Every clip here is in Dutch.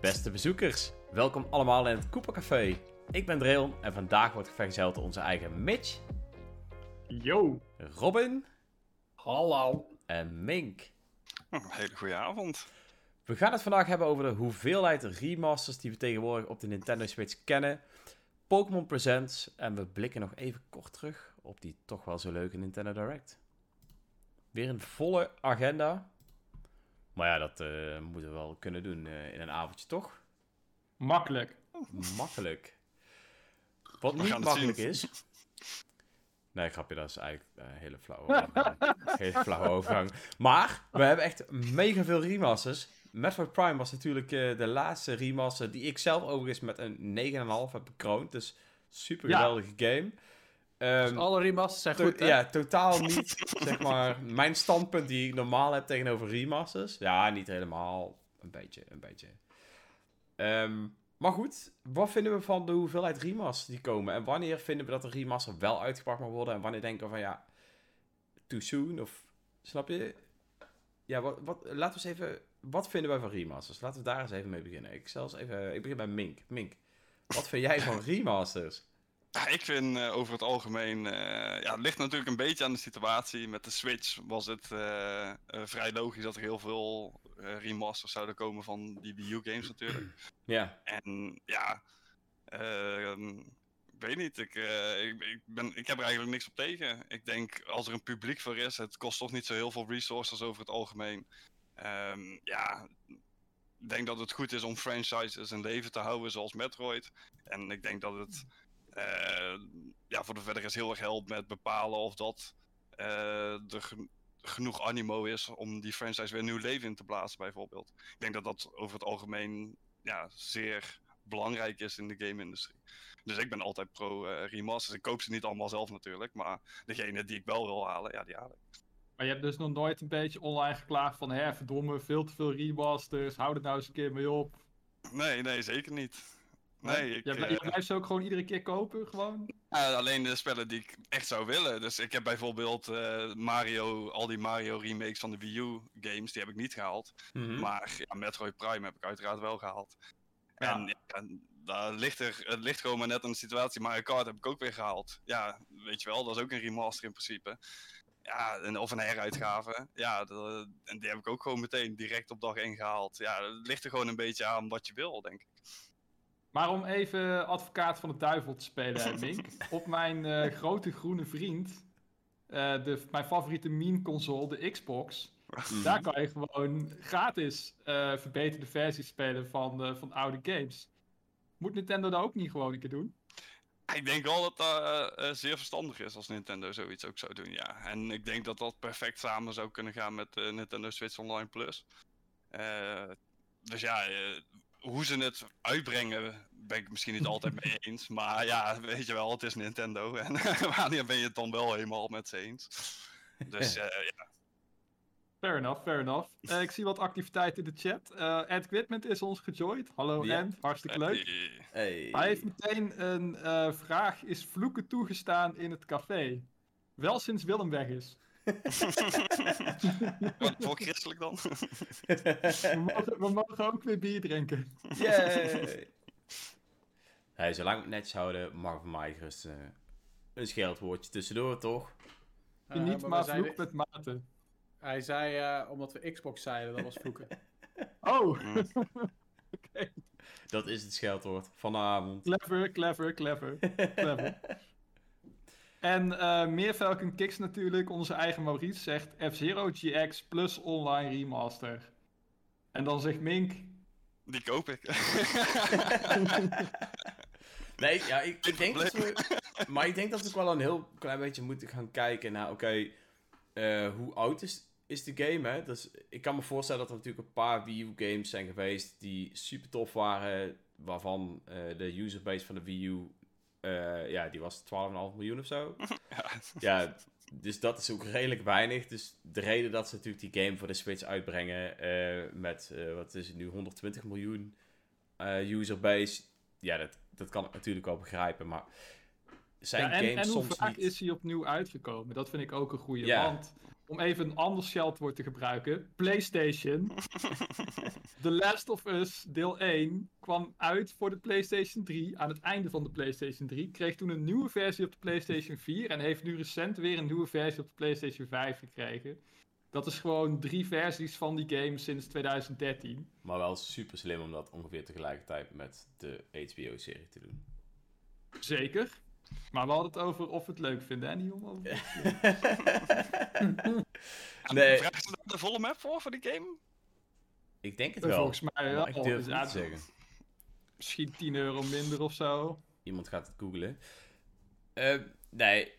Beste bezoekers, welkom allemaal in het Café. Ik ben Dreon en vandaag wordt vergezeld door onze eigen Mitch, Yo. Robin Hallo. en Mink. Een hele goede avond. We gaan het vandaag hebben over de hoeveelheid remasters die we tegenwoordig op de Nintendo Switch kennen. Pokémon Presents en we blikken nog even kort terug op die toch wel zo leuke Nintendo Direct. Weer een volle agenda. Maar ja, dat eh, moeten we wel kunnen doen eh, in een avondje, toch? Makkelijk. Makkelijk. Wat We niet makkelijk zien. is. Nee, grapje, dat is eigenlijk een hele flauwe, hele flauwe overgang. Maar we hebben echt mega veel remasters. Metroid Prime was natuurlijk eh, de laatste remaster die ik zelf overigens met een 9,5 heb bekroond. Dus super Ja. geweldige game. Ehm, Alle remasters zijn to- goed, hè? ja, totaal niet, zeg maar, mijn standpunt die ik normaal heb tegenover remasters. Ja, niet helemaal. Een beetje, een beetje. Ehm, maar goed, wat vinden we van de hoeveelheid remasters die komen? En wanneer vinden we dat een remaster wel uitgepakt mag worden? En wanneer denken we van, ja, too soon? Of, snap je? Ja, wat, wat, laten we eens even, wat vinden wij van remasters? Laten we daar eens even mee beginnen. Ik, zelfs even, ik begin bij Mink. Mink, wat vind jij van remasters? Ja, ik vind eh, over het algemeen, eh, ja, het ligt natuurlijk een beetje aan de situatie. Met de Switch was het eh, vrij logisch dat er heel veel remasters zouden komen van die Wii games natuurlijk. Ja, En ja, ehm, ik weet niet, ik, ik, ik, ben, ik heb er eigenlijk niks op tegen. Ik denk als er een publiek voor is, het kost toch niet zo heel veel resources over het algemeen. Ehm, ja, ik denk dat het goed is om franchises in leven te houden zoals Metroid. En ik denk dat het ja, voor de verder is heel erg helpt met bepalen of dat eh, er gen- genoeg animo is om die franchise weer nieuw leven in te blazen bijvoorbeeld. Ik denk dat dat over het algemeen ja, zeer belangrijk is in de game-industrie. Dus ik ben altijd pro eh, remasters. Ik koop ze niet allemaal zelf natuurlijk, maar degene die ik wel wil halen, ja, die haal ik. Maar je hebt dus nog nooit een beetje online geklaagd van, hè, verdomme, veel te veel remasters, hou er nou eens een keer mee op. Nee, nee, zeker niet. Nee, ik, je, eh, je blijft ze ook gewoon iedere keer kopen, gewoon? Alleen de spellen die ik echt zou willen. Dus ik heb bijvoorbeeld eh, Mario, al die Mario remakes van de Wii U games, die heb ik niet gehaald. Mhm. Maar ja, Metroid Prime heb ik uiteraard wel gehaald. Ja. En ja, daar ligt er, het ligt gewoon maar net aan de situatie. Mario Kart heb ik ook weer gehaald. Ja, weet je wel, dat is ook een remaster in principe. Ja, en, of een heruitgave. Ja, dat- en die heb ik ook gewoon meteen direct op dag 1 gehaald. Ja, het ligt er gewoon een beetje aan wat je wil, denk ik. Maar om even advocaat van de duivel te spelen, Mink. op mijn eh, grote groene vriend, eh, de, mijn favoriete meme console, de Xbox. Daar kan je gewoon gratis eh, verbeterde versies spelen van, van oude games. Moet Nintendo dat ook niet gewoon een keer doen? Ik denk wel dat dat zeer verstandig is als Nintendo zoiets ook zou doen, ja. En ik denk dat dat perfect samen zou kunnen gaan met Nintendo Switch Online Plus. Dus ja, hoe ze het uitbrengen, ben ik misschien niet altijd mee eens. Maar ja, weet je wel, het is Nintendo. En wanneer ben je het dan wel helemaal met ze eens? Dus eh, ja, Fair enough, fair enough. Eh, ik zie wat activiteit in de chat. Eh Ed Quitment is ons gejoind. Hallo Ja. Ed, hartstikke leuk. eh, Hey. Hij heeft meteen een eh, vraag. Is vloeken toegestaan in het café? Wel sinds Willem weg is. wat voor christelijk dan? We mogen, we mogen ook weer bier drinken. Yay! Hey, zolang we het netjes houden, mag voor mij gerust eh, een scheldwoordje tussendoor, toch? Eh, niet, we maar zeiden- vloek met mate. Hij zei, eh, omdat we Xbox zeiden, dat was vloeken. Oh, Mm. Dat is het scheldwoord vanavond. clever, clever, clever, clever. En eh meer Falcon Kicks natuurlijk. Onze eigen Maurice zegt F-Zero GX plus online remaster. En dan zegt Mink... Die koop ik. Nee, ja, ik, ik denk dat we... Maar ik denk dat we ook wel een heel klein beetje moeten gaan kijken naar, oké, eh, hoe oud is, is de game, hè? Dus ik kan me voorstellen dat er natuurlijk een paar Wii U games zijn geweest die super tof waren, waarvan eh, de userbase van de Wii U, eh, ja, die was 12,5 miljoen of zo. ja. Ja, dus dat is ook redelijk weinig. Dus de reden dat ze natuurlijk die game voor de Switch uitbrengen eh, met, eh, wat is het nu, 120 miljoen userbase. Ja, dat, dat kan ik natuurlijk wel begrijpen, maar zijn Ja, en, games en hoe soms vaak niet... is hij opnieuw uitgekomen? Dat vind ik ook een goede. Ja. Want om even een ander scheldwoord te gebruiken, PlayStation. The Last of Us deel 1 kwam uit voor de PlayStation 3 aan het einde van de PlayStation 3. Kreeg toen een nieuwe versie op de PlayStation 4 en heeft nu recent weer een nieuwe versie op de PlayStation 5 gekregen. Dat is gewoon drie versies van die game sinds 2013. Maar wel super slim om dat ongeveer tegelijkertijd met de HBO-serie te doen. Zeker. Maar we hadden het over of we het leuk vinden, hè, niet om over... Nee. Ze daar de volle map voor, voor die game? Ik denk het wel. Volgens mij wel. ik durf Dus het ja, niet te zeggen. Misschien 10 euro minder of zo. Iemand gaat het googlen. Eh, nee,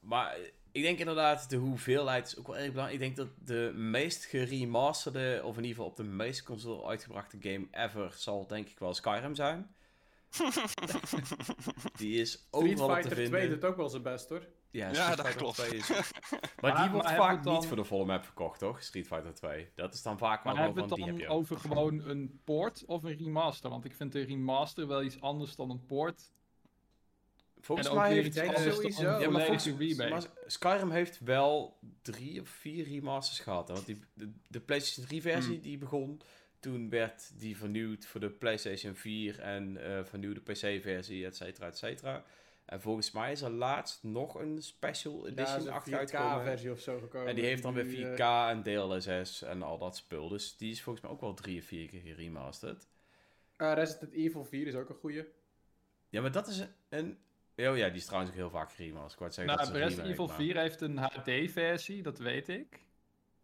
maar ik denk inderdaad, de hoeveelheid is ook wel erg belangrijk. Ik denk dat de meest geremasterde, of in ieder geval op de meeste console uitgebrachte game ever, zal denk ik wel Skyrim zijn. Die is Street overal op te Fighter vinden. 2 doet ook wel zijn best hoor. Ja, Ja, Street dat klopt. 2 is... Maar, Maar- die wordt maar vaak dan- niet voor de volle map verkocht, toch? Street Fighter 2. Dat is dan vaak wel Maar wel hebben we van het die dan heb je ook. over gewoon een port of een remaster? Want ik vind een remaster wel iets anders dan een port. Volgens en ook mij heeft sowieso. Ja, maar volgens remake. maar Skyrim heeft wel drie of vier remasters gehad. hè, Want die, de, de PlayStation 3 versie Hmm. die begon, toen werd die vernieuwd voor de PlayStation 4 en eh vernieuwde PC versie, et cetera, et cetera. En volgens mij is er laatst nog een special Ja, edition achter uitgekomen. 4K-versie of zo gekomen. En die heeft dan weer Nu, 4K eh, en DLSS en al dat spul. Dus die is volgens mij ook wel drie of vier keer geremasterd. eh, Resident Evil 4 is ook een goeie. Ja, maar dat is een... een oh ja, die is trouwens ook heel vaak geremasterd. Ik zeggen, Nou, een Resident remake, Evil maar- 4 heeft een HD-versie, dat weet ik.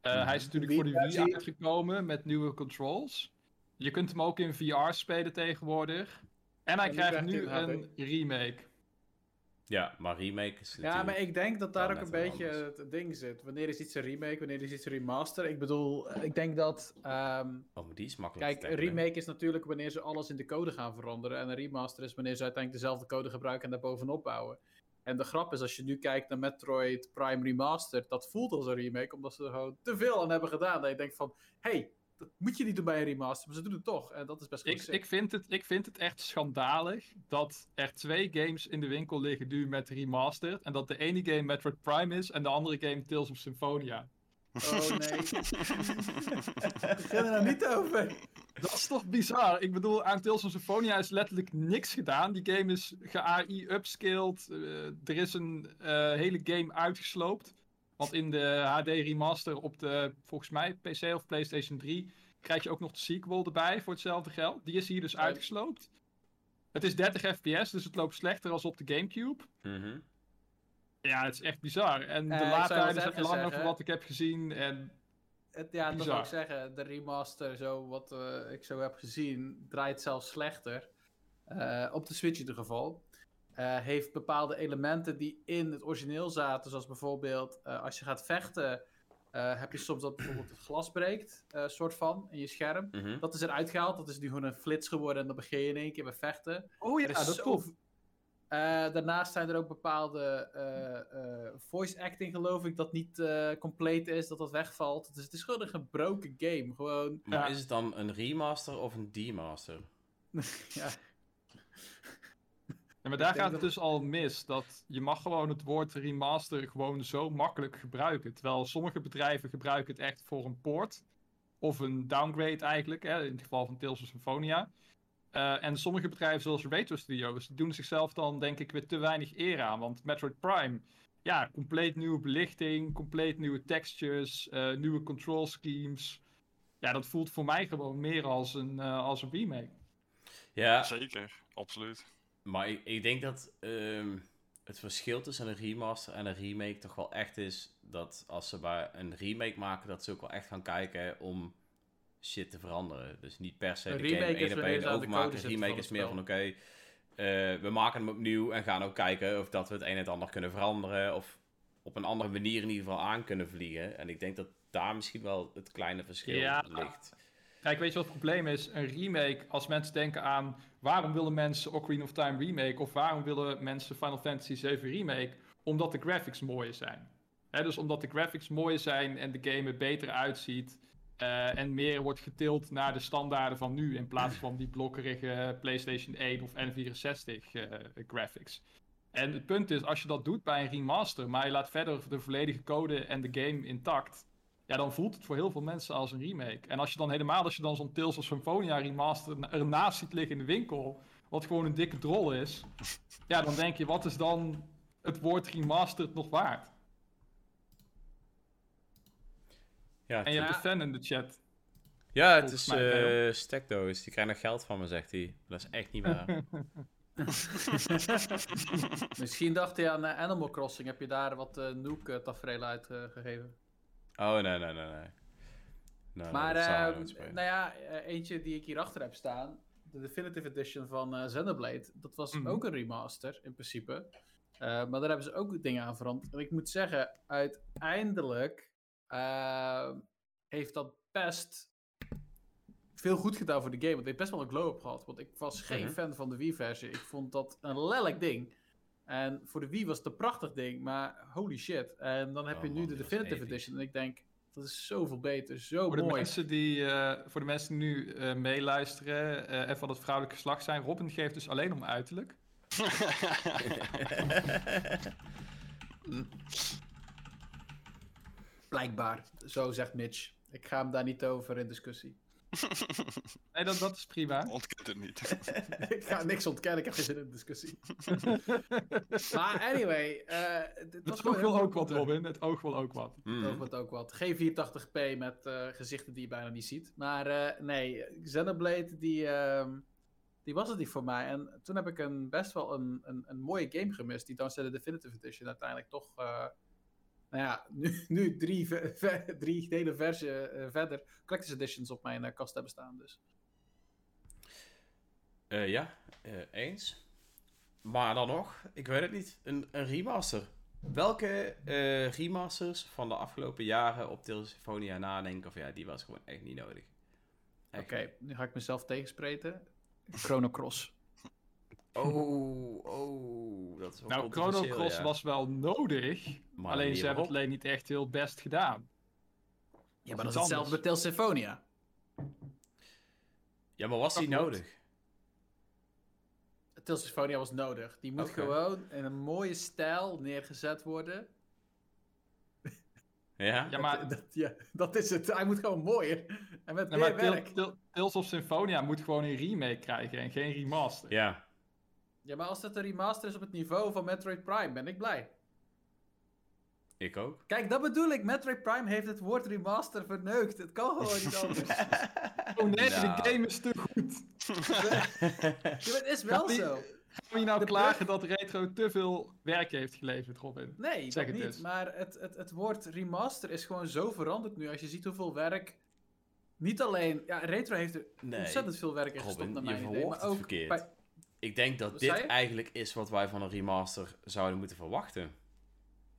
Eh. Hij is natuurlijk voor de Wii uitgekomen met nieuwe controls. Je kunt hem ook in VR spelen tegenwoordig. En hij En krijgt nu een remake. Ja, maar remake is Ja, maar ik denk dat daar ook een beetje anders. het ding zit. Wanneer is iets een remake, wanneer is iets een remaster? Ik bedoel, ik denk dat... ehm, Oh, maar die is makkelijk Kijk, een remake is natuurlijk wanneer ze alles in de code gaan veranderen. En een remaster is wanneer ze uiteindelijk dezelfde code gebruiken en daar bovenop bouwen. En de grap is, als je nu kijkt naar Metroid Prime Remastered, dat voelt als een remake, omdat ze er gewoon te veel aan hebben gedaan. Dat je denkt van, hey, dat moet je niet doen bij een remaster, maar ze doen het toch. En dat is best goed. Ik, ik, vind het, ik vind het echt schandalig dat er twee games in de winkel liggen nu met remastered. En dat de ene game Metroid Prime is en de andere game Tales of Symphonia. Oh nee. Begin er nou niet over. Dat is toch bizar? Ik bedoel, aan Tales of Symphonia is letterlijk niks gedaan. Die game is ge-AI upscaled. eh, er is een eh, hele game uitgesloopt. Want in de HD remaster op de, volgens mij, PC of PlayStation 3... krijg je ook nog de sequel erbij voor hetzelfde geld. Die is hier dus uitgesloopt. Het is 30 fps, dus het loopt slechter als op de Gamecube. Mhm. Ja, het is echt bizar. En de Eh, laadtijden zijn zeggen, langer zeggen. voor wat ik heb gezien. En Het, ja, dat Bizar. wil ik zeggen. De remaster, zo, wat eh, ik zo heb gezien, draait zelfs slechter. Eh, op de Switch in ieder geval. Eh, heeft bepaalde elementen die in het origineel zaten. Zoals bijvoorbeeld eh, als je gaat vechten. eh, heb je soms dat bijvoorbeeld het glas breekt, eh, soort van, in je scherm. Mhm. Dat is eruit gehaald. Dat is nu gewoon een flits geworden en dan begin je in één keer met vechten. oh ja, is dat is zo- Eh, daarnaast zijn er ook bepaalde eh, eh, voice acting, geloof ik, dat niet eh, compleet is, dat dat wegvalt. Dus het is gewoon een gebroken game. Gewoon, Maar Ja. is het dan een remaster of een demaster? ja. Ja, maar daar gaat het dat- dus al mis. Dat je mag gewoon het woord remaster gewoon zo makkelijk gebruiken. Terwijl sommige bedrijven gebruiken het echt voor een port. Of een downgrade eigenlijk, hè, in het geval van Tales of Symphonia. Eh, en sommige bedrijven zoals Retro Studios, die doen zichzelf dan denk ik weer te weinig eer aan. Want Metroid Prime, ja, compleet nieuwe belichting, compleet nieuwe textures, eh, nieuwe control schemes. Ja, dat voelt voor mij gewoon meer als een, eh, als een remake. Ja, Zeker, absoluut. maar ik, ik denk dat ehm, het verschil tussen een remaster en een remake toch wel echt is dat als ze bij een remake maken, dat ze ook wel echt gaan kijken om shit te veranderen. Dus niet per se Een de game één op één overmaken. Een remake is meer van oké, eh, we maken hem opnieuw en gaan ook kijken of dat we het een en het ander kunnen veranderen of op een andere manier in ieder geval aan kunnen vliegen. En ik denk dat daar misschien wel het kleine verschil Ja. ligt. Kijk, weet je wat het probleem is? Een remake, als mensen denken aan waarom willen mensen Ocarina of Time remake of waarom willen mensen Final Fantasy 7 remake? Omdat de graphics mooier zijn. Hè, dus omdat de graphics mooier zijn en de game er beter uitziet eh, en meer wordt getild naar de standaarden van nu in plaats van die blokkerige PlayStation 1 of N64 eh, graphics. En het punt is, als je dat doet bij een remaster, maar je laat verder de volledige code en de game intact, ja, dan voelt het voor heel veel mensen als een remake. En als je dan helemaal, als je dan zo'n Tales of Symphonia remaster ernaast ziet liggen in de winkel, wat gewoon een dikke drol is, ja, dan denk je, wat is dan het woord remastered nog waard? Ja, En je hebt een fan in de chat. ja, het volgens is mij, eh Stekdoos. Die krijgt nog geld van me, zegt hij. Dat is echt niet waar. Misschien dacht hij aan eh, Animal Crossing. Heb je daar wat uh, Nook-tafereelen uitgegeven? oh, nee, nee, nee, nee. nee maar, uh, nou ja, uh, eentje die ik hierachter heb staan. De Definitive Edition van uh, Xenoblade. Dat was Mhm. ook een remaster, in principe. Uh, maar daar hebben ze ook dingen aan veranderd. En ik moet zeggen, uiteindelijk uh, heeft dat best veel goed gedaan voor de game. Want het heeft best wel een glow-up gehad. Want ik was geen Mhm. fan van de Wii-versie. Ik vond dat een lelijk ding. En voor de Wii was het een prachtig ding. Maar holy shit. En dan heb Oh je nu man, de Definitive. Edition. En ik denk, dat is zoveel beter. Zo Voor de, mooi. mensen die, eh, voor de mensen die nu eh, meeluisteren eh, en van het vrouwelijke geslacht zijn, Robin geeft dus alleen om uiterlijk. Blijkbaar. Zo zegt Mitch. Ik ga hem daar niet over in discussie. Nee, dat, dat is prima. Ontkent het niet. ik ga niks ontkennen, ik heb geen zin in discussie. maar anyway, eh het Het was oog wil ook wat, goed. Robin. Het oog wil ook wat. Mm. Ook wat, ook wat. Geen 480p met eh, gezichten die je bijna niet ziet. Maar eh, nee, Xenoblade, die, ehm, die was het niet voor mij. En toen heb ik een, best wel een, een, een mooie game gemist, die de Definitive Edition uiteindelijk toch... nou ja, nu, nu drie, drie hele versie eh, verder Collector's Editions op mijn eh, kast hebben staan. Dus. Eh, ja, eens. Maar dan nog, ik weet het niet, een, een remaster. Welke remasters van de afgelopen jaren op Symphonia nadenken? Of ja, die was gewoon echt niet nodig. Oké, nu ga ik mezelf tegenspreken. Chrono Cross. Oh, oh, dat is wel Nou, Chrono Cross ja. was wel nodig, Maar alleen ze hebben het alleen niet echt heel best gedaan. Ja, maar dat is hetzelfde met Tales Symphonia. Ja, maar was die nodig? Tales Symphonia was nodig. Die moet gewoon in een mooie stijl neergezet worden. Ja? Ja, maar, Dat, dat- ja, dat is het. Hij moet gewoon mooier. En met meer werk. Tales of Symphonia moet gewoon een remake krijgen en geen remaster. Ja. Ja, maar als het een remaster is op het niveau van Metroid Prime, ben ik blij. Ik ook. Kijk, dat bedoel ik. Metroid Prime heeft het woord remaster verneukt. Het kan gewoon niet anders. ja, Oh nee, Nou. de game is te goed. maar het is wel die- zo. Gaan we nou De klagen dat Retro te veel werk heeft geleverd, Robin? Nee, Zeg dat het niet. eens. Maar het, het, het woord remaster is gewoon zo veranderd nu. Als je ziet hoeveel werk... Niet alleen... Ja, Retro heeft er Nee, ontzettend veel werk in gestopt, Robin, naar je mijn idee. verwoordt Maar het ook verkeerd. bij- Ik denk dat Wat dit eigenlijk is wat wij van een remaster zouden moeten verwachten.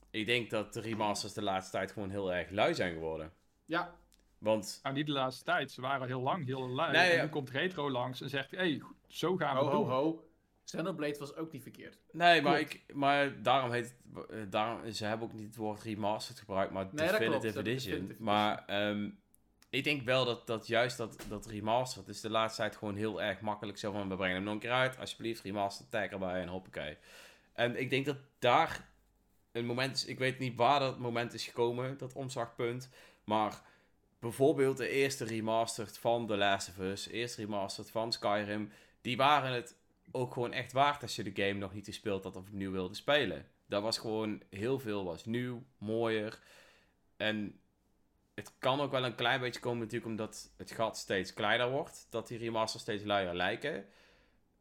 Ik denk dat de remasters de laatste tijd gewoon heel erg lui zijn geworden. Ja, Want, Nou, niet de laatste tijd. Ze waren heel lang, heel lui. Nee, en ja. nu komt Retro langs en zegt, hé, hey, zo gaan we ho, ho, doen. ho. Xenoblade was ook niet verkeerd. nee, maar, Klopt. ik, maar daarom heet het, eh, daarom, ze hebben ook niet het woord remastered gebruikt, maar Nee, klopt, definitive edition. definitive maar ehm, ik denk wel dat, dat juist dat, dat remastered is de laatste tijd gewoon heel erg makkelijk zo van, we brengen hem nog een keer uit, alsjeblieft, remastered, tag erbij en hoppakee. En ik denk dat daar een moment is, ik weet niet waar dat moment is gekomen, dat omslagpunt, maar bijvoorbeeld de eerste remastered van The Last of Us, eerste remastered van Skyrim, die waren het ook gewoon echt waard als je de game nog niet gespeeld had of opnieuw wilde spelen. Dat was gewoon heel veel, was nieuw, mooier. En het kan ook wel een klein beetje komen natuurlijk omdat het gat steeds kleiner wordt. Dat die remasters steeds luier lijken.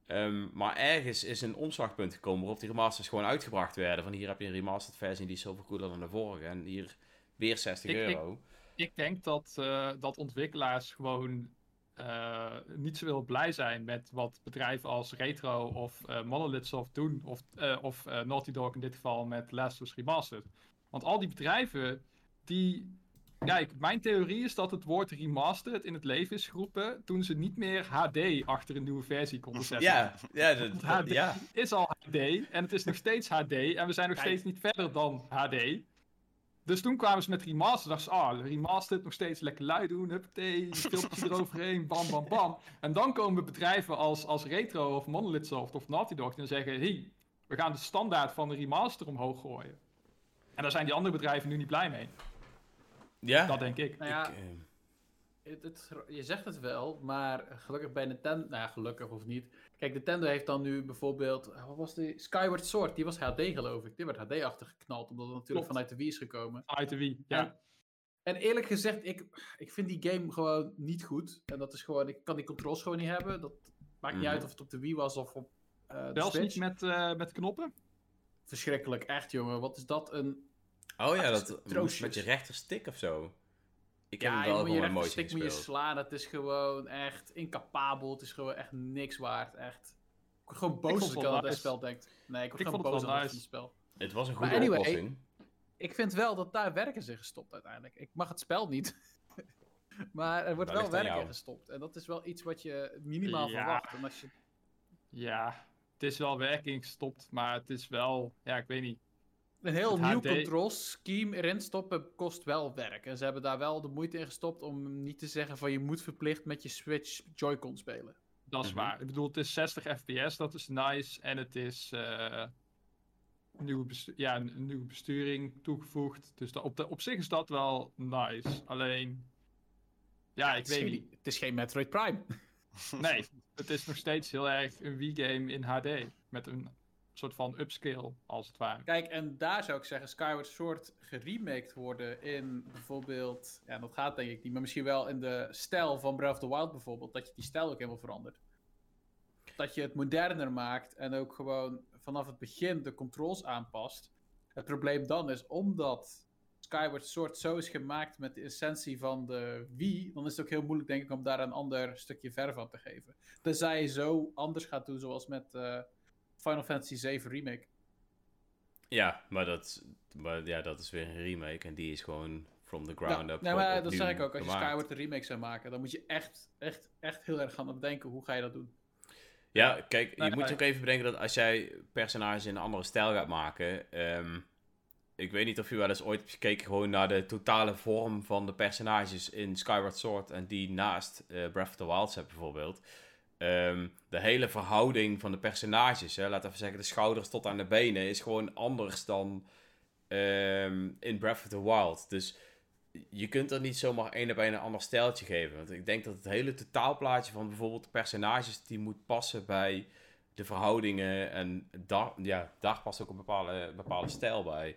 Ehm, maar ergens is een omslagpunt gekomen waarop die remasters gewoon uitgebracht werden. Van hier heb je een remastered versie die is zoveel cooler dan de vorige. En hier weer 60 Ik- euro. Ik denk dat, eh, dat ontwikkelaars gewoon eh, niet zo heel blij zijn met wat bedrijven als Retro of eh Monolith Soft doen. Of, of Naughty Dog in dit geval met Last of Us Remastered. Want al die bedrijven die... Kijk, mijn theorie is dat het woord remastered in het leven is geroepen toen ze niet meer HD achter een nieuwe versie konden zetten. Ja, ja, dat- HD ja. is al HD en het is nog steeds HD en we zijn nog Kijk. steeds niet verder dan HD. Dus toen kwamen ze met remaster, dachten ze, ah, remastered, nog steeds lekker lui doen, huppatee, filmpje eroverheen, bam, bam, bam. En dan komen bedrijven als, als Retro of Monolith Soft of Naughty Dog dan zeggen, hey, we gaan de standaard van de remaster omhoog gooien. En daar zijn die andere bedrijven nu niet blij mee. Ja? Dat denk ik. Nou ja, Ik, eh, het, het- je zegt het wel, maar gelukkig bij Nintendo... Nou ja, gelukkig of niet. Kijk, Nintendo heeft dan nu bijvoorbeeld... eh, Wat was die? Skyward Sword, die was HD geloof ik. Die werd HD-achtig geknald, omdat het natuurlijk Klopt. vanuit de Wii is gekomen. Uit de Wii. Ja. En- En eerlijk gezegd, ik, ik vind die game gewoon niet goed. En dat is gewoon... Ik kan die controls gewoon niet hebben. Dat maakt niet Mhm. uit of het op de Wii was of op eh de Zelfs Switch. niet met, eh, met knoppen. Verschrikkelijk, echt jongen. Wat is dat een... oh ja, Ah, dat moest troostjes. met je rechterstick of zo. Ik heb Ja, hem je wel je gewoon een rechterstick motion moet je slaan. Het is gewoon echt incapabel. Het is gewoon echt niks waard. Echt. Ik word gewoon boos als het ik aan dat spel denk. Nee, ik word Ik gewoon het boos aan dat nice. spel. Het was een Maar goede anyway, oplossing. Ik vind wel dat daar werk in is gestopt uiteindelijk. Ik mag het spel niet. maar er wordt wel ligt aan werk in jou. gestopt. En dat is wel iets wat je minimaal Ja. verwacht. En als je... Ja, het is wel werking gestopt, maar het is wel, ja, ik weet niet. Een heel Het nieuw HD control scheme erin stoppen kost wel werk. En ze hebben daar wel de moeite in gestopt om niet te zeggen van je moet verplicht met je Switch Joy-Con spelen. Dat is Mhm. waar. Ik bedoel, het is 60 fps, dat is nice. En het is eh, een, nieuwe ja, een, nieuwe besturing toegevoegd. Dus op, de, op zich is dat wel nice. Alleen, ja, ik het, is weet geen, niet. het is geen Metroid Prime. Nee, het is nog steeds heel erg een Wii-game in HD. Met een soort van upscale, als het ware. Kijk, en daar zou ik zeggen, Skyward Sword geremaked worden in bijvoorbeeld, ja, dat gaat denk ik niet, maar misschien wel in de stijl van Breath of the Wild bijvoorbeeld, dat je die stijl ook helemaal verandert. Dat je het moderner maakt en ook gewoon vanaf het begin de controls aanpast. Het probleem dan is, omdat Skyward Sword zo is gemaakt met de essentie van de Wii, dan is het ook heel moeilijk denk ik om daar een ander stukje verf aan te geven. Tenzij je zo anders gaat doen, zoals met eh, Final Fantasy VII Remake. Ja, maar dat, maar ja, dat is weer een remake en die is gewoon from the ground Ja, up. nee, maar dat zeg ik ook. Als je gemaakt. Skyward een remake zou maken, dan moet je echt, echt, echt heel erg gaan bedenken hoe ga je dat doen. Ja, kijk, Nee, je moet nee. ook even bedenken dat als jij personages in een andere stijl gaat maken. ehm, ik weet niet of je wel eens ooit hebt gekeken gewoon naar de totale vorm van de personages in Skyward Sword en die naast eh, Breath of the Wild hebt bijvoorbeeld. Ehm, de hele verhouding van de personages, hè, we even zeggen de schouders tot aan de benen, is gewoon anders dan ehm, in Breath of the Wild. Dus je kunt er niet zomaar één op een ander stijltje geven. Want ik denk dat het hele totaalplaatje van bijvoorbeeld de personages, die moet passen bij de verhoudingen. En daar, ja, daar past ook een bepaalde, bepaalde stijl bij.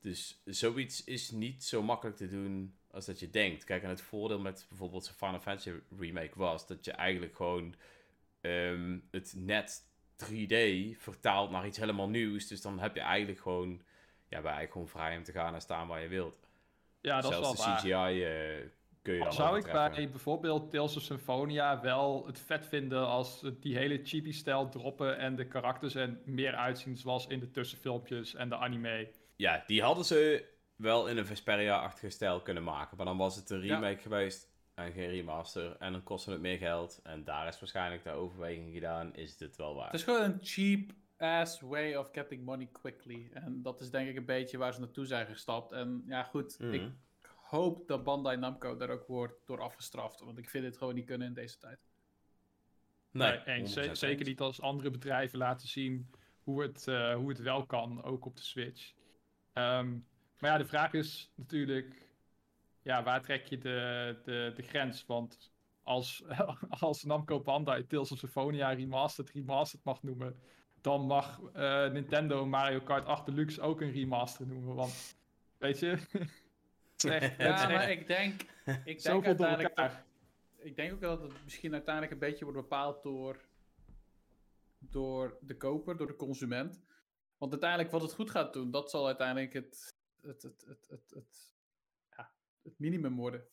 Dus zoiets is niet zo makkelijk te doen als dat je denkt. Kijk, en het voordeel met bijvoorbeeld zo'n Final Fantasy remake was dat je eigenlijk gewoon ehm, het net 3D vertaalt naar iets helemaal nieuws. Dus dan heb je eigenlijk gewoon, ja, ben je eigenlijk gewoon vrij om te gaan en staan waar je wilt. Ja, dat Zelfs is wel de waar. CGI eh, kun je dan zou ik bij bijvoorbeeld Tales of Symphonia wel het vet vinden als die hele chibi-stijl droppen en de karakters er meer uitzien zoals in de tussenfilmpjes en de anime. Ja, die hadden ze wel in een Vesperia-achtige stijl kunnen maken. Maar dan was het een Ja. remake geweest en geen remaster. En dan kostte het meer geld. En daar is waarschijnlijk de overweging gedaan. Is dit wel waar? Het is gewoon een cheap ass way of getting money quickly. En dat is denk ik een beetje waar ze naartoe zijn gestapt. En ja, goed, Mhm. ik hoop dat Bandai Namco daar ook wordt door afgestraft. Want ik vind dit gewoon niet kunnen in deze tijd. Nee, eens. Ze- 100% Zeker niet als andere bedrijven laten zien hoe het, eh, hoe het wel kan, ook op de Switch. Ehm, maar ja, de vraag is natuurlijk, ja, waar trek je de, de, de grens? Want als, als Namco Bandai Tales of Symphonia Remastered Remastered mag noemen, dan mag eh, Nintendo Mario Kart 8 Deluxe ook een remaster noemen. Want, weet je, echt, Ja, maar ik denk, ik denk uiteindelijk ik denk ook dat het misschien uiteindelijk een beetje wordt bepaald door, door de koper, door de consument. Want uiteindelijk wat het goed gaat doen, dat zal uiteindelijk het, het, het, het, het, het, ja, het minimum worden.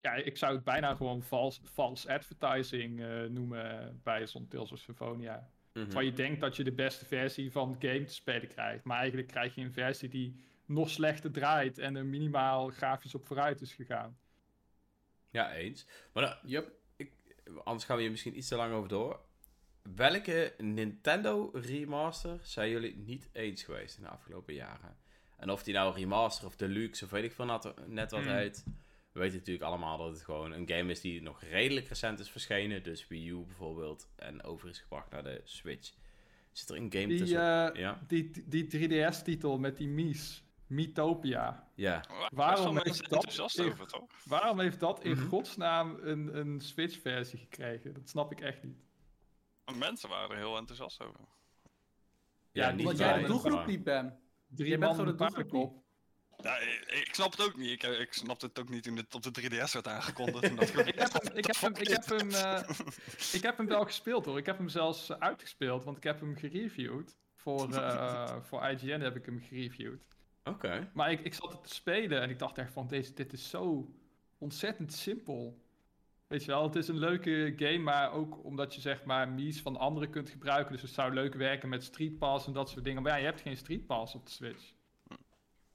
Ja, ik zou het bijna gewoon false, false advertising eh, noemen bij zo'n Tales of Symphonia. Mhm. Waar je denkt dat je de beste versie van de game te spelen krijgt. Maar eigenlijk krijg je een versie die nog slechter draait en er minimaal grafisch op vooruit is gegaan. Ja, eens. Maar dan- Yup. anders gaan we hier misschien iets te lang over door. Welke Nintendo remaster zijn jullie niet eens geweest in de afgelopen jaren? En of die nou remaster of deluxe of weet ik veel net, net wat Hmm. heet. We weten natuurlijk allemaal dat het gewoon een game is die nog redelijk recent is verschenen. Dus Wii U bijvoorbeeld. En over is gebracht naar de Switch. Zit er een game Die, tussen? eh, Ja. die, die 3DS-titel met die Mies. Miitopia. Ja. Waar Waarom heeft mensen dat in- over, toch? Waarom heeft dat in godsnaam een, een Switch-versie gekregen? Dat snap ik echt niet. Mensen waren er heel enthousiast over. Ja, niet Omdat jij de doelgroep niet bent. Drie Jij bent man gewoon de doelgroep. Ja, ik, ik snap het ook niet. Ik, eh, ik snapte het ook niet toen het op de 3DS werd aangekondigd. en dat ik- Ik heb hem, ik heb hem, ik heb hem, eh, ik heb hem wel gespeeld hoor. Ik heb hem zelfs uitgespeeld, want ik heb hem gereviewd. Voor, eh, voor IGN heb ik hem gereviewd. Oké. Maar ik, ik zat het te spelen en ik dacht echt van, deze, dit is zo ontzettend simpel. Weet je wel, het is een leuke game, maar ook omdat je zeg maar Mies van anderen kunt gebruiken. Dus het zou leuk werken met Street Pass en dat soort dingen. Maar ja, je hebt geen Street Pass op de Switch.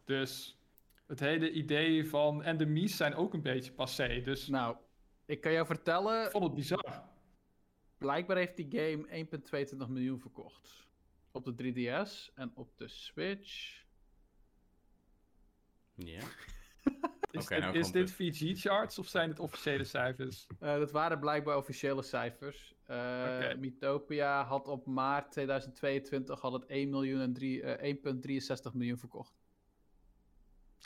Dus het hele idee van... En de Mies zijn ook een beetje passé, dus Nou, ik kan jou vertellen, ik vond het bizar. blijkbaar heeft die game 1,22 miljoen verkocht. Op de 3DS en op de Switch. Ja. Is Oké, dit, nou is dit VG-charts of zijn het officiële cijfers? Eh, dat waren blijkbaar officiële cijfers. Eh. Mythopia had op maart 2022 had het 1 miljoen en drie- eh, 1,63 miljoen verkocht.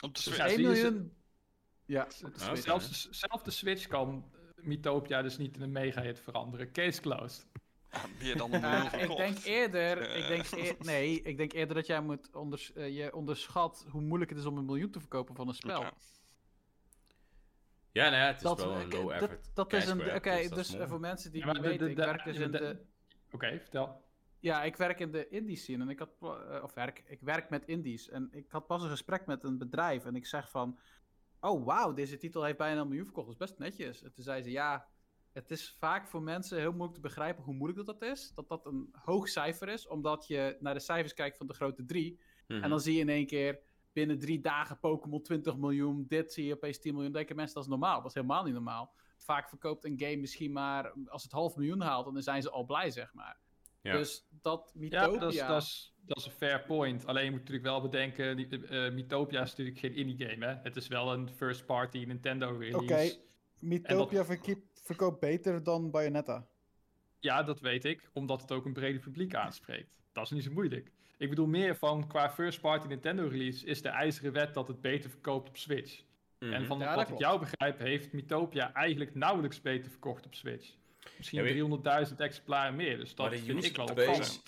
Op de Dus Switch. Ja, 1 zie je ze- miljoen. Ja, op de Switch. Zelfs, de- zelfs de Switch kan Mythopia dus niet in een mega-hit veranderen. Case closed. Meer dan een ik denk eerder, ik denk eer- nee, ik denk eerder dat jij moet onders, je onderschat hoe moeilijk het is om een miljoen te verkopen van een spel. Ja. Ja, nou ja, het is Dat, wel een low effort. dat is een, oké, dus dus voor mensen die Ja, maar niet de- weten, de- ik werk dus in de- de, Oké, vertel. ja, ik werk in de indie scene en ik had, eh, of werk, ik werk met indies en ik had pas een gesprek met een bedrijf en ik zeg van, oh wauw, deze titel heeft bijna een miljoen verkocht, dat is best netjes. En toen zei ze, ja, het is vaak voor mensen heel moeilijk te begrijpen hoe moeilijk dat, dat is, dat dat een hoog cijfer is, omdat je naar de cijfers kijkt van de grote drie Mhm. En dan zie je in één keer binnen drie dagen Pokémon 20 miljoen. Dit zie je opeens 10 miljoen. Dan denken mensen dat is normaal. Dat is helemaal niet normaal. Vaak verkoopt een game misschien maar als het half miljoen haalt. Dan zijn ze al blij, zeg maar. Ja. Dus dat Ja, Mythopia... dat is, dat, is, dat is een fair point. Alleen je moet natuurlijk wel bedenken, die, eh, Mythopia is natuurlijk geen indie game. Hè? Het is wel een first party Nintendo release. Oké, Mythopia verkiep- verkoopt beter dan Bayonetta. Ja, dat weet ik, omdat het ook een brede publiek aanspreekt. Dat is niet zo moeilijk. Ik bedoel meer van qua first party Nintendo release is de ijzeren wet dat het beter verkoopt op Switch. Mhm. En van Ja, dat wat ik jou begrijp, heeft Mythopia eigenlijk nauwelijks beter verkocht op Switch. Misschien Ja, weet- 300.000 exemplaren meer, dus dat Maar de vind ik wel base-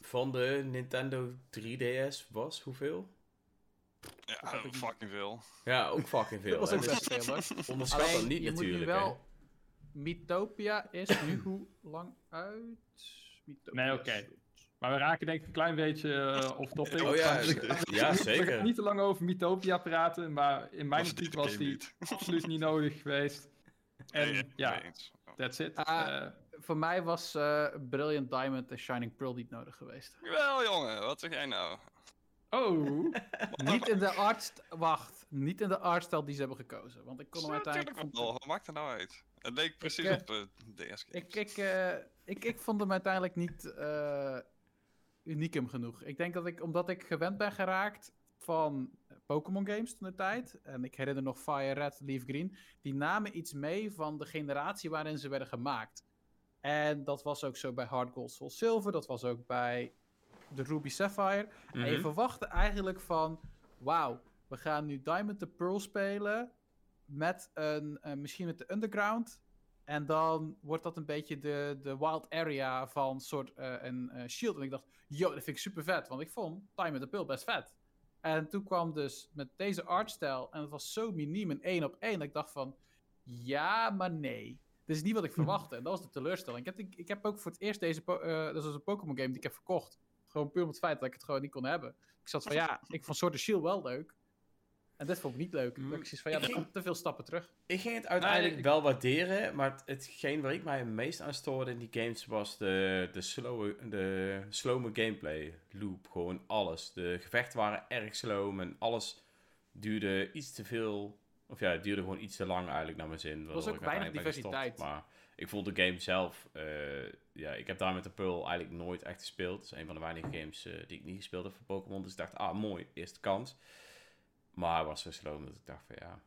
van de Nintendo 3DS was hoeveel? Ja, fucking veel. Ja, ook fucking veel. Dat was ook dus best veel, hoor. onderschat Alleen, dat niet je moet nu natuurlijk. hè. wel... Mythopia is nu hoe lang uit? Mythopia Nee, oké. Maar we raken denk ik een klein beetje uh, off topic. Oh ja, We We zeker. gaan niet te lang over Mythopia praten, maar in mijn optiek was die niet? absoluut niet nodig geweest. En Nee, ja, that's it. Ah. Eh, Voor mij was eh, Brilliant Diamond en Shining Pearl niet nodig geweest. Wel jongen, wat zeg jij nou? oh, Niet in de art... Wacht. Niet in de artstijl die ze hebben gekozen. Want ik kon hem Ja, uiteindelijk... Wat maakt er nou uit? Het leek precies eh, op de DS games. Ik, ik, eh, ik, ik vond hem uiteindelijk niet eh uniekem genoeg. Ik denk dat ik, omdat ik gewend ben geraakt van Pokémon games toen de tijd. En ik herinner nog Fire Red, Leaf Green. Die namen iets mee van de generatie waarin ze werden gemaakt. En dat was ook zo bij Hard Gold Soul Silver. Dat was ook bij de Ruby Sapphire. En je Mhm. verwachtte eigenlijk van... Wauw, we gaan nu Diamond the Pearl spelen. Met een, eh, misschien met de Underground. En dan wordt dat een beetje de, de wild area van soort eh, een eh, shield. En ik dacht, yo, dat vind ik super vet. Want ik vond Diamond the Pearl best vet. En toen kwam dus met deze artstijl. En het was zo miniem en één op één. Dat ik dacht van, ja, maar nee. Dit is niet wat ik verwachtte. En dat was de teleurstelling. Ik heb, ik, ik heb ook voor het eerst deze... eh dat was een Pokémon game die ik heb verkocht. Gewoon puur om het feit dat ik het gewoon niet kon hebben. Ik zat van, ja, ik vond Sword and Shield wel leuk. En dit vond ik niet leuk. Dat ik zoiets van, ja, dat komt te veel stappen terug. Ik ging het uiteindelijk ik- wel waarderen, maar het, hetgeen waar ik mij het meest aan stoorde in die games was de, de, slowe, de slome gameplay loop. Gewoon alles. De gevechten waren erg slow en alles duurde iets te veel. Of ja, het duurde gewoon iets te lang eigenlijk naar mijn zin. was waardoor ook ik weinig ben gestopt. diversiteit. Maar ik vond de game zelf, eh, ja, ik heb daar met de Pearl eigenlijk nooit echt gespeeld. Het is een van de weinige games eh, die ik niet gespeeld heb voor Pokémon. Dus ik dacht, ah mooi, eerste kans. Maar hij was zo slow dat ik dacht van ja,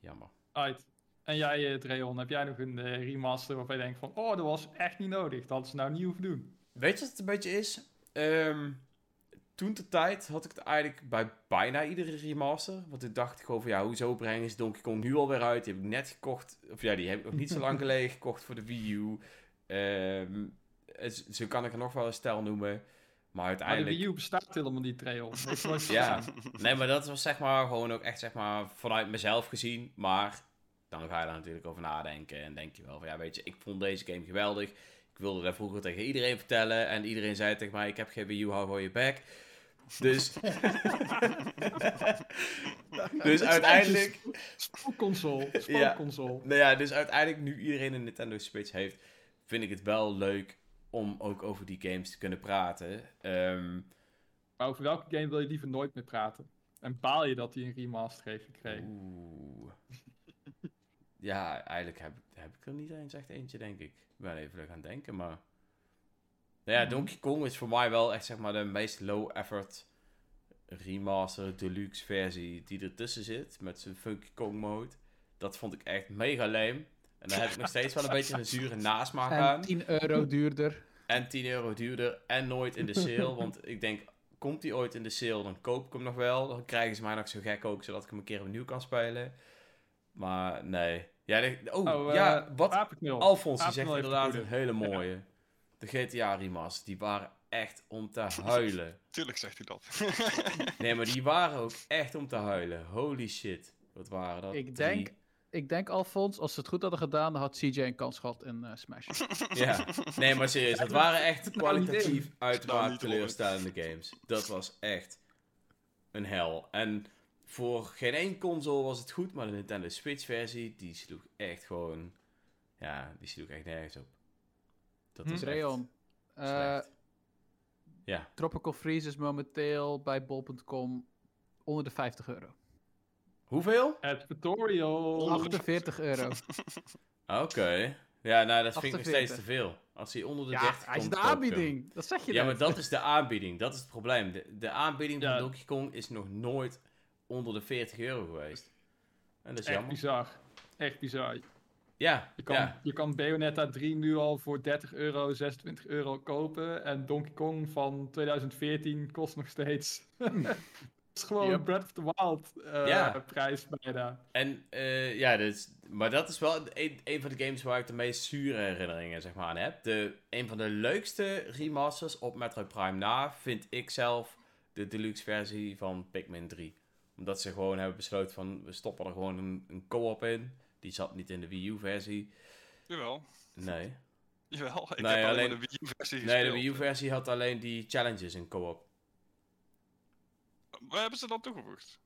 jammer. uit. En jij, eh, Dreon, heb jij nog een eh, remaster waarvan je denkt van, oh, dat was echt niet nodig. Dat hadden ze nou niet hoeven doen. weet je wat het een beetje is? Ehm, toen de tijd had ik het eigenlijk bij bijna iedere remaster. Want ik dacht gewoon van ja, hoezo brengen ze Donkey Kong nu alweer uit? Die heb ik net gekocht. Of ja, die heb ik nog niet zo lang geleden gekocht voor de Wii U. Het- zo kan ik er nog wel een stel noemen. Maar Maar de uiteindelijk... Wii U bestaat helemaal niet, Trail. Ja, nee, maar dat was zeg maar gewoon ook echt zeg maar vanuit mezelf gezien. Maar dan ga je daar natuurlijk over nadenken en denk je wel van ja, weet je, ik vond deze game geweldig. Ik wilde dat vroeger tegen iedereen vertellen en iedereen zei tegen mij, ik heb geen Wii U, hou gewoon je bek. Dus, dus uiteindelijk, Spookconsole. Ja. Spookconsole. nou ja, dus uiteindelijk nu iedereen een Nintendo Switch heeft, vind ik het wel leuk om ook over die games te kunnen praten. Ehm, Maar over welke game wil je liever nooit meer praten? En baal je dat hij een remaster heeft gekregen? Oeh. Ja, eigenlijk heb, heb ik er niet eens echt eentje, denk ik. Ik ben even gaan denken, maar... Nou ja, Donkey Kong is voor mij wel echt zeg maar de meest low effort remaster deluxe versie die ertussen zit. Met zijn Funky Kong mode. Dat vond ik echt mega lame. En daar heb ik nog steeds wel een beetje een zure nasmaak En aan. 10 euro duurder. En 10 euro duurder en nooit in de sale. want ik denk, komt die ooit in de sale, dan koop ik hem nog wel. Dan krijgen ze mij nog zo gek ook, zodat ik hem een keer opnieuw kan spelen. Maar nee. Ja, de- oh, Oh, eh, ja, wat Apenknul. Alfons die zegt inderdaad een hele mooie. De GTA remasters, die waren echt om te huilen. Tuurlijk zegt hij dat. Nee, maar die waren ook echt om te huilen. Holy shit. Wat waren dat? Ik denk, ik denk Alfons, als ze het goed hadden gedaan, dan had CJ een kans gehad in eh, Smash. Ja, nee, maar serieus, dat waren echt kwalitatief Nou, uitermate niet hoor. teleurstellende games. Dat was echt een hel. En voor geen één console was het goed, maar de Nintendo Switch versie, die sloeg echt gewoon, ja, die sloeg echt nergens op. Dat Hm. was echt Rayon. eh. Ja, Tropical Freeze is momenteel bij bol.com onder de 50 euro. Hoeveel? Advertorial. 48 euro. Oké. Ja, nou, dat vind ik nog 48. steeds te veel. Als hij onder de Ja, 30 hij is komt, de koop ik hem. aanbieding. Dat zeg je Ja, net. maar dat is de aanbieding. Dat is het probleem. De, de aanbieding van Ja. Donkey Kong is nog nooit onder de 40 euro geweest. En dat is Echt jammer. bizar. Echt bizar. Ja, Je kan, ja. je kan Bayonetta 3 nu al voor 30 euro, 26 euro kopen. En Donkey Kong van 2014 kost nog steeds. Is gewoon Yep. een Breath of the Wild eh, Ja. prijs bijna. En eh, ja, dus, maar dat is wel een, een van de games waar ik de meest zure herinneringen zeg maar, aan heb. De, een van de leukste remasters op Metroid Prime na vind ik zelf de deluxe versie van Pikmin 3. Omdat ze gewoon hebben besloten van we stoppen er gewoon een, een co-op in. Die zat niet in de Wii U versie. Jawel. Nee. Jawel. Ik Nee, heb alleen de Wii U versie Nee, de. Wii U versie had alleen die challenges in co-op. Waar hebben ze dat toegevoegd?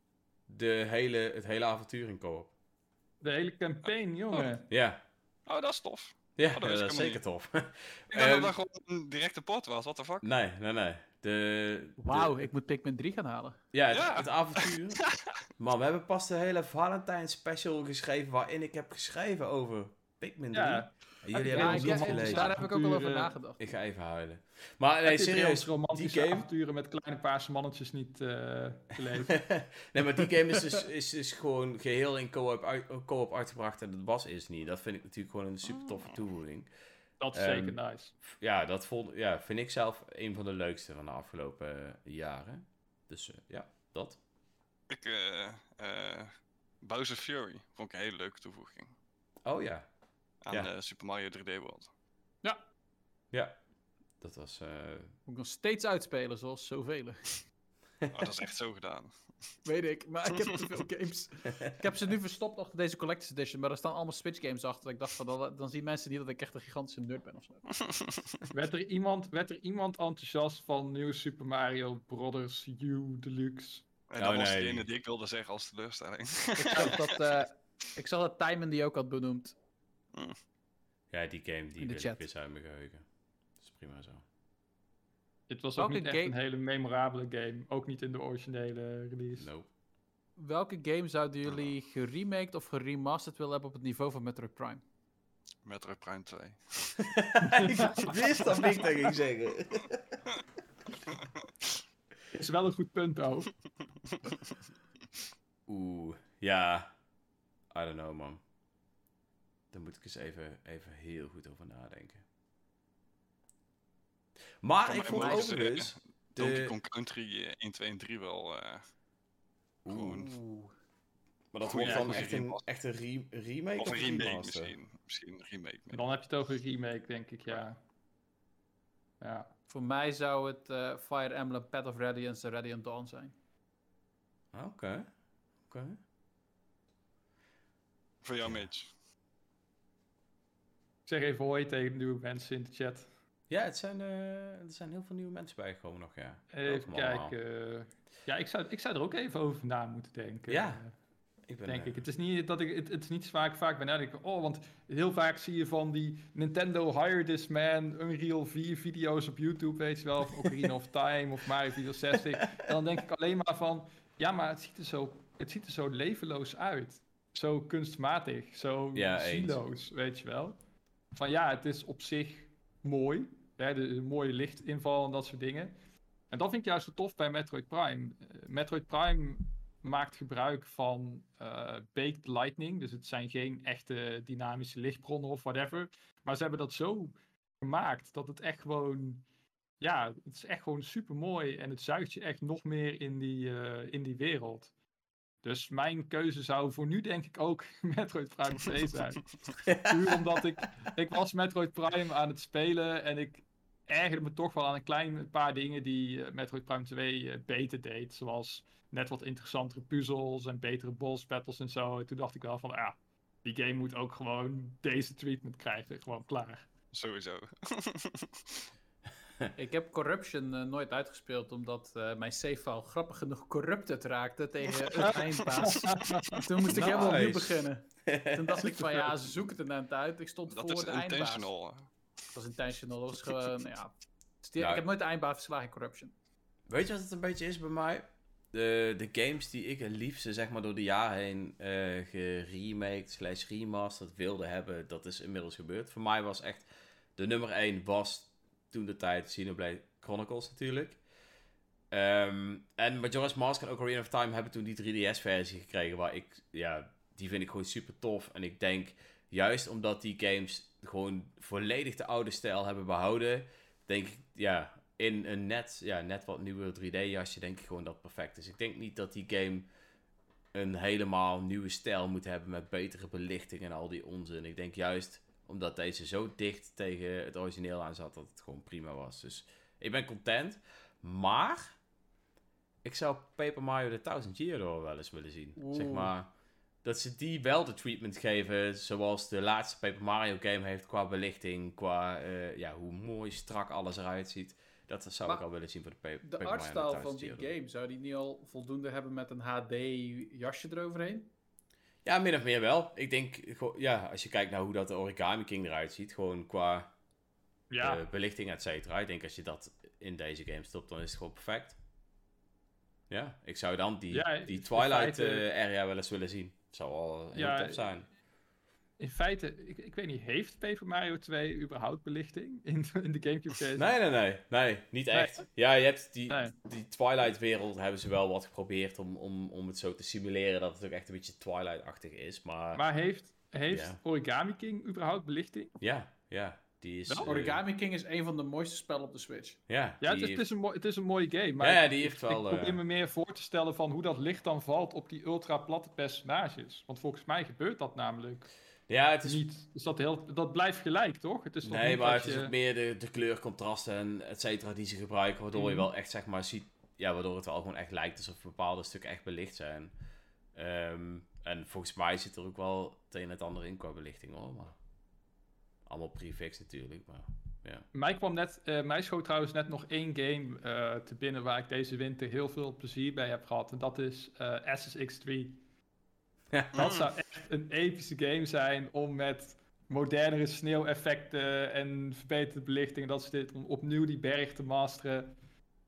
De hele, het hele avontuur in co-op. De hele campaign, jongen. Ja. Oh, dat is tof. Ja, Oh, dat dat is zeker tof. Ik dacht Ehm, dat dat gewoon een directe port was. What the fuck? nee, nee, nee. De, Wauw, de- ik moet Pikmin 3 gaan halen. Ja, het, Ja. het avontuur. Man, we hebben pas de hele Valentijn special geschreven waarin ik heb geschreven over Pikmin 3. Ja. Jullie Ja, hebben ja, gelezen. daar heb ik ook al over nagedacht. Ik ga even huilen. Maar nee, Heb je serieus, die romantische game... avonturen met kleine paarse mannetjes niet eh gelezen. nee, maar die game is dus, is dus gewoon geheel in co-op, uit, co-op uitgebracht en dat was eerst niet. Dat vind ik natuurlijk gewoon een super toffe toevoeging. Dat is Ehm, zeker nice. Ja, dat vond, ja, vind ik zelf een van de leukste van de afgelopen eh, jaren. Dus eh, ja, dat. Ik, eh eh Bowser Fury vond ik een hele leuke toevoeging Oh ja, aan Ja. eh, Super Mario 3D World. ja. Dat was... eh, Moet ik nog steeds uitspelen, zoals zoveel. Oh, dat is echt zo gedaan. Weet ik, maar ik heb te veel games. ik heb ze nu verstopt achter deze Collector's Edition, maar er staan allemaal Switch games achter. Ik dacht van, dan, dan zien mensen niet dat ik echt een gigantische nerd ben of zo. Werd er, iemand, werd er iemand enthousiast van New Super Mario Brothers U Deluxe? En Oh, dat was nee. de ene die ik wilde zeggen als teleurstelling. Ik zag dat, eh, ik zag dat Timon die ook had benoemd. Ja, die game die In de wil chat. ik weer uit mijn geheugen. Dat is prima zo. Dit was ook Welke niet echt game- een hele memorabele game. Ook niet in de originele release. Nope. Welke game zouden jullie geremaked of geremasterd willen hebben op het niveau van Metroid Prime? Metroid Prime 2. ik wist dat ik dat ging zeggen. Is wel een goed punt, ook. Oeh, ja. I don't know, man. Daar moet ik eens even, even heel goed over nadenken. Maar Van ik vond overigens... Donkey De... Kong Country eh, 1, 2 en 3 wel. eh, gewoon. Oeh. Maar dat wordt dan echt een, echt een re- remake of een remake remaster? misschien. Misschien een remake. En dan heb je het over een remake, denk ik, ja. Ja. Voor mij zou het eh, Fire Emblem Path of Radiance en Radiant Dawn zijn. Ah, Oké. Oké. Voor jou, Mitch. Zeg even hoi tegen de nieuwe mensen in de chat. Ja, het zijn, eh, er zijn heel veel nieuwe mensen bijgekomen nog, ja. Even kijken. Ja, ik zou, ik zou er ook even over na moeten denken. Ja, eh, Ik ben, denk eh, ik. Het is niet dat ik het, het is niet vaak vaak bij nadenken. Oh, want heel vaak zie je van die Nintendo Hire This Man, Unreal 4 video's op YouTube, weet je wel, of Ocarina of Time of Mario 64. En dan denk ik alleen maar van, ja, maar het ziet er zo, het ziet er zo levenloos uit. Zo kunstmatig, zo Ja, zieloos, weet je wel. Van ja, het is op zich mooi, hè, de, mooie lichtinval en dat soort dingen. En dat vind ik juist zo tof bij Metroid Prime. Eh, Metroid Prime maakt gebruik van eh, baked lightning. Dus het zijn geen echte dynamische lichtbronnen of whatever. Maar ze hebben dat zo gemaakt dat het echt gewoon. Ja, het is echt gewoon super mooi. En het zuigt je echt nog meer in die, eh, in die wereld. Dus mijn keuze zou voor nu denk ik ook Metroid Prime 2 zijn. Puur omdat ik, ik was Metroid Prime aan het spelen en ik ergerde me toch wel aan een klein paar dingen die eh, Metroid Prime 2 eh, beter deed. Zoals net wat interessantere puzzels en betere boss battles en zo. En toen dacht ik wel van, ja, die game moet ook gewoon deze treatment krijgen. Gewoon klaar. Sowieso. Ik heb Corruption eh, nooit uitgespeeld, omdat eh, mijn save file grappig genoeg corrupted raakte tegen het eindbaas. Toen moest ik helemaal opnieuw beginnen. Toen dacht ik van ja, ze zoeken het net uit. Ik stond Dat voor is de eindbaas. intentional. Dat was intentional. Dat was gewoon, ja. Dus Ja. Ik heb nooit de eindbaas verslagen in Corruption. Weet je wat het een beetje is bij mij? De, de games die ik het liefste zeg maar door de jaren heen eh geremaked slash remastered wilde hebben, dat is inmiddels gebeurd. Voor mij was echt de nummer 1 was toen de tijd Xenoblade Chronicles natuurlijk. Ehm, en Majora's Mask en Ocarina of Time hebben toen die 3DS-versie gekregen, waar ik, ja, die vind ik gewoon super tof. En ik denk, juist omdat die games gewoon volledig de oude stijl hebben behouden, denk ik, ja, in een net, ja, net wat nieuwe 3D-jasje denk ik gewoon dat perfect is. Ik denk niet dat die game een helemaal nieuwe stijl moet hebben met betere belichting en al die onzin. Ik denk juist omdat deze zo dicht tegen het origineel aan zat dat het gewoon prima was. Dus ik ben content. Maar ik zou Paper Mario de Thousand Year Door wel eens willen zien. Zeg maar dat ze die wel de treatment geven zoals de laatste Paper Mario game heeft qua belichting, qua eh, ja, hoe mooi strak alles eruit ziet. Dat zou ik al willen zien voor de Paper, De Paper Mario artstyle van Thousand die game, zou die niet al voldoende hebben met een HD jasje eroverheen? Ja, min of meer wel. Ik denk, ja, als je kijkt naar hoe dat de Origami King eruit ziet, gewoon qua Ja, eh, belichting, et cetera. Ik denk als je dat in deze game stopt, dan is het gewoon perfect. Ja, ik zou dan die, Ja, die Twilight feite- eh, area wel eens willen zien. Zou wel heel Ja, tof zijn. In feite, ik, ik weet niet, heeft Paper Mario 2 überhaupt belichting in, in de Gamecube versie? Nee, nee, nee. Nee, niet Nee. echt. Ja, je hebt die, Nee. die Twilight-wereld hebben ze wel wat geprobeerd om, om, om het zo te simuleren dat het ook echt een beetje Twilight-achtig is. Maar, Maar heeft, heeft Ja. Origami King überhaupt belichting? ja, ja, die is... Wel, eh, Origami King is een van de mooiste spellen op de Switch. ja, Ja, het is, het, is een mooi, het is een mooie game. Maar Ja, die heeft ik, wel, Ik probeer eh, me meer voor te stellen van hoe dat licht dan valt op die ultra platte personages. Want volgens mij gebeurt dat namelijk ja, het is niet. Dus dat, heel, dat blijft gelijk, toch? Het is Nee, maar het is ook meer de, de kleurcontrasten en et cetera die ze gebruiken, waardoor je Mhm. wel echt zeg maar ziet, ja, waardoor het wel gewoon echt lijkt alsof bepaalde stukken echt belicht zijn. Ehm, en volgens mij zit er ook wel het een en het ander in qua belichting hoor, maar allemaal prefix natuurlijk, maar ja. Mij kwam net, eh, mij schoot trouwens net nog één game eh, te binnen waar ik deze winter heel veel plezier bij heb gehad. En dat is eh SSX3. Dat zou echt een epische game zijn om met modernere sneeuweffecten en verbeterde belichting en dat soort dingen, om opnieuw die berg te masteren.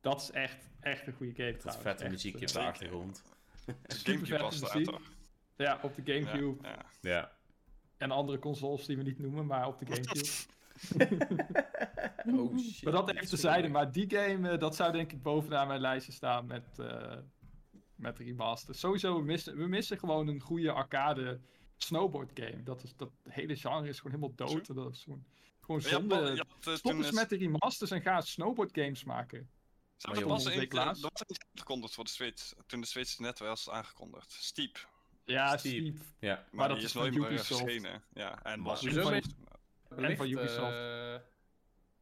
Dat is echt, echt een goede game Dat trouwens. vette Echt, muziekje op eh, de achtergrond. Gamecube vette was daar muziek. toch? Ja, op de Gamecube. Ja, ja. Ja. En andere consoles die we niet noemen, maar op de Gamecube. Oh shit. maar dat even terzijde. Maar die game, eh, dat zou denk ik bovenaan mijn lijstje staan met, eh met remaster. Sowieso, we missen, we missen gewoon een goede arcade snowboard game. Dat, is, dat hele genre is gewoon helemaal dood. en Dat is gewoon, gewoon zonde. ja, eh, Stop toen eens met de remasters en ga snowboard games maken. Zo, Maar er joh, was eentje aangekondigd voor de Switch. Toen de Switch net was aangekondigd. Steep. Ja, Steep. Steep. Ja. Maar, Maar dat is nooit van meer Ubisoft. verschenen. Ja, en was. Wellicht, van Ubisoft. eh,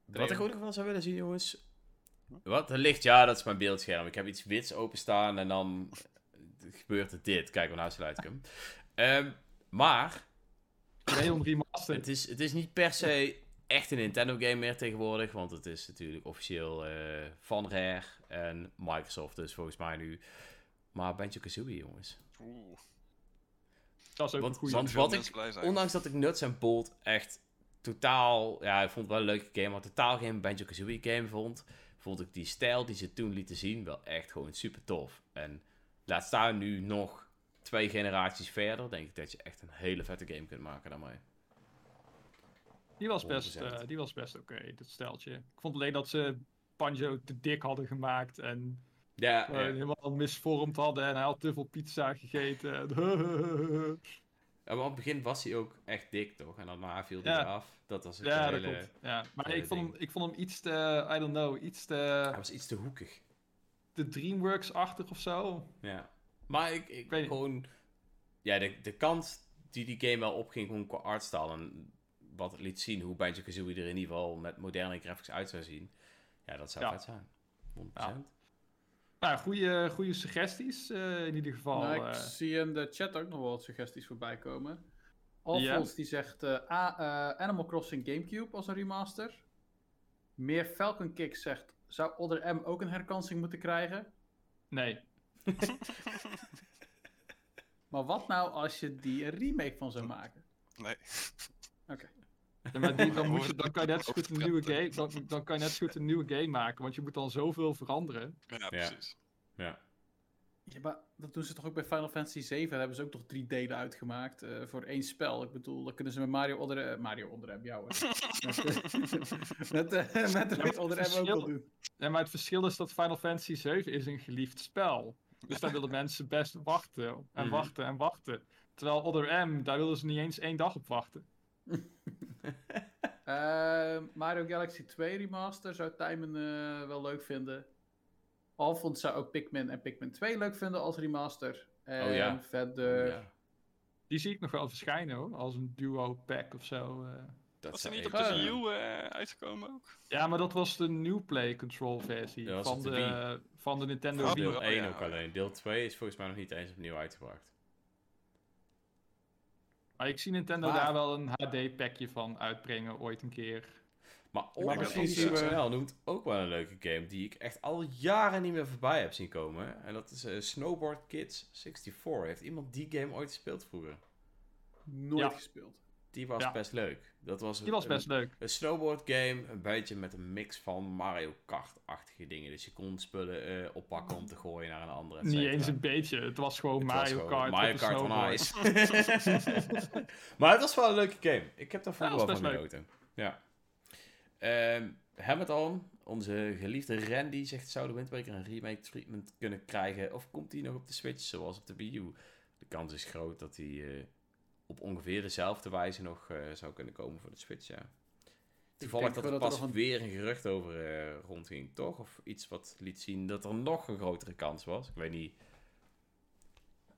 Wat ik ook nog wel zou willen zien, jongens. Wat? Het licht, ja, dat is mijn beeldscherm. Ik heb iets wits openstaan en dan gebeurt er dit. Kijk, maar nou sluit ik hem. Ehm, maar Remastered. het is, het is niet per se echt een Nintendo game meer tegenwoordig. Want het is natuurlijk officieel eh, van Rare en Microsoft. Dus volgens mij nu. Maar Banjo-Kazooie, jongens. Oeh, Dat is ook Want- een goede. want- wat ik-. Ondanks dat ik Nuts en Bolt echt totaal... Ja, ik vond het wel een leuke game, maar totaal geen Banjo-Kazooie game vond... vond ik die stijl die ze toen lieten zien wel echt gewoon super tof. En laat staan nu nog twee generaties verder... denk ik dat je echt een hele vette game kunt maken daarmee. Die was best, 100%. eh, die was best oké, dat steltje. Ik vond alleen dat ze Banjo te dik hadden gemaakt en Ja, eh, ja. helemaal misvormd hadden en hij had te veel pizza gegeten. Ja, maar op het begin was hij ook echt dik, toch? En daarna viel hij Ja. eraf. Dat was het ja, hele... dat klopt. Ja. Maar ik vond, hem, ik vond hem iets te, I don't know, iets te, Hij was iets te hoekig. te Dreamworks-achtig of zo. Ja. Maar ik, ik weet niet. gewoon... Ja, de, de kant die die game wel opging, gewoon qua artstyle en wat het liet zien, hoe Banjo-Kazooie er in ieder geval met moderne graphics uit zou zien. Ja, dat zou Ja. vet zijn. 100%. Ja. Nou, goede, goede suggesties eh, in ieder geval. Nou, ik eh. zie in de chat ook nog wel wat suggesties voorbij komen. Alfons die zegt eh, A- eh, Animal Crossing Gamecube als een remaster. Meer Falcon Kick zegt, zou Other M ook een herkansing moeten krijgen? Nee. Maar wat nou als je die een remake van zou maken? Nee. Ja, maar die, dan, moet je, dan kan je net zo goed een nieuwe game, dan, dan kan je net zo goed een nieuwe game maken, want je moet dan zoveel veranderen. Ja, precies. Ja. Ja, maar dat doen ze toch ook bij Final Fantasy 7? Daar hebben ze ook toch drie delen uitgemaakt eh, voor één spel. Ik bedoel, dan kunnen ze met Mario Other... eh, Mario Other M, jou hè. met, eh, met, M ook wel doen. Ja, maar het verschil is dat Final Fantasy 7 is een geliefd spel. Dus daar willen mensen best wachten en Mhm. wachten en wachten. Terwijl Other M, daar willen ze niet eens één dag op wachten. Eh, Mario Galaxy 2 Remaster zou Tijmen eh, wel leuk vinden. Alfons zou ook Pikmin en Pikmin 2 leuk vinden als remaster. En Oh ja. verder... Ja, Die zie ik nog wel verschijnen hoor, als een duo pack of zo. eh. dat Was er niet op de Eh. Wii U uitgekomen ook? Ja, maar dat was de New Play Control versie van de de, van de Nintendo Oh, Wii. Deel Oh, 1 ja, ook oh, alleen. Deel 2 is volgens mij nog niet eens opnieuw uitgebracht. Maar ik zie Nintendo Maar- daar wel een HD-packje van uitbrengen ooit een keer. Maar Maar misschien zien we... noemt ook wel een leuke game die ik echt al jaren niet meer voorbij heb zien komen. En dat is eh, Snowboard Kids 64. Heeft iemand die game ooit gespeeld vroeger? Nooit Ja. gespeeld. Die was Ja. best leuk. Dat was, Die was een- best leuk. Een snowboard game, een beetje met een mix van Mario Kart-achtige dingen. Dus je kon spullen eh, oppakken om te gooien naar een andere. et Niet eens een beetje, het was gewoon Het Mario Kart Mario Kart on ice. maar het was wel een leuke game. Ik heb daar vroeger Ja, wel dat van genoten. Ja. Ehm Hamilton, onze geliefde Randy, zegt: Zou de Wind Waker een remake treatment kunnen krijgen? Of komt die nog op de Switch zoals op de Wii U? De kans is groot dat die eh, op ongeveer dezelfde wijze nog eh, zou kunnen komen voor de Switch. Ja. Toevallig dat er dat pas er een- weer een gerucht over eh, rondging, toch? Of iets wat liet zien dat er nog een grotere kans was. Ik weet niet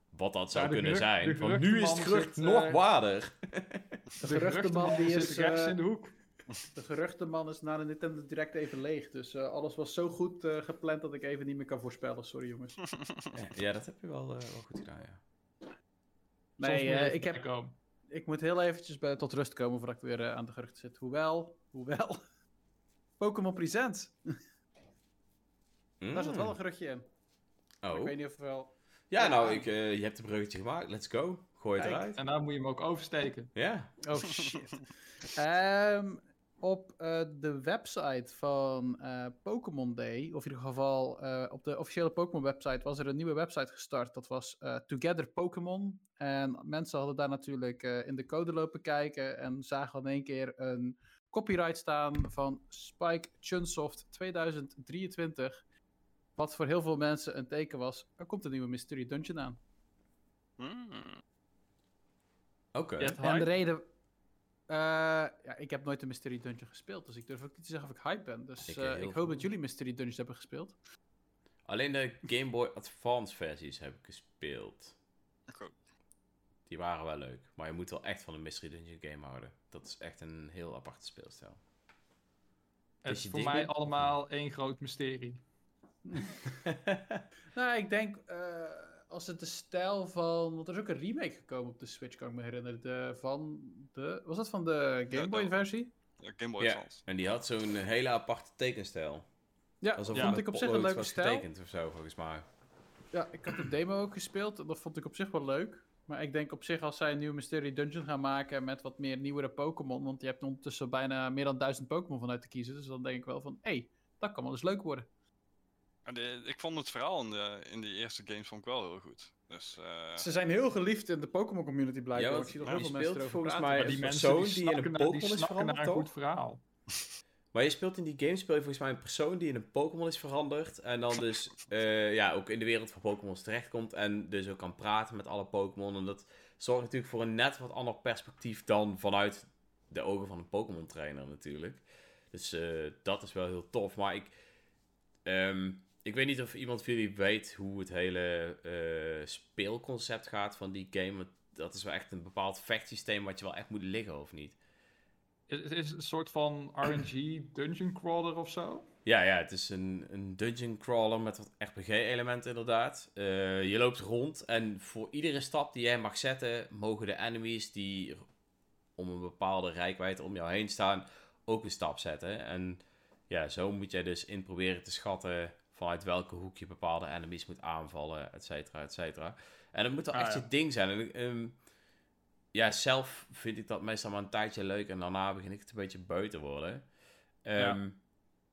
wat dat zou kunnen gerucht- zijn. Want nu is het gerucht zit, nog eh, waarder. De geruchtenman die zit is... rechts eh, in de hoek. De geruchtenman is na de Nintendo Direct even leeg. Dus eh, alles was zo goed gepland dat ik even niet meer kan voorspellen. Sorry jongens. Ja, ja, dat heb je wel, eh, wel goed gedaan, ja. Nee, eh, ik, heb, ik moet heel eventjes bij, tot rust komen voordat ik weer eh, aan de geruchten zit. Hoewel, hoewel. Pokémon Presents. Daar zat wel een geruchtje in. Oh. Ik weet niet of wel... Ja, nou, ik, eh, je hebt een bruggetje gemaakt. Let's go. Gooi het Kijk. eruit. En dan moet je hem ook oversteken. Ja. Oh shit. Ehm, op eh, de website van eh Pokémon Day, of in ieder geval eh, op de officiële Pokémon website, was er een nieuwe website gestart. Dat was eh, Together Pokémon. En mensen hadden daar natuurlijk eh, in de code lopen kijken en zagen in één keer een copyright staan van Spike Chunsoft 2023. Wat voor heel veel mensen een teken was. Er komt een nieuwe Mystery Dungeon aan. Hmm. Oké. En de reden... eh, ja, ik heb nooit een Mystery Dungeon gespeeld, dus ik durf ook niet te zeggen of ik hype ben. Dus Ik, eh, heel ik hoop dat jullie Mystery Dungeons hebben gespeeld. Alleen de Game Boy Advance versies heb ik gespeeld. Die waren wel leuk. Maar je moet wel echt van een Mystery Dungeon game houden. Dat is echt een heel aparte speelstijl. Het Is is voor mij allemaal één groot mysterie. Nou, ik denk eh, als het de stijl van. Want er is ook een remake gekomen op de Switch, kan ik me herinneren. De, van de. Was dat van de Game Boy dat- versie? Ja, Game Boy Ja, Advance. en die had zo'n hele aparte tekenstijl. Ja, Alsof dat het vond ik op zich een leuke was stijl. getekend of zo, volgens mij. Ja, ik had de demo ook gespeeld. En dat vond ik op zich wel leuk. Maar ik denk op zich als zij een nieuwe Mystery Dungeon gaan maken met wat meer nieuwere Pokémon. Want je hebt ondertussen bijna meer dan duizend Pokémon vanuit te kiezen. Dus dan denk ik wel van, hé, hey, dat kan wel eens leuk worden. De- ik vond het verhaal in de, in die eerste games vond ik wel heel goed. Dus eh, Ze zijn heel geliefd in de Pokémon community blijkbaar. Ja, want ik zie nog je heel veel mensen speelt erover volgens praten. mij Maar die een mensen persoon die, die in een die Pokémon is snakken naar veranderd, een goed verhaal. Maar je speelt in die game speel je volgens mij een persoon die in een Pokémon is veranderd. En dan dus eh, ja, ook in de wereld van Pokémon's terechtkomt. En dus ook kan praten met alle Pokémon. En dat zorgt natuurlijk voor een net wat ander perspectief dan vanuit de ogen van een Pokémon trainer natuurlijk. Dus eh, dat is wel heel tof. Maar ik, ehm, ik weet niet of iemand van jullie weet hoe het hele eh, speelconcept gaat van die game. Dat is wel echt een bepaald vechtsysteem wat je wel echt moet liggen of niet. Het is een soort van RNG dungeon crawler of zo. Ja, ja, het is een, een dungeon crawler met wat RPG-elementen inderdaad. Eh, je loopt rond en voor iedere stap die jij mag zetten, mogen de enemies die om een bepaalde rijkwijde om jou heen staan, ook een stap zetten. En ja, zo moet jij dus in proberen te schatten vanuit welke hoek je bepaalde enemies moet aanvallen, et cetera, et cetera. En dat moet wel Ah, echt ja. je ding zijn. En, ehm, ja, zelf vind ik dat meestal maar een tijdje leuk en daarna begin ik het een beetje beu te worden. Ehm,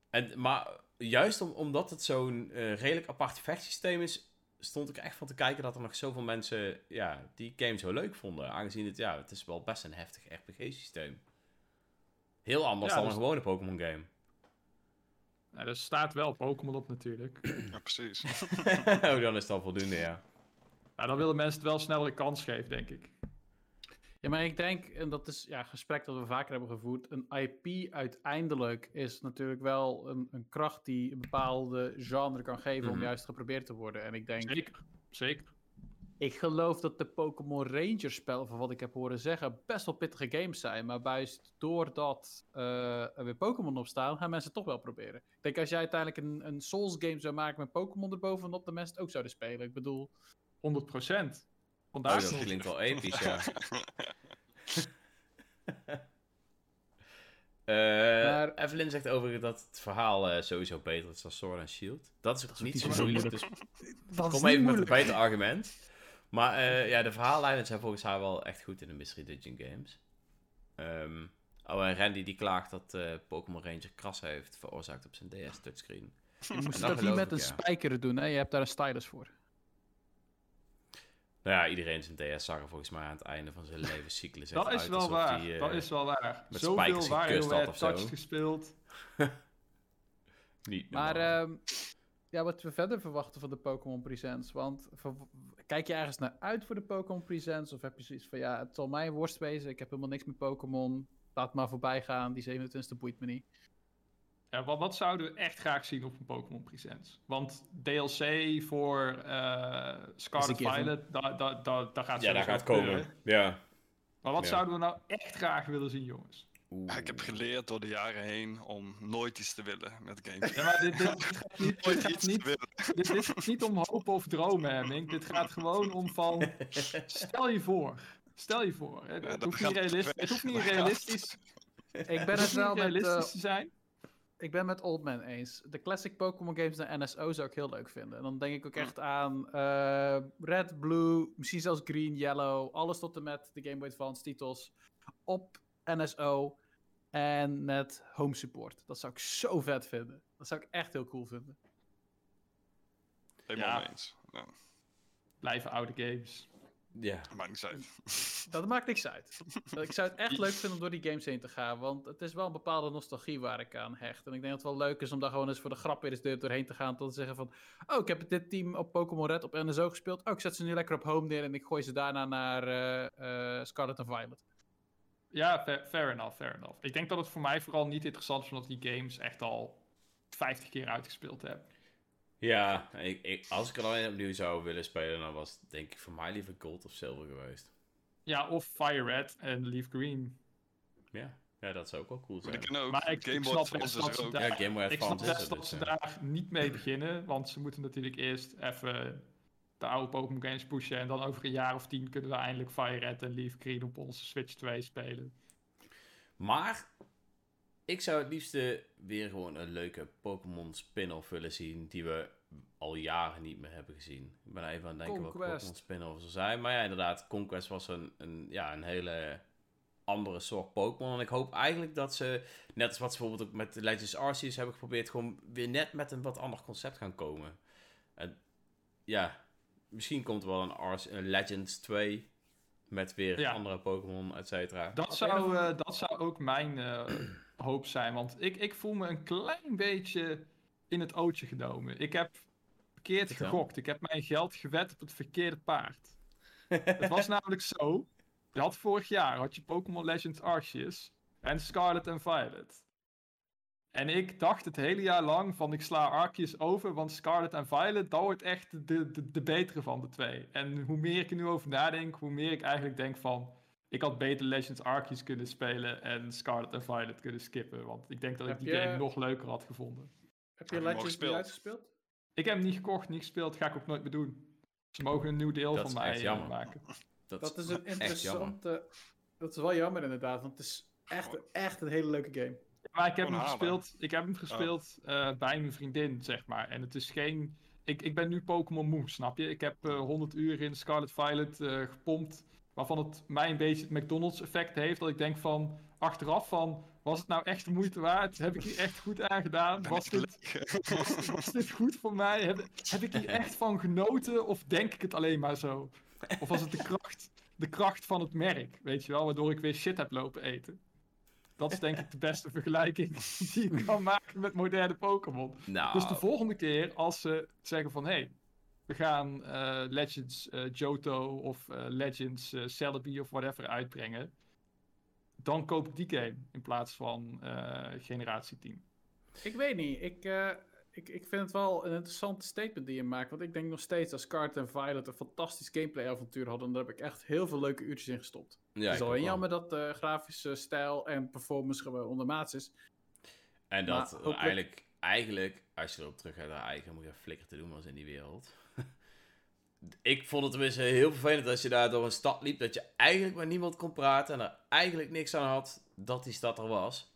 en, maar juist om, omdat het zo'n eh, redelijk apart vechtsysteem is, stond ik echt van te kijken dat er nog zoveel mensen ja, die game zo leuk vonden. Aangezien het, ja, het is wel best een heftig RPG-systeem. Heel anders Ja, dan dus- een gewone Pokémon game. Nou, er staat wel Pokémon op natuurlijk. ja, precies. oh, dan is het al voldoende, ja. Maar dan willen mensen het wel sneller een kans geven, denk ik. Ja, maar ik denk, en dat is ja, een gesprek dat we vaker hebben gevoerd, een IP uiteindelijk is natuurlijk wel een, een kracht die een bepaalde genre kan geven om Mhm. juist geprobeerd te worden. En ik denk, Zeker, zeker. Ik geloof dat de Pokémon Ranger spel, van wat ik heb horen zeggen, best wel pittige games zijn. Maar juist doordat eh, er weer Pokémon op staan, gaan mensen het toch wel proberen. Ik denk als jij uiteindelijk een, een Souls game zou maken met Pokémon erbovenop, de mensen het ook zouden spelen. Ik bedoel, 100 procent. Oh, Vandaag dat klinkt wel episch, ja. Eh, Maar- Evelyn zegt overigens dat het verhaal eh, sowieso beter is dan Sword and Shield. Dat is ook niet niet zo moeilijk, dus dat Kom even met een beter argument. Maar eh, ja, de verhaallijnen zijn volgens haar wel echt goed in de Mystery Dungeon games. Ehm, oh, en Randy die klaagt dat eh, Pokémon Ranger kras heeft veroorzaakt op zijn DS touchscreen. Je moest dat niet met ik, een ja. spijker doen, hè? Je hebt daar een stylus voor. Nou ja, iedereen zijn DS zag er volgens mij aan het einde van zijn levenscyclus Dat is uit wel waar. die, eh, dat is wel waar. met Zoveel spijkers gekust had WarioWare of zo. Touch gespeeld. niet Maar normaal. ehm, ja, wat we verder verwachten van de Pokémon Presents. Want kijk je ergens naar uit voor de Pokémon Presents? Of heb je zoiets van, ja, het zal mij een worst wezen. Ik heb helemaal niks met Pokémon. Laat maar voorbij gaan. Die 27e boeit me niet. Ja, wat, wat zouden we echt graag zien op een Pokémon Presents? Want DLC voor eh Scarlet. Violet, daar da, da, daar gaat ja, daar gaat komen. Ja. Maar wat Ja. zouden we nou echt graag willen zien, jongens? Oeh. Ik heb geleerd door de jaren heen om nooit iets te willen met games. Ja, maar dit, dit, dit gaat niet, dit gaat iets niet, dit, dit om hoop of dromen, hè, Mink. Dit gaat gewoon om van... Stel je voor. Stel je voor. Hè. Ja, Het, dat hoeft niet realistisch, weg. het hoeft niet realistisch, Ik ben het wel met, realistisch te zijn. ik ben met Oldman eens. De classic Pokémon games naar NSO zou ik heel leuk vinden. En dan denk ik ook echt aan eh, Red, Blue, misschien zelfs Green, Yellow. Alles tot en met de Game Boy Advance titels op NSO. En met home support. Dat zou ik zo vet vinden. Dat zou ik echt heel cool vinden. Helemaal Ja. eens. Ja. Blijven oude games. Ja. Dat maakt niks uit. Dat maakt niks uit. Ik zou het echt leuk vinden om door die games heen te gaan. Want het is wel een bepaalde nostalgie waar ik aan hecht. En ik denk dat het wel leuk is om daar gewoon eens voor de grap weer eens door- doorheen te gaan. Tot te zeggen van, oh, ik heb dit team op Pokémon Red op NSO gespeeld. Oh, ik zet ze nu lekker op home neer en ik gooi ze daarna naar eh, eh, Scarlet en Violet. Ja, fair, fair enough, fair enough. Ik denk dat het voor mij vooral niet interessant is, omdat ik die games echt al 50 keer uitgespeeld heb. Ja, ik, ik, als ik er alleen opnieuw zou willen spelen, dan was het denk ik voor mij liever gold of silver geweest. Ja, of Fire Red en Leaf Green. Ja, ja dat zou ook wel cool Maar zijn. die kunnen ook Maar ik, Game ik snap Advance best is dat ze ook. Ja, daar, Game Boy ik snap best dat dus, ze ja. daar niet mee beginnen, want ze moeten natuurlijk eerst even de oude Pokémon games pushen en dan over een jaar of tien kunnen we eindelijk Fire Red en Leaf Green op onze Switch 2 spelen. Maar ik zou het liefste weer gewoon een leuke Pokémon spin-off willen zien die we al jaren niet meer hebben gezien. Ik ben even aan het denken wat. Pokémon spin-off zou zijn. Maar ja, inderdaad, Conquest was een, een, ja, een hele andere soort Pokémon. En ik hoop eigenlijk dat ze, net als wat ze bijvoorbeeld ook met de Legends Arceus hebben geprobeerd, gewoon weer net met een wat ander concept gaan komen. En ja, misschien komt er wel een, Arce- een Legends 2 met weer Ja. andere Pokémon, et cetera. Dat zou, eh, dat zou ook mijn eh, hoop zijn, want ik, ik voel me een klein beetje in het ootje genomen. Ik heb verkeerd Vertel. gegokt. Ik heb mijn geld gewet op het verkeerde paard. Het was namelijk zo, je had vorig jaar had je Pokémon Legends Arceus en Scarlet en Violet. En ik dacht het hele jaar lang van ik sla Arceus over, want Scarlet en Violet, dat wordt echt de, de, de betere van de twee. En hoe meer ik er nu over nadenk, hoe meer ik eigenlijk denk van... Ik had beter Legends Arceus kunnen spelen en Scarlet en Violet kunnen skippen. Want ik denk dat ik Heb die je- game nog leuker had gevonden. Heb je Legends niet gespeeld? uitgespeeld? Ik heb hem niet gekocht, niet gespeeld, ga ik ook nooit meer doen. Ze mogen een nieuw deel Dat van is mij echt eh, jammer. maken. Dat is een echt jammer. interessante... Dat is wel jammer inderdaad, want het is echt, echt een hele leuke game. Maar ik heb hem gespeeld, ik heb hem gespeeld eh, bij mijn vriendin, zeg maar. En het is geen... Ik, ik ben nu Pokémon moe, snap je? Ik heb eh 100 uur in Scarlet Violet eh, gepompt. Waarvan het mij een beetje het McDonald's effect heeft. Dat ik denk van, achteraf van... Was het nou echt de moeite waard? Heb ik hier echt goed aan gedaan? Was dit, leuk? was, was dit goed voor mij? Heb, heb ik hier echt van genoten? Of denk ik het alleen maar zo? Of was het de kracht, de kracht van het merk, weet je wel? Waardoor ik weer shit heb lopen eten. Dat is denk ik de beste vergelijking die ik kan maken met moderne Pokémon. Nou, Dus de volgende keer als ze zeggen van... Hé, hey, we gaan eh, Legends eh, Johto of eh, Legends eh, Celebi of whatever uitbrengen... Dan koop ik die game in plaats van eh, generatie 10. Ik weet niet. Ik, eh, ik, ik vind het wel een interessant statement die je maakt. Want ik denk nog steeds dat Scarlet en Violet een fantastisch gameplay avontuur hadden. En daar heb ik echt heel veel leuke uurtjes in gestopt. ja, het is alleen wel. jammer dat de grafische stijl en performance gewoon ondermaats is. En dat hopelijk- eigenlijk, eigenlijk, als je erop terug gaat, eigenlijk helemaal geen flikker te doen was in die wereld. ik vond het tenminste heel vervelend als je daar door een stad liep, dat je eigenlijk met niemand kon praten en er eigenlijk niks aan had dat die stad er was.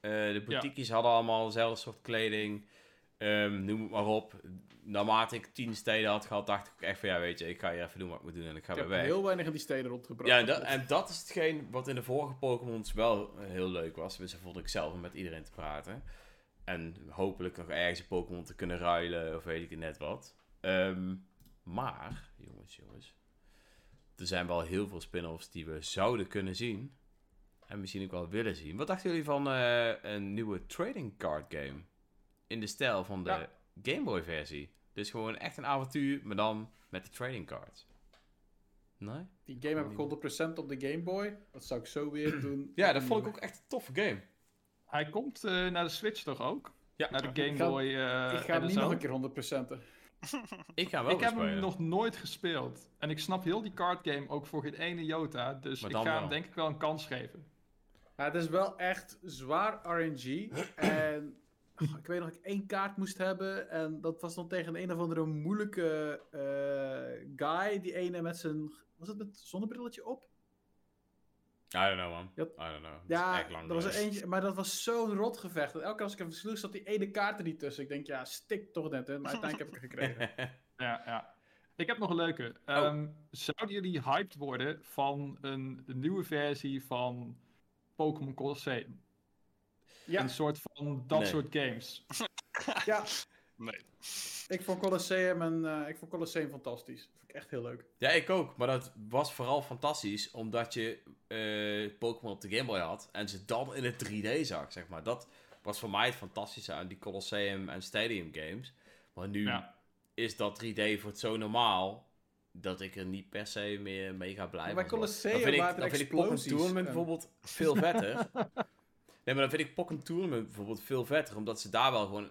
Eh, de boutiques hadden allemaal dezelfde soort kleding, ehm, noem het maar op. Naarmate ik tien steden had gehad, dacht ik ook echt van, ja weet je, ik ga hier even doen wat ik moet doen en ik ga Ik weer heb weg. heel weinig in die steden rondgebracht. Ja, en dat, en dat is hetgeen wat in de vorige Pokémons wel heel leuk was. Dus vond ik zelf om met iedereen te praten. En hopelijk nog ergens een Pokémon te kunnen ruilen of weet ik net wat. Ehm, maar, jongens, jongens. Er zijn wel heel veel spin-offs die we zouden kunnen zien. En misschien ook wel willen zien. Wat dachten jullie van eh, een nieuwe trading card game? In de stijl van de Ja. Game Boy versie. Dus gewoon echt een avontuur, maar dan met de trading cards. Nee? Die game heb ik 100% op de Game Boy. Dat zou ik zo weer doen. Ja, dat vond ik ook echt een toffe game. Hij komt eh, naar de Switch toch ook? Ja, Naar de Game Ik ga- Boy eh ik ga hem niet nog een keer 100%en. ik ga wel Ik heb hem nog nooit gespeeld. En ik snap heel die card game ook voor geen ene jota. Dus ik ga wel. hem denk ik wel een kans geven. Ja, het is wel echt zwaar RNG. en oh, ik weet nog dat ik één kaart moest hebben. En dat was dan tegen een of andere moeilijke eh, guy. Die ene met zijn. Was het met zonnebrilletje op? I don't know, man. I don't know. Dat Ja, er was er eentje. Maar dat was zo'n rotgevecht. En elke keer als ik hem versloeg, zat die ene kaart er niet tussen. Ik denk, ja, stik toch net, hè. Maar uiteindelijk heb ik het gekregen. Ja, ja. Ik heb nog een leuke. Oh. Ehm, zouden jullie hyped worden van een, een nieuwe versie van Pokémon Colosseum? Ja, Een soort van dat Nee. soort games. ja. Nee. Ik vond Colosseum, en, eh, ik vond Colosseum fantastisch. Dat vond ik echt heel leuk. Ja, ik ook. Maar dat was vooral fantastisch omdat je eh, Pokémon op de Game Boy had en ze dan in het 3D zag, zeg maar. Dat was voor mij het fantastische aan die Colosseum en Stadium games. Maar nu Ja. is dat 3D voor het zo normaal dat ik er niet per se meer mee ga blijven. Maar bij. Colosseum dan vind ik, waren er dan vind ik Pokémon Tournament en- bijvoorbeeld veel vetter. nee, maar dan vind ik Pokémon Tournament bijvoorbeeld veel vetter, omdat ze daar wel gewoon...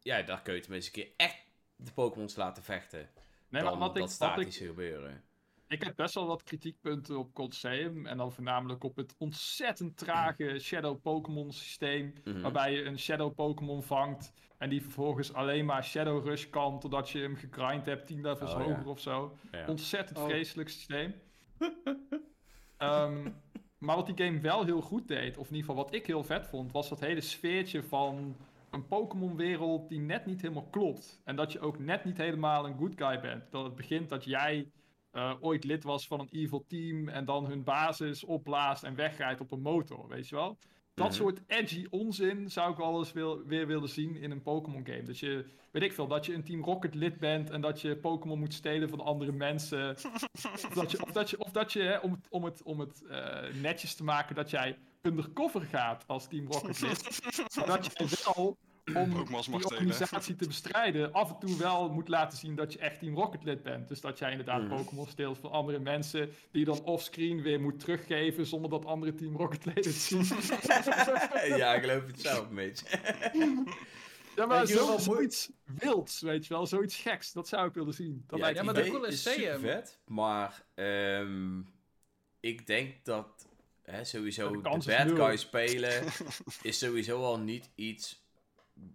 Ja, daar kun je tenminste een keer echt de Pokémons laten vechten. Nee, dan maar wat ik, dat ik, statische gebeuren. ik heb best wel wat kritiekpunten op Colosseum. En dan voornamelijk op het ontzettend trage Shadow Pokémon systeem. Mhm. Waarbij je een Shadow Pokémon vangt. En die vervolgens alleen maar Shadow Rush kan. Totdat je hem gegrind hebt, 10 levels Oh, ja. hoger of zo. Ja. Ontzettend Oh. vreselijk systeem. Ehm, maar wat die game wel heel goed deed, of in ieder geval wat ik heel vet vond, was dat hele sfeertje van een Pokémon-wereld die net niet helemaal klopt. En dat je ook net niet helemaal een good guy bent. Dat het begint dat jij eh, ooit lid was van een evil team en dan hun basis opblaast en wegrijdt op een motor, weet je wel? Dat Mhm. soort edgy onzin zou ik wel eens wil, weer willen zien in een Pokémon game. Dat je, weet ik veel, dat je een Team Rocket lid bent en dat je Pokémon moet stelen van andere mensen. Of dat je, of dat je, of dat je hè, om het, om het, om het eh, netjes te maken, dat jij undercover gaat als Team Rocket lid. dat je wel, om die organisatie te bestrijden, af en toe wel moet laten zien dat je echt Team Rocket lid bent. Dus dat jij inderdaad Mhm. Pokémon steelt van andere mensen, die je dan offscreen weer moet teruggeven zonder dat andere Team Rocket leden het zien. ja, ik geloof het zelf, Mitch. Ja, maar zo, wel, zoiets wilds, weet je wel, zoiets geks, dat zou ik willen zien. Dat ja, me maar de Colosseum- super vet, maar ehm, ik denk dat hè, sowieso De bad guy spelen is sowieso al niet iets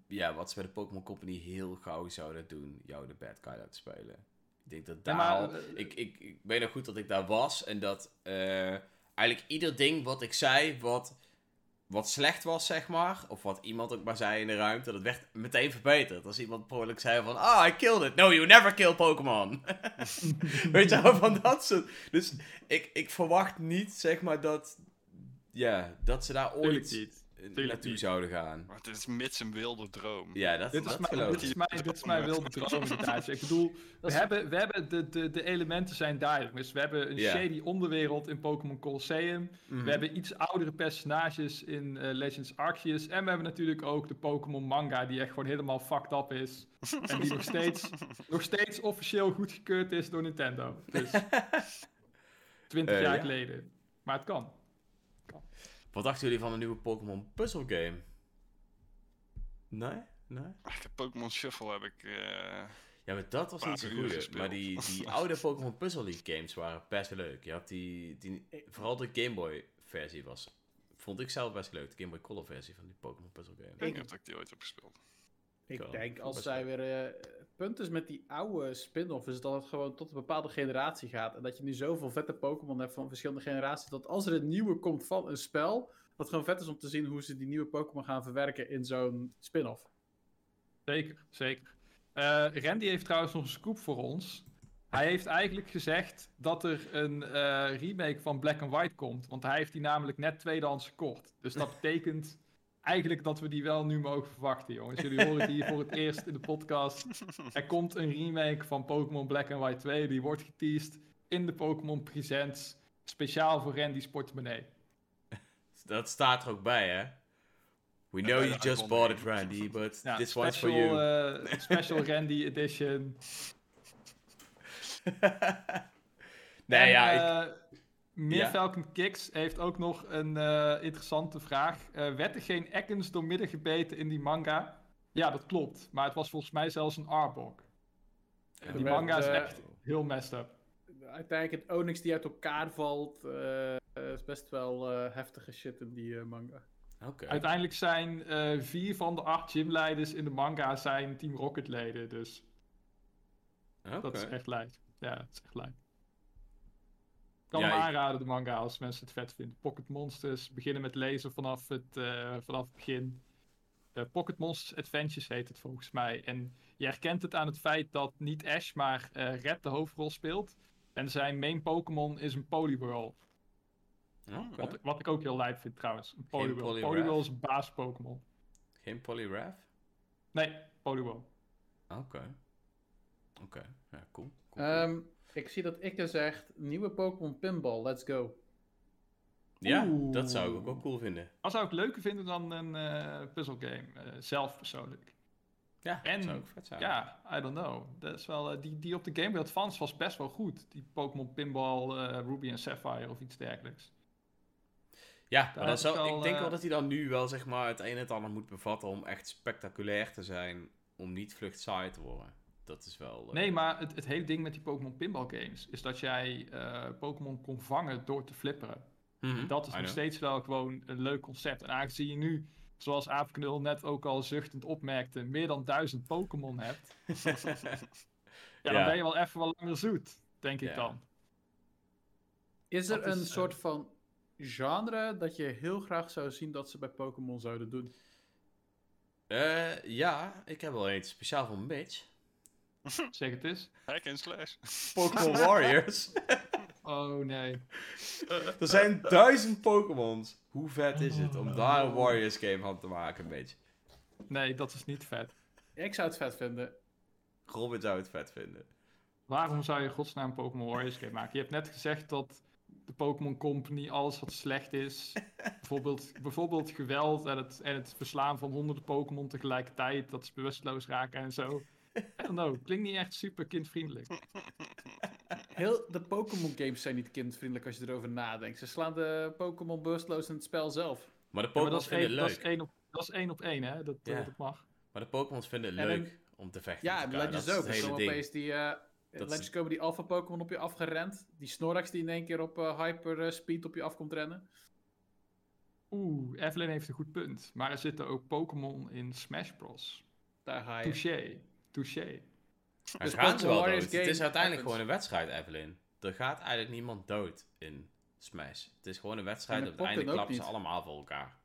ja, wat ze bij de Pokémon Company heel gauw zouden doen, jou de bad guy laten spelen. Ik denk dat Ja, daar maar, al- eh, ik, ik, ik weet nog goed dat ik daar was en dat eh, eigenlijk ieder ding wat ik zei wat, wat slecht was, zeg maar, of wat iemand ook maar zei in de ruimte, dat werd meteen verbeterd. Als iemand ongeluk zei van, ah, I killed it. No, you never kill Pokémon. Weet je wel, van dat soort... Dus ik, ik verwacht niet, zeg maar, dat... Ja, dat ze daar ooit eh, naartoe niet. zouden gaan. Maar het is mits een wilde droom. Ja, dat, Dit is, dat mijn, dit, is mijn, dit is mijn wilde droom inderdaad. Ik bedoel, we hebben, we hebben de, de, de elementen zijn duidelijk. Dus we hebben een shady onderwereld in Pokémon Colosseum. Mhm. We hebben iets oudere personages in eh, Legends Arceus. En we hebben natuurlijk ook de Pokémon manga die echt gewoon helemaal fucked up is. En die nog steeds, nog steeds officieel goedgekeurd is door Nintendo. Dus 20 Eh, jaar ja. geleden. Maar het kan. Wat dachten jullie van een nieuwe Pokémon puzzle game? Nee? Nee? Ik heb Pokémon Shuffle heb ik. eh, Ja, maar dat was niet zo goed. Maar die, die oude Pokémon Puzzle League games waren best leuk. Je had die, die vooral de Game Boy versie was, vond ik zelf best leuk. De Game Boy Color versie van die Pokémon Puzzle game. ik niet of ik die ooit heb gespeeld. Ik denk als zij weer. eh, punt is met die oude spin-off is dat het gewoon tot een bepaalde generatie gaat. En dat je nu zoveel vette Pokémon hebt van verschillende generaties. Dat als er een nieuwe komt van een spel. Dat gewoon vet is om te zien hoe ze die nieuwe Pokémon gaan verwerken in zo'n spin-off. Zeker, zeker. Eh, Randy heeft trouwens nog een scoop voor ons. Hij heeft eigenlijk gezegd dat er een eh, remake van Black and White komt. Want hij heeft die namelijk net tweedehands gekocht. Dus dat betekent eigenlijk dat we die wel nu mogen verwachten, jongens. Jullie horen het hier voor het eerst in de podcast. Er komt een remake van Pokémon Black and White 2. Die wordt geteased in de Pokémon Presents. Speciaal voor Randy's portemonnee. Dat staat er ook bij, hè? We know you just bought it, Randy, but Ja, this one's for you. eh, special Randy edition. nee, En, ja, ik, eh, Meer Ja. Falcon Kicks heeft ook nog een eh, interessante vraag. Eh werd er geen Ekans door midden gebeten in die manga? Ja, dat klopt. Maar het was volgens mij zelfs een Arbok. Ja, die manga is eh, echt heel messed up. Uiteindelijk het Onyx die uit elkaar valt. is best wel eh, heftige shit in die manga. Oké. Uiteindelijk zijn eh, vier van de acht gymleiders in de manga zijn Team Rocket leden. Dus dat is echt lijp. Ja, dat is echt lijp. Ik kan Ja, hem ik- aanraden, de manga, als mensen het vet vinden. Pocket Monsters, beginnen met lezen vanaf het, eh, vanaf het begin. Eh, Pocket Monsters Adventures heet het volgens mij. En je herkent het aan het feit dat niet Ash, maar eh, Red de hoofdrol speelt. En zijn main Pokémon is een Poliwhirl. Oké. Wat, wat ik ook heel lijp vind trouwens. Een Poliwhirl. Poliwhirl is een baas Pokémon. Geen Poliwrath? Nee, Poliwhirl. Oké. Oké, ja, cool. cool, cool. Ehm, ik zie dat ik er zegt, nieuwe Pokémon Pinball, let's go. ja, Oeh. dat zou ik ook wel cool vinden. Dat zou ik leuker vinden dan een eh puzzelgame. eh, zelf persoonlijk. Ja, En- dat zou ook vet zijn. Ja, I don't know. Dat is wel, eh, die, die op de Game Boy Advance was best wel goed. Die Pokémon Pinball, eh, Ruby en Sapphire of iets dergelijks. Ja, maar dat zou, ik denk wel dat hij dan nu wel zeg maar het een en het ander moet bevatten om echt spectaculair te zijn, om niet vlucht saai te worden. Dat is wel... eh, Nee, maar het, het hele ding met die Pokémon Pinball games is dat jij eh, Pokémon kon vangen door te flipperen. mhm, Dat is I nog know. steeds wel gewoon een leuk concept. En aangezien je nu, zoals Aapknul net ook al zuchtend opmerkte, meer dan duizend Pokémon hebt, ja, dan Ja. ben je wel even wat langer zoet, denk ik Ja. dan. Is er Dat een soort van genre dat je heel graag zou zien dat ze bij Pokémon zouden doen? Eh, ja, ik heb wel iets speciaal voor Mitch. Zeg het eens. Hack en slash. Pokémon Warriors. Oh nee. er zijn duizend Pokémons. Hoe vet is het om daar een Warriors game van te maken, Mitch? Nee, dat is niet vet. Ik zou het vet vinden. Robin zou het vet vinden. Waarom zou je in godsnaam een Pokémon Warriors game maken? Je hebt net gezegd dat de Pokémon Company alles wat slecht is, bijvoorbeeld, bijvoorbeeld geweld en het, en het verslaan van honderden Pokémon tegelijkertijd, dat ze bewusteloos raken en zo. I don't know, klinkt niet echt super kindvriendelijk. Heel, de Pokémon games zijn niet kindvriendelijk als je erover nadenkt. Ze slaan de Pokémon bewusteloos in het spel zelf. Maar de Pokémons dat is, vinden één, het dat, is leuk. één op, dat is één op één, hè? Dat, eh, Ja. dat mag. Maar de Pokémons vinden het En leuk om te vechten Ja. Legends Dat is ook. het Er hele komen opeens die, eh is- Legends komen die alpha Pokémon op je afgerend. Die Snorlax die in één keer op eh, hyper speed op je af komt rennen. Oeh, Evelyn heeft een goed punt. Maar er zitten ook Pokémon in Smash Bros. Daar ga je. Touché. Touché. Maar Dus ze gaan ze Pokémon wel dood. Het is uiteindelijk happens. gewoon een wedstrijd, Evelyn. Er gaat eigenlijk niemand dood in Smash. Het is gewoon een wedstrijd. Op het einde klappen ze allemaal voor elkaar.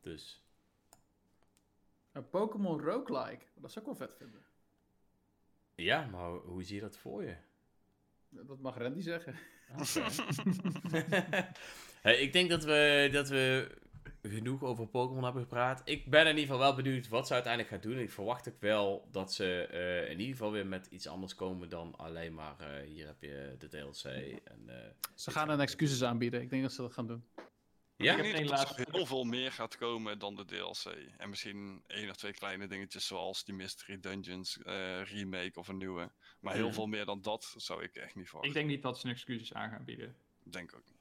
Dus, Een Pokémon roguelike. Dat zou ik wel vet vinden. ja, maar hoe- zie je dat voor je? Dat mag Randy zeggen. Hey, ik denk dat we, dat we genoeg over Pokémon hebben gepraat. Ik ben in ieder geval wel benieuwd wat ze uiteindelijk gaan doen. Ik verwacht ook wel dat ze eh, in ieder geval weer met iets anders komen dan alleen maar eh, hier heb je de DLC. En, eh, Ze gaan een excuses aanbieden. Ik denk dat ze dat gaan doen. ja, Ik heb denk niet dat er laatste- heel veel meer gaat komen dan de DLC. En misschien één of twee kleine dingetjes zoals die Mystery Dungeons eh, remake of een nieuwe. Maar heel Mhm. veel meer dan dat zou ik echt niet verwachten. Ik denk niet dat ze een excuses aan gaan bieden. Denk ook niet.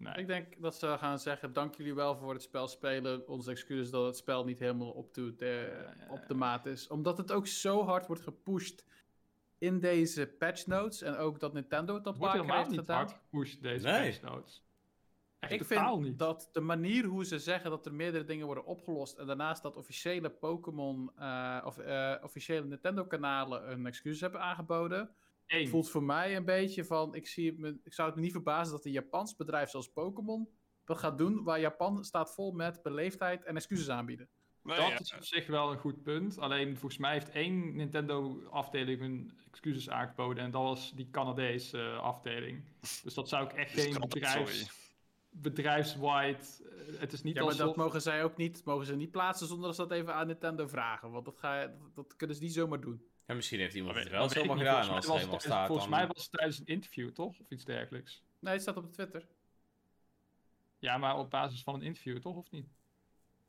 Nee. Ik denk dat ze gaan zeggen: dank jullie wel voor het spel spelen. Onze excuses dat het spel niet helemaal op de, op de maat is. Omdat het ook zo hard wordt gepusht in deze patch notes. En ook dat Nintendo het Het wordt paar keer helemaal heeft niet gedaan. hard gepusht, deze Nee. patch notes. Echt Ik vind niet. dat de manier hoe ze zeggen dat er meerdere dingen worden opgelost. En daarnaast dat officiële Pokémon eh, of eh, officiële Nintendo-kanalen een excuus hebben aangeboden. Eén. voelt voor mij een beetje van, ik, zie het me, ik zou het me niet verbazen dat een Japans bedrijf zoals Pokémon dat gaat doen, waar Japan staat vol met beleefdheid en excuses aanbieden. Nee, dat ja, is op zich wel een goed punt. Alleen volgens mij heeft één Nintendo-afdeling hun excuses aangeboden. En dat was die Canadese eh, afdeling. Dus dat zou ik echt geen sorry. Bedrijfswide. eh, het is niet Ja, maar alsof. dat mogen zij ook niet, mogen ze niet plaatsen zonder dat ze dat even aan Nintendo vragen. Want dat, ga je, dat, dat kunnen ze niet zomaar doen. Ja, misschien heeft iemand het wel zomaar gedaan Volgens als mij het was eenmaal het tijdens- staat. Volgens dan- mij was het tijdens een interview, toch? Of iets dergelijks. Nee, het staat op Twitter. Ja, maar op basis van een interview, toch? Of niet?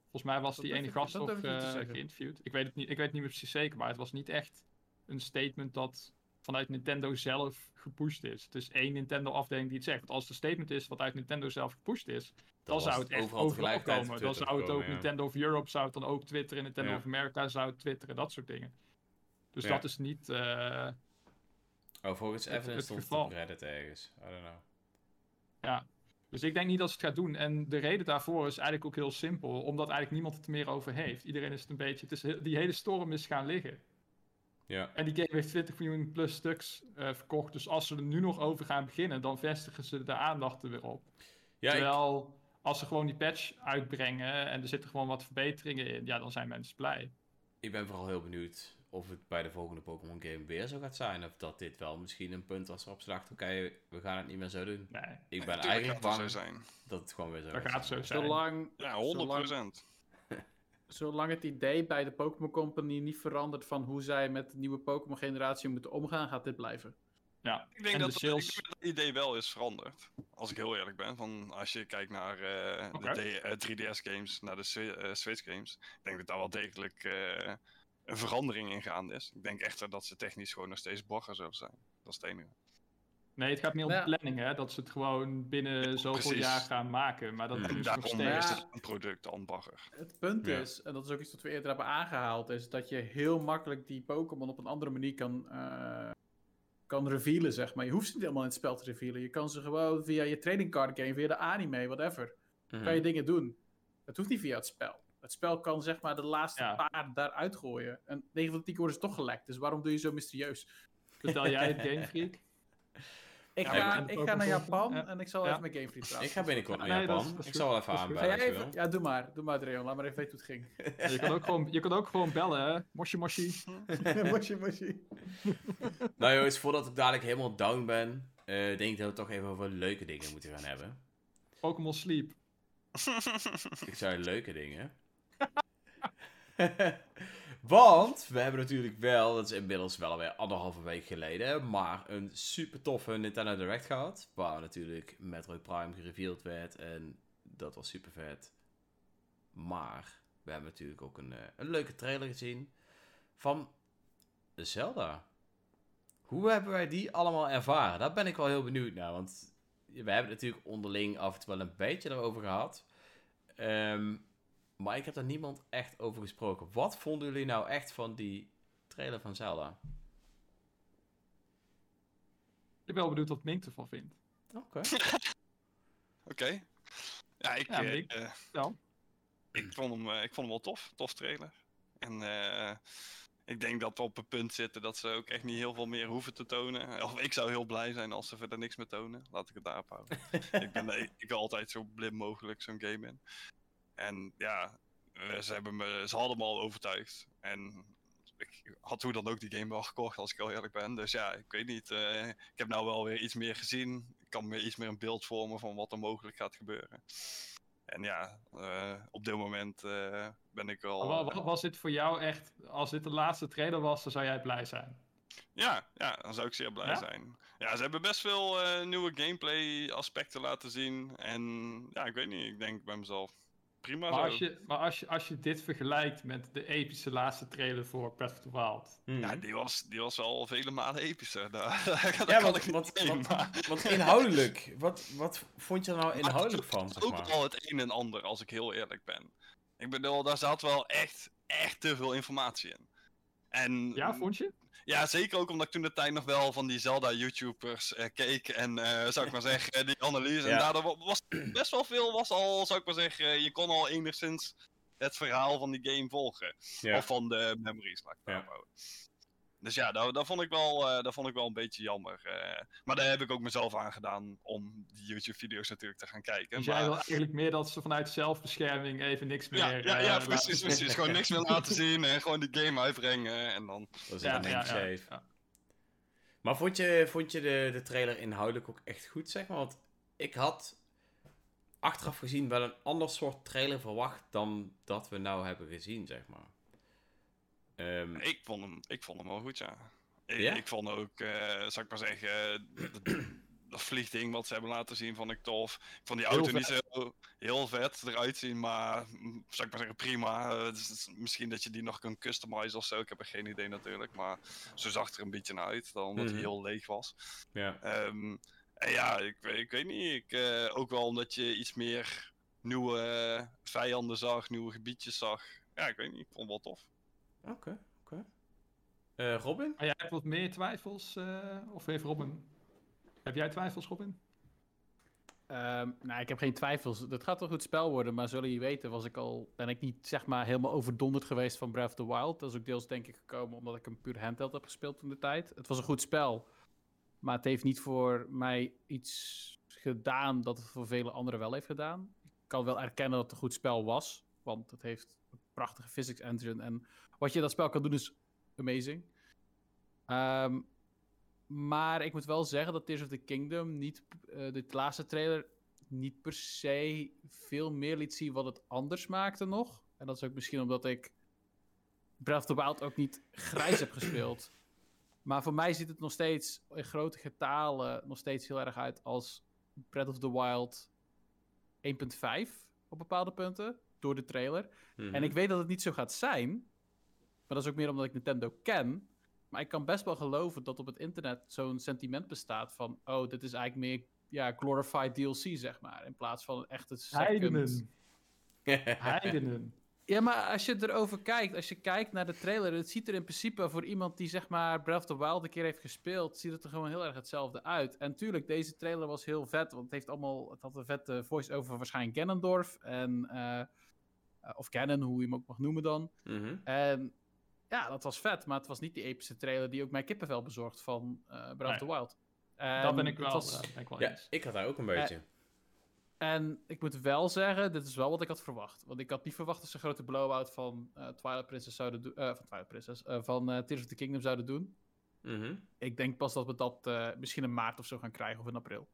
Volgens mij was Dat die ene gast niet te eh, geïnterviewd. Ik weet, het niet, ik weet het niet meer precies zeker, maar het was niet echt een statement dat vanuit Nintendo zelf gepusht is. Het is één Nintendo-afdeling die het zegt. Want als een statement is wat uit Nintendo zelf gepusht is, dan zou het echt overal, komen. Dan zou het ook ja. Nintendo of Europe zou het dan ook twitteren, Nintendo Ja. of America zou het twitteren, dat soort dingen. Dus Ja. dat is niet... eh, Oh, volgens het- Evelyn het stond het geval. op Reddit ergens. I don't know. Ja, dus ik denk niet dat ze het gaat doen. En de reden daarvoor is eigenlijk ook heel simpel. Omdat eigenlijk niemand het er meer over heeft. Iedereen is het een beetje... Het is, he- die hele storm is gaan liggen. Ja. En die game heeft 20 miljoen plus stuks eh, verkocht. Dus als ze er nu nog over gaan beginnen, dan vestigen ze de aandacht er weer op. Ja, ik- Terwijl als ze gewoon die patch uitbrengen en er zitten gewoon wat verbeteringen in, ja, dan zijn mensen blij. Ik ben vooral heel benieuwd of het bij de volgende Pokémon game weer zo gaat zijn. Of dat dit wel misschien een punt was waarop ze dachten, oké, we gaan het niet meer zo doen. Nee, Ik ben eigenlijk bang zo zijn. dat het gewoon weer zo dat gaat gaat zo zijn. Zolang, Ja, 100 zolang, procent. Zolang het idee bij de Pokémon Company niet verandert van hoe zij met de nieuwe Pokémon generatie moeten omgaan, gaat dit blijven. Ja, Ik denk En dat de het sales- ik denk dat het idee wel is veranderd. Als ik heel eerlijk ben. Van als je kijkt naar eh, de D- eh, 3DS games, naar de eh, Switch games. Ik denk dat daar wel degelijk eh, een verandering in gaande is. Ik denk echter dat ze technisch gewoon nog steeds bagger zullen zijn. Dat is het enige. Nee, het gaat meer om Ja. de planning, hè. Dat ze het gewoon binnen zoveel precies. jaar gaan maken. Maar dat ze nog steeds. is het een product dan bagger. Het punt Ja. is, en dat is ook iets wat we eerder hebben aangehaald, is dat je heel makkelijk die Pokémon op een andere manier kan, eh, kan revealen, zeg maar. Je hoeft ze niet helemaal in het spel te revealen. Je kan ze gewoon via je trading card game, via de anime, whatever. Mhm. Kan je dingen doen. Het hoeft niet via het spel. Het spel kan zeg maar de laatste Ja. paar daaruit gooien. En 9 van de 10 keer worden ze toch gelekt. Dus waarom doe je zo mysterieus? Vertel jij het, Game Freak? Ik Ja, ga, ik ga naar Japan ja. en ik zal Ja. even met Game Freak praten. Ik ga binnenkort naar Nee, dat Japan. is- dat is ik zal wel even aanbellen. Ja, doe maar. Doe maar, Dreon. Laat maar even weten hoe het ging. Ja, je, kan ook gewoon, je kan ook gewoon bellen, hè. Moshi Moshi. moshi, moshi. Nou jongens, voordat ik dadelijk helemaal down ben, eh, denk ik dat we toch even over leuke dingen moeten gaan hebben. Pokémon Sleep. Ik zei leuke dingen. Want we hebben natuurlijk wel, dat is inmiddels wel alweer anderhalve week geleden, maar een super toffe Nintendo Direct gehad. Waar natuurlijk Metroid Prime gereveeld werd en dat was super vet. Maar we hebben natuurlijk ook een, eh, een leuke trailer gezien van Zelda. Hoe hebben wij die allemaal ervaren? Daar ben ik wel heel benieuwd naar, want we hebben het natuurlijk onderling af en toe wel een beetje erover gehad. Ehm, maar ik heb daar niemand echt over gesproken. Wat vonden jullie nou echt van die trailer van Zelda? Ik ben wel benieuwd wat Mink ervan vindt. Oké. Oké. Ja, ik, Ja, eh, ik- eh, ja. ik, vond hem, eh, ik vond hem wel tof. Tof trailer. En eh, ik denk dat we op een punt zitten dat ze ook echt niet heel veel meer hoeven te tonen. Of ik zou heel blij zijn als ze verder niks meer tonen. Laat ik het daarop houden. ik, ben, ik, wil altijd zo blind mogelijk zo'n game in. En ja, eh, ze, hebben me, ze hadden me al overtuigd. En ik had hoe dan ook die game wel gekocht, als ik heel eerlijk ben. Dus ja, ik weet niet. eh, ik heb nou wel weer iets meer gezien. Ik kan me iets meer een beeld vormen van wat er mogelijk gaat gebeuren. En ja, eh, op dit moment ben ik wel... Maar wa- eh, wa- was dit voor jou echt, als dit de laatste trailer was, dan zou jij blij zijn? Ja, ja, dan zou ik zeer blij Ja? zijn. Ja, ze hebben best veel nieuwe gameplay aspecten laten zien. En ja, ik weet niet, ik denk bij mezelf, prima Maar zo. als je, maar als je, als je dit vergelijkt met de epische laatste trailer voor Breath of the Wild. Hmm. Ja, die was, die was wel vele malen epischer. Daar, daar Ja, want, maar- want inhoudelijk, wat, wat vond je er nou Maar inhoudelijk het van? is Zeg ook maar? al het een en ander, als ik heel eerlijk ben. Ik bedoel, daar zat wel echt, echt te veel informatie in. En Ja, vond je? Ja, zeker ook omdat ik toen de tijd nog wel van die Zelda-YouTubers eh, keek. En eh, zou ik maar zeggen, eh, die analyse. Ja. En daardoor wa- was best wel veel, was al, zou ik maar zeggen, je kon al enigszins het verhaal van die game volgen. Ja. Of van de memories, laat ik Ja. houden. Dus ja, dat, dat, vond ik wel, eh, dat vond ik wel een beetje jammer. eh. maar daar heb ik ook mezelf aan gedaan om die YouTube-video's natuurlijk te gaan kijken. Dus maar... jij wil eigenlijk meer dat ze vanuit zelfbescherming even niks meer... Ja, ja, eh, ja precies, precies. Gewoon niks meer laten zien en gewoon die game uitbrengen en dan... Dat is Ja, een ja, ja, safe. ja. Maar vond je, vond je de, de trailer inhoudelijk ook echt goed, zeg maar? Want ik had achteraf gezien wel een ander soort trailer verwacht dan dat we nou hebben gezien, zeg maar. Ehm, Ik vond hem, ik vond hem wel goed, ja. Ik, Ja? ik vond ook, eh zou ik maar zeggen, dat, dat vliegding wat ze hebben laten zien, vond ik tof. Ik vond die Heel auto niet zo heel vet eruit zien, maar mm, zou ik maar zeggen, prima. Eh, misschien dat je die nog kan customizen of zo, ik heb er geen idee natuurlijk. Maar zo zag het er een beetje naar uit, dan omdat Mhm. hij heel leeg was. ja. Ehm, en ja, ik, weet- ik weet niet. Ik, eh, ook wel omdat je iets meer nieuwe eh, vijanden zag, nieuwe gebiedjes zag. Ja, ik weet niet. Ik vond het wel tof. Oké, oké. Eh, Robin? Maar jij hebt wat meer twijfels, eh, of heeft Robin... Heb jij twijfels, Robin? Ehm, nou, ik heb geen twijfels. Het gaat toch een goed spel worden, maar zullen jullie weten, was ik al, ben ik niet zeg maar helemaal overdonderd geweest van Breath of the Wild. Dat is ook deels denk ik gekomen omdat ik hem puur handheld heb gespeeld toen de tijd. Het was een goed spel, maar het heeft niet voor mij iets gedaan dat het voor vele anderen wel heeft gedaan. Ik kan wel erkennen dat het een goed spel was, want het heeft een prachtige physics engine en wat je dat spel kan doen is amazing. Ehm, maar ik moet wel zeggen dat Tears of the Kingdom niet, eh de laatste trailer niet per se veel meer liet zien wat het anders maakte nog. En dat is ook misschien omdat ik Breath of the Wild ook niet grijs heb gespeeld. Maar voor mij ziet het nog steeds in grote getalen nog steeds heel erg uit als Breath of the Wild 1.5 op bepaalde punten door de trailer. Mhm. En ik weet dat het niet zo gaat zijn. Maar dat is ook meer omdat ik Nintendo ken. Maar ik kan best wel geloven dat op het internet zo'n sentiment bestaat van... Oh, dit is eigenlijk meer ja, glorified DLC, zeg maar. In plaats van echt het second... Heidenen. Heidenen. Ja, maar als je erover kijkt, als je kijkt naar de trailer, het ziet er in principe voor iemand die zeg maar Breath of the Wild een keer heeft gespeeld, ziet het er gewoon heel erg hetzelfde uit. En tuurlijk, deze trailer was heel vet, want het heeft allemaal, het had een vette voice-over van waarschijnlijk Ganondorf en, eh, eh, of Ganon, hoe je hem ook mag noemen dan. Mhm. En ja, dat was vet, maar het was niet die epische trailer die ook mijn kippenvel bezorgt van eh Breath of the Wild. dat ben En ik wel, was- ben ik wel Ja, ik had daar ook een beetje. En ik moet wel zeggen, dit is wel wat ik had verwacht. Want ik had niet verwacht dat ze een grote blowout van eh, Twilight Princess zouden doen. van Twilight Princess. eh, van eh, Tears of the Kingdom zouden doen. Mhm. Ik denk pas dat we dat eh, misschien in maart of zo gaan krijgen of in april.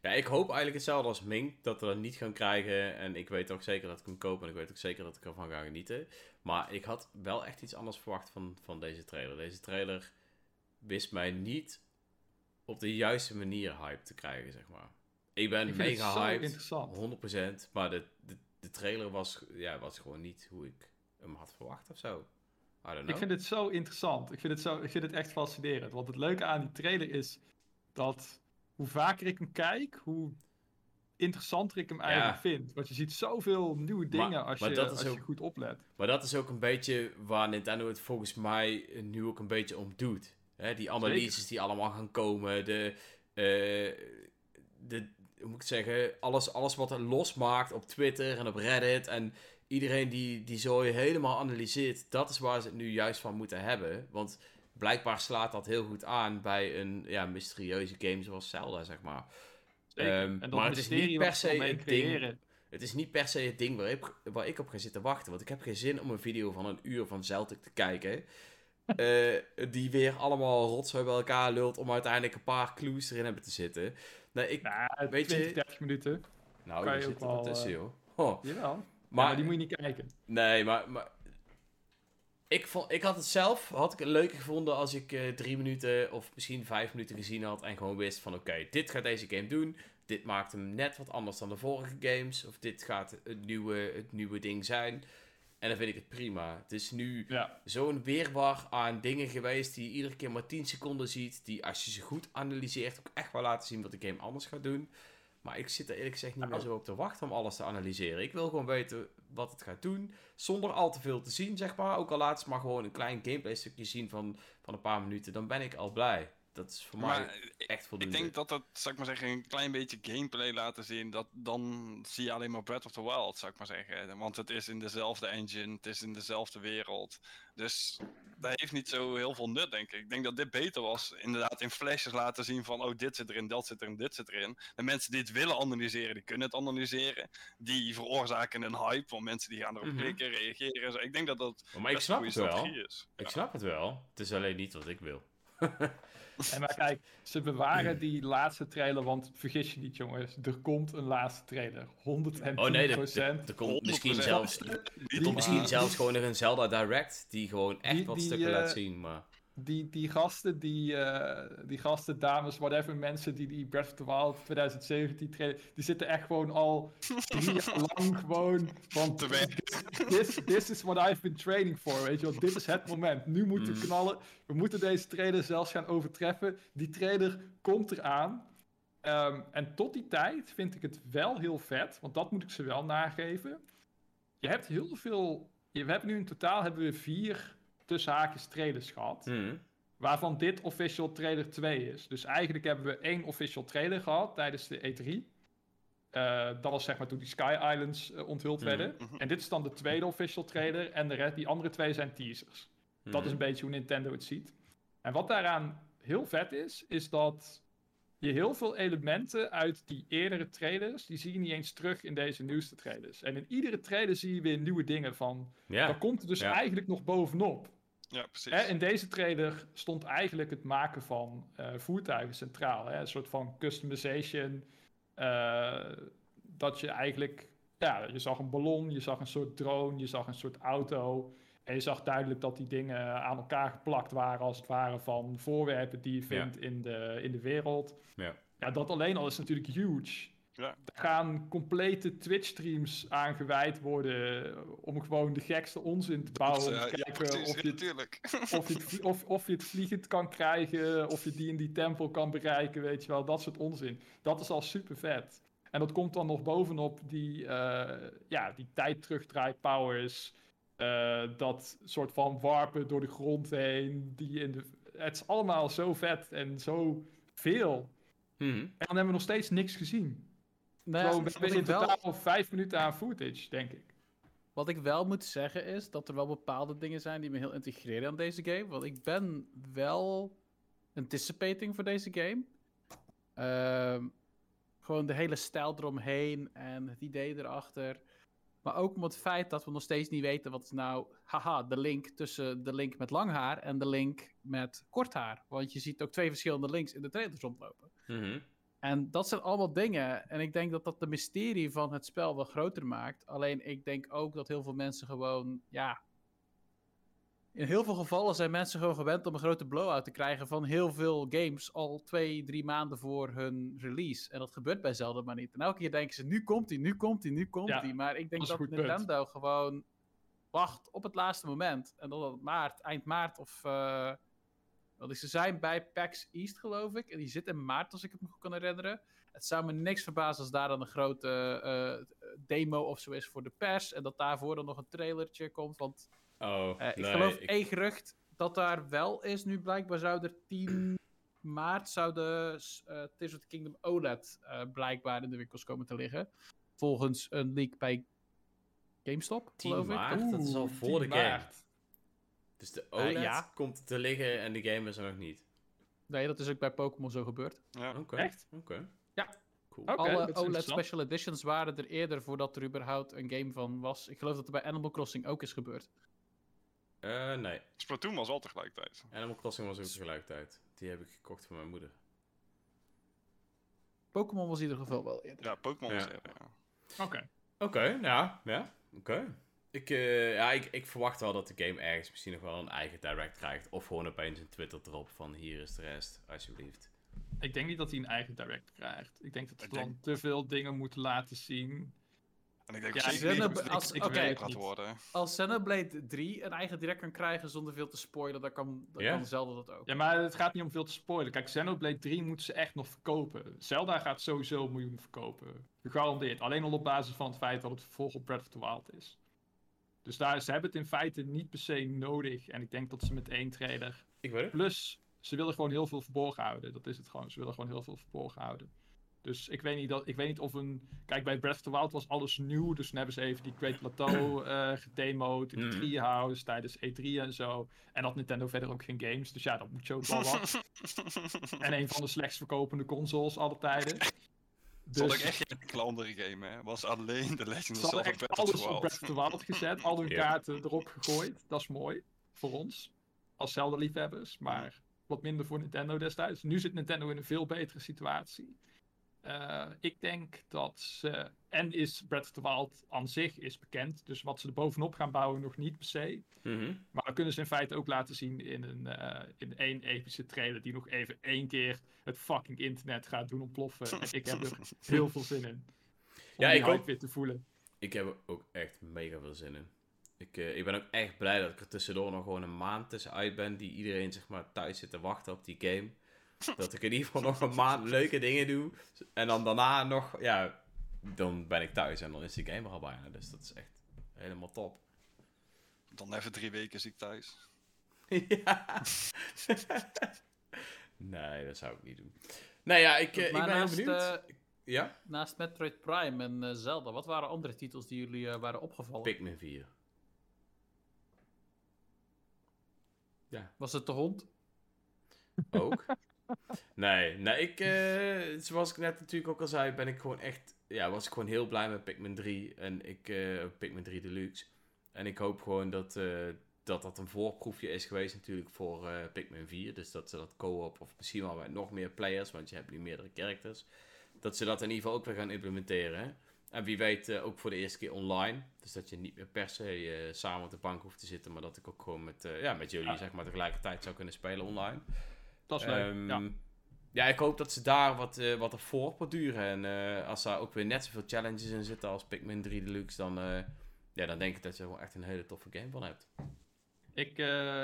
Ja, ik hoop eigenlijk hetzelfde als Mink, dat we dat niet gaan krijgen. En ik weet ook zeker dat ik hem koop en ik weet ook zeker dat ik ervan ga genieten. Maar ik had wel echt iets anders verwacht van, van deze trailer. Deze trailer wist mij niet op de juiste manier hype te krijgen, zeg maar. Ik ben Ik vind het mega zo hyped, interessant. 100%. Maar de, de, de trailer was, ja, was gewoon niet hoe ik hem had verwacht of zo. Ik vind het zo interessant. Ik vind het, zo, ik vind het echt fascinerend. Want het leuke aan die trailer is dat hoe vaker ik hem kijk, hoe interessanter ik hem eigenlijk vind. Want je ziet zoveel nieuwe dingen Maar- als, maar je, als je goed oplet. Maar dat is ook een beetje waar Nintendo het volgens mij nu ook een beetje om doet. Hè, die analyses die allemaal gaan komen, de, eh, de hoe moet ik het zeggen, alles, alles wat er losmaakt op Twitter en op Reddit en iedereen die, die zo helemaal analyseert, dat is waar ze het nu juist van moeten hebben. Want blijkbaar slaat dat heel goed aan bij een ja, mysterieuze game zoals Zelda, zeg maar. Ehm, en dat maar het is niet per se het ding het is niet per se het ding waar ik, waar ik op ga zitten wachten. Want ik heb geen zin om een video van een uur van Celtic te kijken. eh, die weer allemaal rotzooi bij elkaar lult om uiteindelijk een paar clues erin hebben te zitten. Nee, ik... Nou, weet je- 20, 30 minuten. nou, kan je zit wel tussen, eh, joh. Oh, Jawel. Maar, maar, maar die moet je niet kijken. nee, maar... maar ik, vond, ik had het zelf had ik het leuker gevonden als ik eh, drie minuten of misschien vijf minuten gezien had en gewoon wist van oké, dit gaat deze game doen. Dit maakt hem net wat anders dan de vorige games. Of dit gaat het nieuwe, het nieuwe ding zijn. En dan vind ik het prima. Het is nu Ja. zo'n weerwar aan dingen geweest die je iedere keer maar 10 seconden ziet. Die als je ze goed analyseert ook echt wel laten zien wat de game anders gaat doen. Maar ik zit er eerlijk gezegd niet meer zo op te wachten om alles te analyseren. Ik wil gewoon weten wat het gaat doen. Zonder al te veel te zien, zeg maar. Ook al laat ze maar gewoon een klein gameplay stukje zien van, van een paar minuten. Dan ben ik al blij. Dat is voor mij Maar echt ik voldoende. denk dat dat, zou ik maar zeggen, een klein beetje gameplay laten zien. Dat, dan zie je alleen maar Breath of the Wild, zou ik maar zeggen. Want het is in dezelfde engine, het is in dezelfde wereld. Dus dat heeft niet zo heel veel nut, denk ik. Ik denk dat dit beter was, inderdaad, in flashes laten zien van... Oh, dit zit erin, dat zit erin, dit zit erin. De mensen die het willen analyseren, die kunnen het analyseren. Die veroorzaken een hype, want mensen die gaan erop Mhm. klikken, reageren. zo. Ik denk dat dat maar ik snap het wel. is. Ik Ja. snap het wel. Het is alleen niet wat ik wil. En maar kijk, ze bewaren die laatste trailer, want vergis je niet jongens, er komt een laatste trailer. 110 Oh nee, er, er- er komt misschien 100%. zelfs, er komt misschien zelfs gewoon nog een Zelda Direct die gewoon echt Die- wat die, stukken eh, laat zien. Maar Die, die gasten, die, eh, die gasten, dames, whatever, mensen die die Breath of the Wild 2017 trailer, die zitten echt gewoon al drie jaar lang gewoon van... Te. This, this is what I've been training for, weet je wel. Dit is het moment. Nu moeten we Mhm. knallen. We moeten deze trailer zelfs gaan overtreffen. Die trailer komt eraan. Ehm, en tot die tijd vind ik het wel heel vet, want dat moet ik ze wel nageven. Je hebt heel veel... Je, we hebben nu in totaal hebben we vier tussen haakjes trailers gehad. hm, Waarvan dit official trailer 2 is. Dus eigenlijk hebben we één official trailer gehad tijdens de E3. Eh, dat was zeg maar toen die Sky Islands eh, onthuld Mhm, werden. mhm. En dit is dan de tweede official trailer. En de rest, die andere twee zijn teasers. Dat is een beetje hoe Nintendo het ziet. En wat daaraan heel vet is, is dat je heel veel elementen uit die eerdere trailers, die zie je niet eens terug in deze nieuwste trailers. En in iedere trailer zie je weer nieuwe dingen van. Ja, Daar komt er dus ja. eigenlijk nog bovenop. Ja, precies. Hè, in deze trailer stond eigenlijk het maken van eh, voertuigen centraal. Hè? Een soort van customization. eh, dat je eigenlijk ja, je zag een ballon, je zag een soort drone, je zag een soort auto. En je zag duidelijk dat die dingen aan elkaar geplakt waren, als het ware van voorwerpen die je vindt in, de, in de wereld. Ja. ja, dat alleen al is natuurlijk huge. Ja. Er gaan complete Twitch-streams aangeweid worden om gewoon de gekste onzin te bouwen. Te ja, kijken precies, of, je het, of, je het, of, of je het vliegend kan krijgen, of je die in die tempel kan bereiken, weet je wel. Dat soort onzin. Dat is al super vet. En dat komt dan nog bovenop die, eh ja, die tijd terugdraai powers. eh, dat soort van warpen door de grond heen. Die in de... Het is allemaal zo vet en zo veel. Mhm. En dan hebben we nog steeds niks gezien. Nou we hebben in ik wel, totaal vijf minuten aan footage, denk ik. wat ik wel moet zeggen is dat er wel bepaalde dingen zijn die me heel integreren aan deze game. Want ik ben wel anticipating voor deze game. Ehm, gewoon de hele stijl eromheen en het idee erachter. Maar ook om het feit dat we nog steeds niet weten wat is nou, haha, de link tussen de link met lang haar en de link met kort haar. Want je ziet ook twee verschillende links in de trailers rondlopen. Mhm. En dat zijn allemaal dingen. En ik denk dat dat de mysterie van het spel wel groter maakt. Alleen ik denk ook dat heel veel mensen gewoon, ja. In heel veel gevallen zijn mensen gewoon gewend om een grote blow-out te krijgen van heel veel games al twee, drie maanden voor hun release. En dat gebeurt bij Zelda maar niet. En elke keer denken ze, nu komt hij, nu komt hij, nu komt Ja, hij. Maar ik denk dat punt. Nintendo gewoon wacht op het laatste moment. En dat het maart, eind maart of... eh, is, ze zijn bij PAX East, geloof ik. En die zit in maart, als ik het me goed kan herinneren. Het zou me niks verbazen als daar dan een grote eh, demo of zo is voor de pers. En dat daarvoor dan nog een trailertje komt. Want Oh, eh, ik nee, geloof ik- één gerucht dat daar wel is. Nu blijkbaar zou er 10 maart zou de eh, Tears of the Kingdom OLED eh, blijkbaar in de winkels komen te liggen. Volgens een leak bij GameStop, 10 geloof ik. maart? Dat is al voor de 10 game. maart. Dus de OLED ja. komt te liggen en de game is er nog niet. Nee, dat is ook bij Pokémon zo gebeurd. Ja. Oké. Echt? Oké. Ja. Cool. Alle OLED. Special Editions waren er eerder voordat er überhaupt een game van was. Ik geloof dat er bij Animal Crossing ook is gebeurd. Eh, nee. Splatoon was al tegelijkertijd. Animal Crossing was ook tegelijkertijd. Die heb ik gekocht voor mijn moeder. Pokémon was in ieder geval wel eerder. Ja, Pokémon was eerder, ja. Oké. Oké, ja. Ja, oké. Ik, eh, ja, ik, ik verwacht wel dat de game ergens misschien nog wel een eigen direct krijgt. Of gewoon opeens een Twitter drop van hier is de rest, alsjeblieft. Ik denk niet dat hij een eigen direct krijgt. Ik denk dat ze dan denk- te veel dingen moeten laten zien. En ik denk Ja, dat als- het ik ik, gaat worden. Als Xenoblade 3 een eigen direct kan krijgen zonder veel te spoilen, dan kan, dan kan Zelda dat ook. Ja, maar het gaat niet om veel te spoilen. Kijk, Xenoblade 3 moeten ze echt nog verkopen. Zelda gaat sowieso een miljoen verkopen. Gegarandeerd. Alleen al op basis van het feit dat het vervolg op Breath of the Wild is. Dus daar, ze hebben het in feite niet per se nodig. En ik denk dat ze met één trailer Ik weet het. Plus, ze willen gewoon heel veel verborgen houden. Dat is het gewoon. Ze willen gewoon heel veel verborgen houden. Dus ik weet niet, dat, ik weet niet of een... Kijk, bij Breath of the Wild was alles nieuw. Dus toen hebben ze even die Great Plateau eh gedemoed. In de Mhm. Treehouse tijdens E3 en zo. En had Nintendo verder ook geen games. Dus ja, dat moet je ook wel wat. en een van de slechtst verkopende consoles alle tijden. Ze hadden Dus ook echt geen enkele andere game, hè. Het was alleen de Legend of Zelda alles op. Breath of the Wild gezet. Al hun Ja. kaarten erop gegooid. Dat is mooi. Voor ons. Als Zelda-liefhebbers. Maar wat minder voor Nintendo destijds. Nu zit Nintendo in een veel betere situatie. Eh, ik denk dat ze... En is Breath of the Wild aan zich is bekend. Dus wat ze er bovenop gaan bouwen nog niet per se. Mhm. Maar dan kunnen ze in feite ook laten zien in, een, eh, in één epische trailer. Die nog even één keer het fucking internet gaat doen ontploffen. En ik heb er heel veel zin in. Om Ja, ik ook. weer te voelen. Ik heb er ook echt mega veel zin in. Ik, eh, ik ben ook echt blij dat ik er tussendoor nog gewoon een maand tussenuit ben. Die iedereen zeg maar thuis zit te wachten op die game. Dat ik in ieder geval nog een maand leuke dingen doe. En dan daarna nog, ja, dan ben ik thuis en dan is die game er al bijna. Dus dat is echt helemaal top. Dan even drie weken ziek thuis. ja. nee, dat zou ik niet doen. Nee, ja, ik, eh, ik ben heel benieuwd. eh, ja? naast Metroid Prime en eh, Zelda, wat waren andere titels die jullie eh, waren opgevallen? Pikmin 4. Was het de hond? Ook? nee, nee, ik, eh, zoals ik net natuurlijk ook al zei, ben ik gewoon echt, ja, was ik gewoon heel blij met Pikmin 3 en ik, eh, Pikmin 3 Deluxe. En ik hoop gewoon dat, eh, dat dat een voorproefje is geweest natuurlijk voor Pikmin 4. Dus dat ze dat co-op, of misschien wel met nog meer players, want je hebt nu meerdere characters. Dat ze dat in ieder geval ook weer gaan implementeren. hè. en wie weet uh, ook voor de eerste keer online. Dus dat je niet meer per se uh, samen op de bank hoeft te zitten, maar dat ik ook gewoon met, uh, ja, met jullie zeg maar tegelijkertijd zou kunnen spelen online. Dat is leuk, um, ja. Ja, ik hoop dat ze daar wat, uh, wat ervoor borduren. En uh, als daar ook weer net zoveel challenges in zitten als Pikmin 3 Deluxe, dan, uh, ja, dan denk ik dat je er wel echt een hele toffe game van hebt. Ik,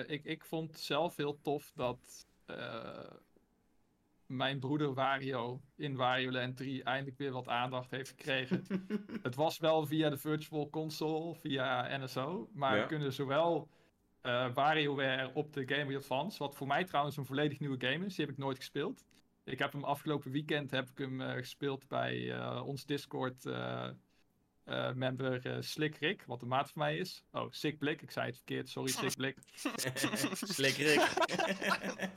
ik, ik vond zelf heel tof dat mijn broeder Wario in Wario Land 3 eindelijk weer wat aandacht heeft gekregen. het was wel via de Virtual Console, via NSO, maar ja. we kunnen zowel uh, WarioWare op de Game Boy Advance. Wat voor mij trouwens een volledig nieuwe game is. Die heb ik nooit gespeeld. Ik heb hem afgelopen weekend heb ik hem uh, gespeeld bij uh, ons Discord member Slick Rick, wat de maat van mij is. Oh, Sick Blik, ik zei het verkeerd, sorry Sick Blik. Slick Rick.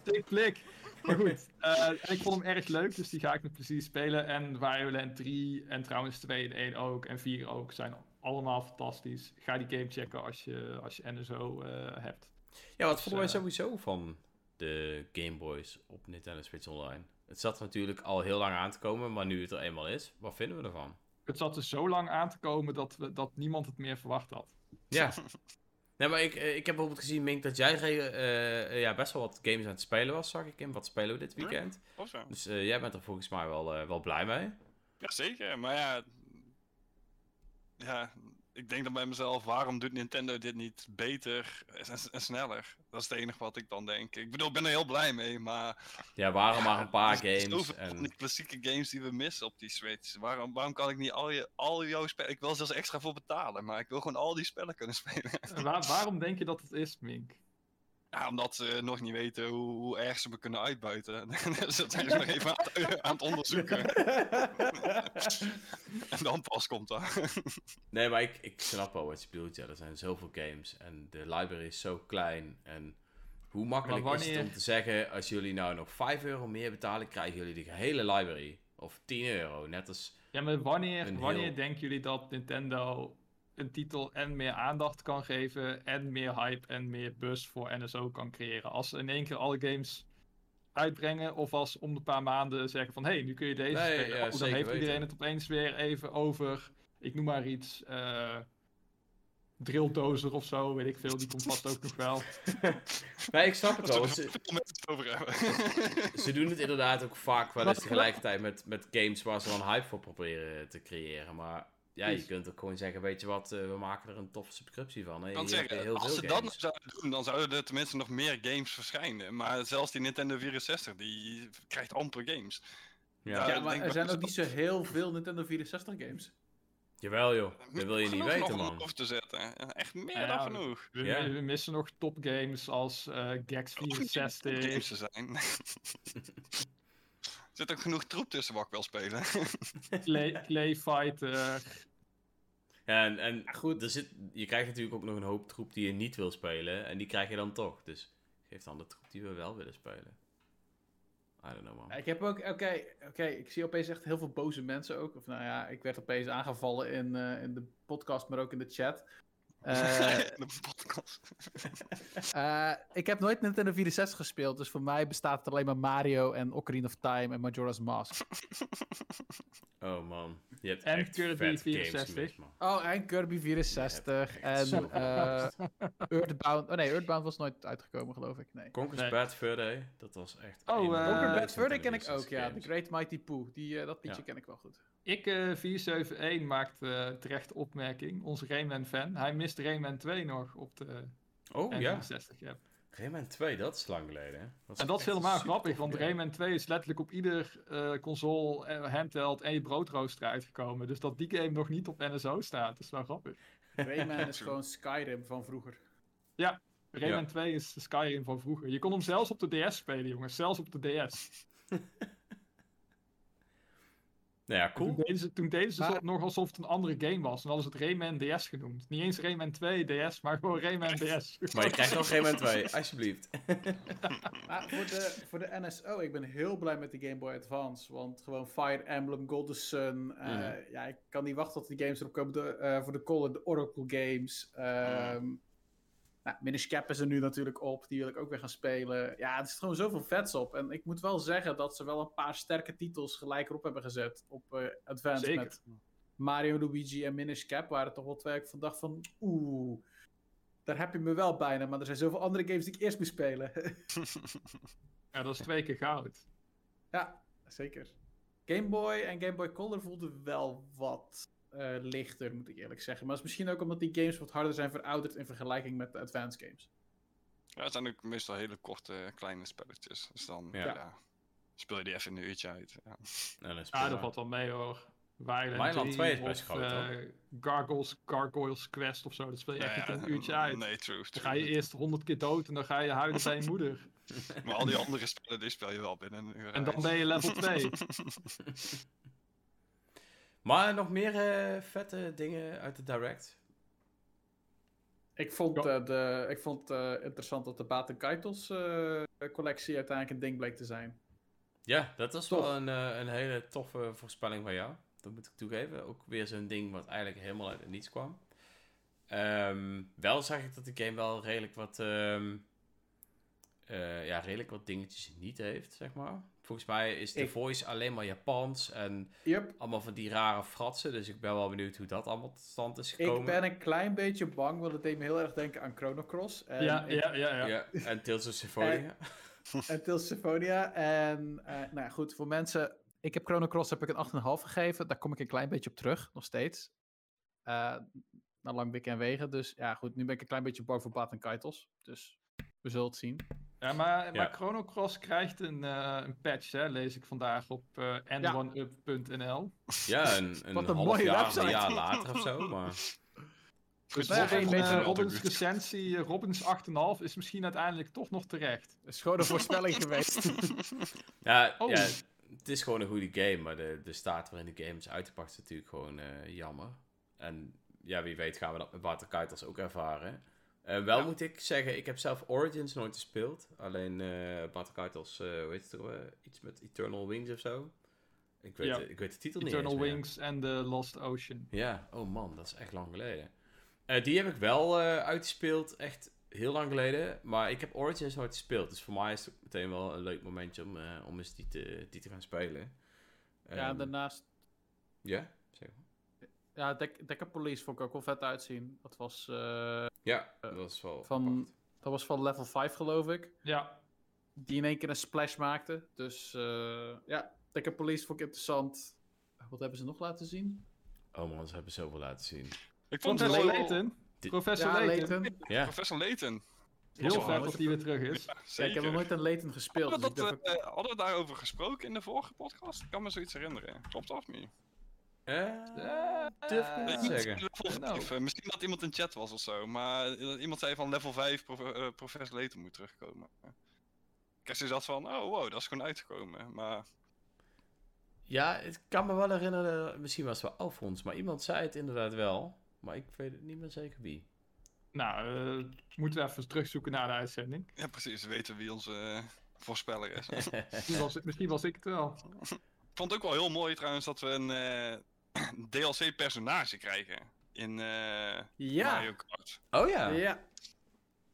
Sick Blik. Maar goed, en ik vond hem erg leuk, dus die ga ik met plezier spelen. En Wario Land 3 en trouwens 2 en 1 ook en 4 ook zijn allemaal fantastisch. Ga die game checken als je, als je NSO uh, hebt. Ja, wat vonden wij sowieso van de Game Boys op Nintendo Switch Online? Het zat natuurlijk al heel lang aan te komen, maar nu het er eenmaal is, wat vinden we ervan? Het zat er zo lang aan te komen dat, we, dat niemand het meer verwacht had. Ja. nee, maar ik, ik heb bijvoorbeeld gezien, Mink, dat jij uh, ja, best wel wat games aan het spelen was, zag ik in. Wat spelen we dit weekend? Ja, dus uh, jij bent er volgens mij wel, wel blij mee. Jazeker, maar ja, ja, ik denk dan bij mezelf, waarom doet Nintendo dit niet beter en, en, sneller? Dat is het enige wat ik dan denk. Ik bedoel, ik ben er heel blij mee, maar... Ja, waarom ja, maar een paar games? Zoveel en... die klassieke games die we missen op die Switch. Waarom, waarom kan ik niet al, je, al jouw spellen... Ik wil zelfs extra voor betalen, maar ik wil gewoon al die spellen kunnen spelen. Waar, waarom denk je dat het is, Mink? Ja, omdat ze nog niet weten hoe, hoe erg ze me kunnen uitbuiten. dus dat zijn ze nog even aan het, aan het onderzoeken. en dan pas komt dat. nee, maar ik, ik snap wel wat je bedoelt. Ja, er zijn zoveel games en de library is zo klein. En hoe makkelijk wanneer... is het om te zeggen, als jullie nou nog 5 euro meer betalen, krijgen jullie de hele library. Of 10 euro, net als... Ja, maar wanneer, wanneer heel... denken jullie dat Nintendo een titel en meer aandacht kan geven en meer hype en meer buzz voor NSO kan creëren. Als ze in één keer alle games uitbrengen of als om de paar maanden zeggen van hé, hey, nu kun je deze nee, spelen. Ja, oh, dan heeft iedereen het opeens weer even over, ik noem maar iets, uh, drilldozer of zo, weet ik veel, die komt vast ook nog wel. nee, ik snap het wel. Ze, ze doen het inderdaad ook vaak wel eens tegelijkertijd met, met games waar ze dan hype voor proberen te creëren, maar ja, je kunt ook gewoon zeggen, weet je wat, uh, we maken er een toffe subscriptie van. Hè? Kan zeggen, heel als ze games. dat zouden doen, dan zouden er tenminste nog meer games verschijnen. Maar zelfs die Nintendo 64, die krijgt amper games. Ja, ja maar er zijn ook niet zo heel veel Nintendo 64 games. Jawel joh, dat wil je niet weten man. Of te zetten. Echt meer ja, dan genoeg. We, ja. we, missen nog topgames als uh, Gax 64. Oh, games te zijn. Er zit ook genoeg troep tussen wat ik wil spelen. Clay, Clay Fighter. Ja, en, en goed, er zit, je krijgt natuurlijk ook nog een hoop troep die je niet wil spelen. En die krijg je dan toch. Dus geef dan de troep die we wel willen spelen. I don't know, man. Ik heb ook, oké, oké, ik zie opeens echt heel veel boze mensen ook. Of nou ja, ik werd opeens aangevallen in, uh, in de podcast, maar ook in de chat. Uh, uh, ik heb nooit Nintendo 64 gespeeld, dus voor mij bestaat het alleen maar Mario en Ocarina of Time en Majora's Mask. Oh man, je hebt en echt Kirby 64. oh, en Kirby 64 en uh, Earthbound. Oh nee, Earthbound was nooit uitgekomen, geloof ik. Nee. Conker's nee. Bad Fur Day, dat was echt. Oh, Conker's Bad Fur Day ken ik ook, ja. The Great Mighty Pooh, die, dat liedje ja. ken ik wel goed. Ik, uh, 471, maakt uh, terecht opmerking. Onze Rayman-fan. Hij mist Rayman 2 nog op de oh, N64. Ja. ja. Rayman 2, dat is lang geleden. Hè? Dat en dat is helemaal grappig, want Rayman 2 is letterlijk op ieder uh, console, handheld en je broodrooster uitgekomen. Dus dat die game nog niet op NSO staat, dat is wel grappig. Rayman is gewoon Skyrim van vroeger. Ja, Rayman ja. 2 is Skyrim van vroeger. Je kon hem zelfs op de DS spelen, jongens. Zelfs op de DS. Nou ja, cool. Toen deden ze, toen deden ze maar... nog alsof het een andere game was. En hadden ze het Rayman DS genoemd. Niet eens Rayman 2 DS, maar gewoon Rayman DS. Maar je krijgt nog Rayman 2, alsjeblieft. maar voor de, voor de NSO, ik ben heel blij met de Game Boy Advance. Want gewoon Fire Emblem, Golden Sun. Uh, mm. Ja, ik kan niet wachten tot die games erop komen. De, uh, voor de Call de Oracle games. Um, nou, Minish Cap is er nu natuurlijk op. Die wil ik ook weer gaan spelen. Ja, er zit gewoon zoveel vets op. En ik moet wel zeggen dat ze wel een paar sterke titels gelijk erop hebben gezet. Op uh, Advanced. Zeker. Mario, Luigi en Minish Cap waren toch wel twee ik van dacht van... Oeh, daar heb je me wel bijna. Maar er zijn zoveel andere games die ik eerst moet spelen. Ja, dat is twee keer goud. ja, zeker. Game Boy en Game Boy Color voelden wel wat eh, lichter, moet ik eerlijk zeggen. Maar dat is misschien ook omdat die games wat harder zijn verouderd in vergelijking met de advanced games. Ja, het zijn ook meestal hele korte, kleine spelletjes. Dus dan Ja. ja. speel je die even in een uurtje uit. Ja. Ja, dat valt wel mee hoor. Wyland 2 is best of, groot, hoor. eh, Gargoyles, Gargoyles Quest of zo. Dat speel je echt een uurtje uit. Nee, true. Dan ga je eerst honderd keer dood en dan ga je huilen bij je moeder. Maar al die andere spellen, die speel je wel binnen een uur En dan ben je level 2. Maar nog meer eh, vette dingen uit de Direct? Ik vond, Ja. eh, de, ik vond eh, interessant dat de Baten Keitels eh, collectie uiteindelijk een ding bleek te zijn. Ja, dat was Tof. wel een, eh, een hele toffe voorspelling van jou. Dat moet ik toegeven. Ook weer zo'n ding wat eigenlijk helemaal uit het niets kwam. Ehm, wel zag ik dat de game wel redelijk wat, ehm, eh, ja, redelijk wat dingetjes niet heeft, zeg maar. Volgens mij is de Ik- voice alleen maar Japans en Yep. allemaal van die rare fratsen. Dus ik ben wel benieuwd hoe dat allemaal tot stand is gekomen. Ik ben een klein beetje bang, want het deed me heel erg denken aan Chrono Cross. En Ja, ik- ja, ja, ja. Ja, en Tales of Symphonia. En Tales of Symphonia. En eh, nou ja, goed, voor mensen... Ik heb Chrono Cross heb ik een 8,5 gegeven. Daar kom ik een klein beetje op terug, nog steeds. Eh na lang wikken en wegen. Dus ja, goed, nu ben ik een klein beetje bang voor Baten Keitels. Dus we zullen het zien. Ja, maar, Ja. maar Chrono Cross krijgt een, eh, een patch, hè, lees ik vandaag op eh n1up.nl. Ja, een, een, Wat een half mooie jaar, website. een jaar later of zo. Maar Dus ja, te Robins buurt. recensie, eh, Robins 8,5 is misschien uiteindelijk toch nog terecht. Het is gewoon een voorspelling geweest. Ja, Oh. ja, het is gewoon een goede game, maar de, de staat waarin de game is uitgepakt is natuurlijk gewoon eh, jammer. En ja, wie weet gaan we dat met Water Kuiters ook ervaren. Eh, wel Ja. moet ik zeggen, ik heb zelf Origins nooit gespeeld. Alleen eh Water Kuiters, eh hoe heet het iets met Eternal Wings of zo. Ik weet, Ja. ik weet de titel Eternal niet meer. Wings en The Lost Ocean. Ja, oh man, dat is echt lang geleden. Die heb ik wel uitgespeeld, echt heel lang geleden. Maar ik heb Origins nooit gespeeld. Dus voor mij is het meteen wel een leuk momentje om, om eens die te, die te gaan spelen. ja, Ehm, daarnaast... Ja, zeg maar. Ja, Police vond ik ook wel vet uitzien. Dat was, Ja, Eh, dat is wel van- apart. dat was van level 5 geloof ik. Ja, Die in één keer een splash maakte. Dus eh, ja, Dekker Police vond ik interessant. Wat hebben ze nog laten zien? Oh man, ze hebben zoveel laten zien. Ik vond het Professor. Layton. Dit- Professor ja, Layton. Layton. Ja, Professor Layton. Heel vet nooit dat hij weer terug is. Ja, Ja, ik heb nog nooit een Layton gespeeld. Hadden we, Dus ik dat, eh, hadden we daarover gesproken in de vorige podcast? Ik kan me zoiets herinneren. Klopt dat of niet? Eh, Eh, durf ik niet moet zeggen. level Nou. 5, eh, misschien dat iemand in chat was of zo, maar eh, iemand zei van level 5 prof, eh, Professor Layton moet terugkomen. Had zoiets van, oh wow, dat is gewoon uitgekomen. Maar Ja, ik kan me wel herinneren, misschien was het wel Alfons, maar iemand zei het inderdaad wel. Maar ik weet het niet meer zeker wie. Nou, eh, moeten we even terugzoeken naar de uitzending. ja, precies, we weten wie onze eh, voorspeller is. Misschien was, het- misschien was ik het wel. Ik vond het ook wel heel mooi trouwens dat we een eh, DLC-personage krijgen in eh, Ja, Mario Kart. oh ja. ja.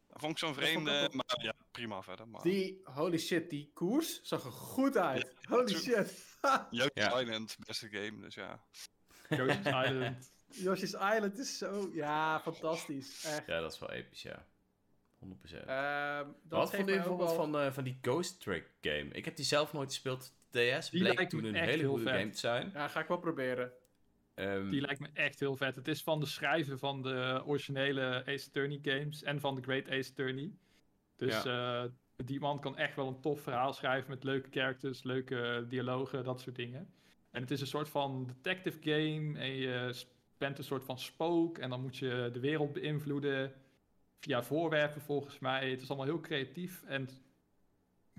Dat vond ik zo'n ik vreemde, maar ja, prima verder. Maar... Die, holy shit, die koers zag er goed uit. Holy shit. Yoshi's Ja. Island, beste game, dus ja. Yoshi's Island. Yoshi's Island is zo... Ja, fantastisch. Echt. Ja, dat is wel episch, ja. 100%. Ehm, dat Wat vond je bijvoorbeeld wel- van, eh, van die Ghost Trick game? Ik heb die zelf nooit gespeeld. DS Die bleek toen een hele goede game te zijn. Ja, ga ik wel proberen. Ehm, Die lijkt me echt heel vet. Het is van de schrijver van de originele Ace Attorney games en van de Great Ace Attorney. Dus eh, die man kan echt wel een tof verhaal schrijven met leuke characters, leuke dialogen, dat soort dingen. En het is een soort van detective game en je bent een soort van spook en dan moet je de wereld beïnvloeden via voorwerpen volgens mij. Het is allemaal heel creatief en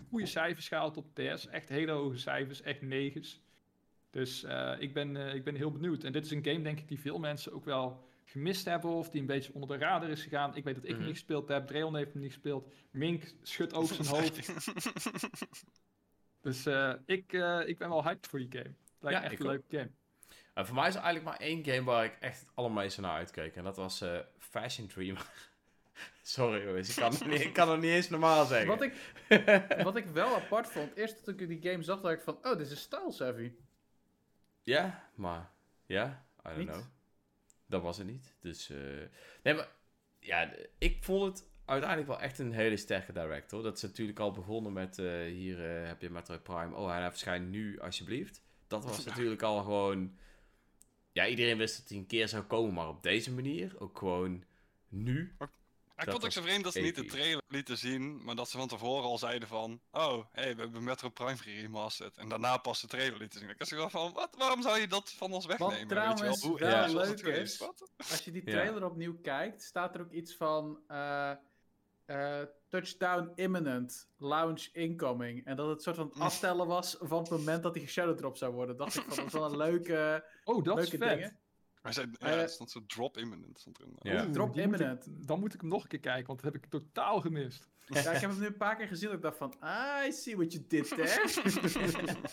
goede cijfers gehaald op DS. Echt hele hoge cijfers, echt negens. Dus eh, ik, ben, eh, ik ben heel benieuwd. En dit is een game, denk ik, die veel mensen ook wel gemist hebben. Of die een beetje onder de radar is gegaan. Ik weet dat ik Mhm. hem niet gespeeld heb. Dreon heeft hem niet gespeeld. Mink schudt ook zijn hoofd. Dus eh, ik, eh, ik ben wel hyped voor die game. Het lijkt Ja, echt een leuke game. en voor mij is er eigenlijk maar één game waar ik echt het allermeeste naar uitkeek. En dat was eh, Fashion Dream. Sorry jongens, ik kan, het niet, ik kan het niet eens normaal zeggen. Wat ik, wat ik wel apart vond, eerst toen ik die game zag, dacht ik van, oh, dit is style savvy. Ja, maar... Ja, I don't Niet? know. Dat was het niet. Dus, eh, nee, maar ja, ik vond het uiteindelijk wel echt een hele sterke director. Dat is natuurlijk al begonnen met, eh, hier eh, heb je Metroid Prime. Oh, hij verschijnt nu, alsjeblieft. Dat was natuurlijk al gewoon... Ja, iedereen wist dat hij een keer zou komen, maar op deze manier, ook gewoon nu. Ik vond het ook zo vreemd dat ze niet de trailer lieten zien, maar dat ze van tevoren al zeiden van, oh, hey, we hebben Metro Prime geremasterd. En daarna pas de trailer lieten zien. Ik was wel van, wat, waarom zou je dat van ons wegnemen? Weet je trouwens Hoe wel was leuk is- Wat? Als je die Ja. trailer opnieuw kijkt, staat er ook iets van eh, eh, touchdown imminent, launch incoming. En dat het soort van het aftellen was van het moment dat die drop zou worden. Dacht ik van, dat is wel een leuke, Oh, dat is leuke vet. dingen. Hij zei, ja, Eh, er stond zo drop imminent. Stond erin. Ja. Oeh, Drop die moet ik- imminent. dan moet ik hem nog een keer kijken, want dat heb ik totaal gemist. Ja, ik heb hem nu een paar keer gezien dat ik dacht van, I see what you did there.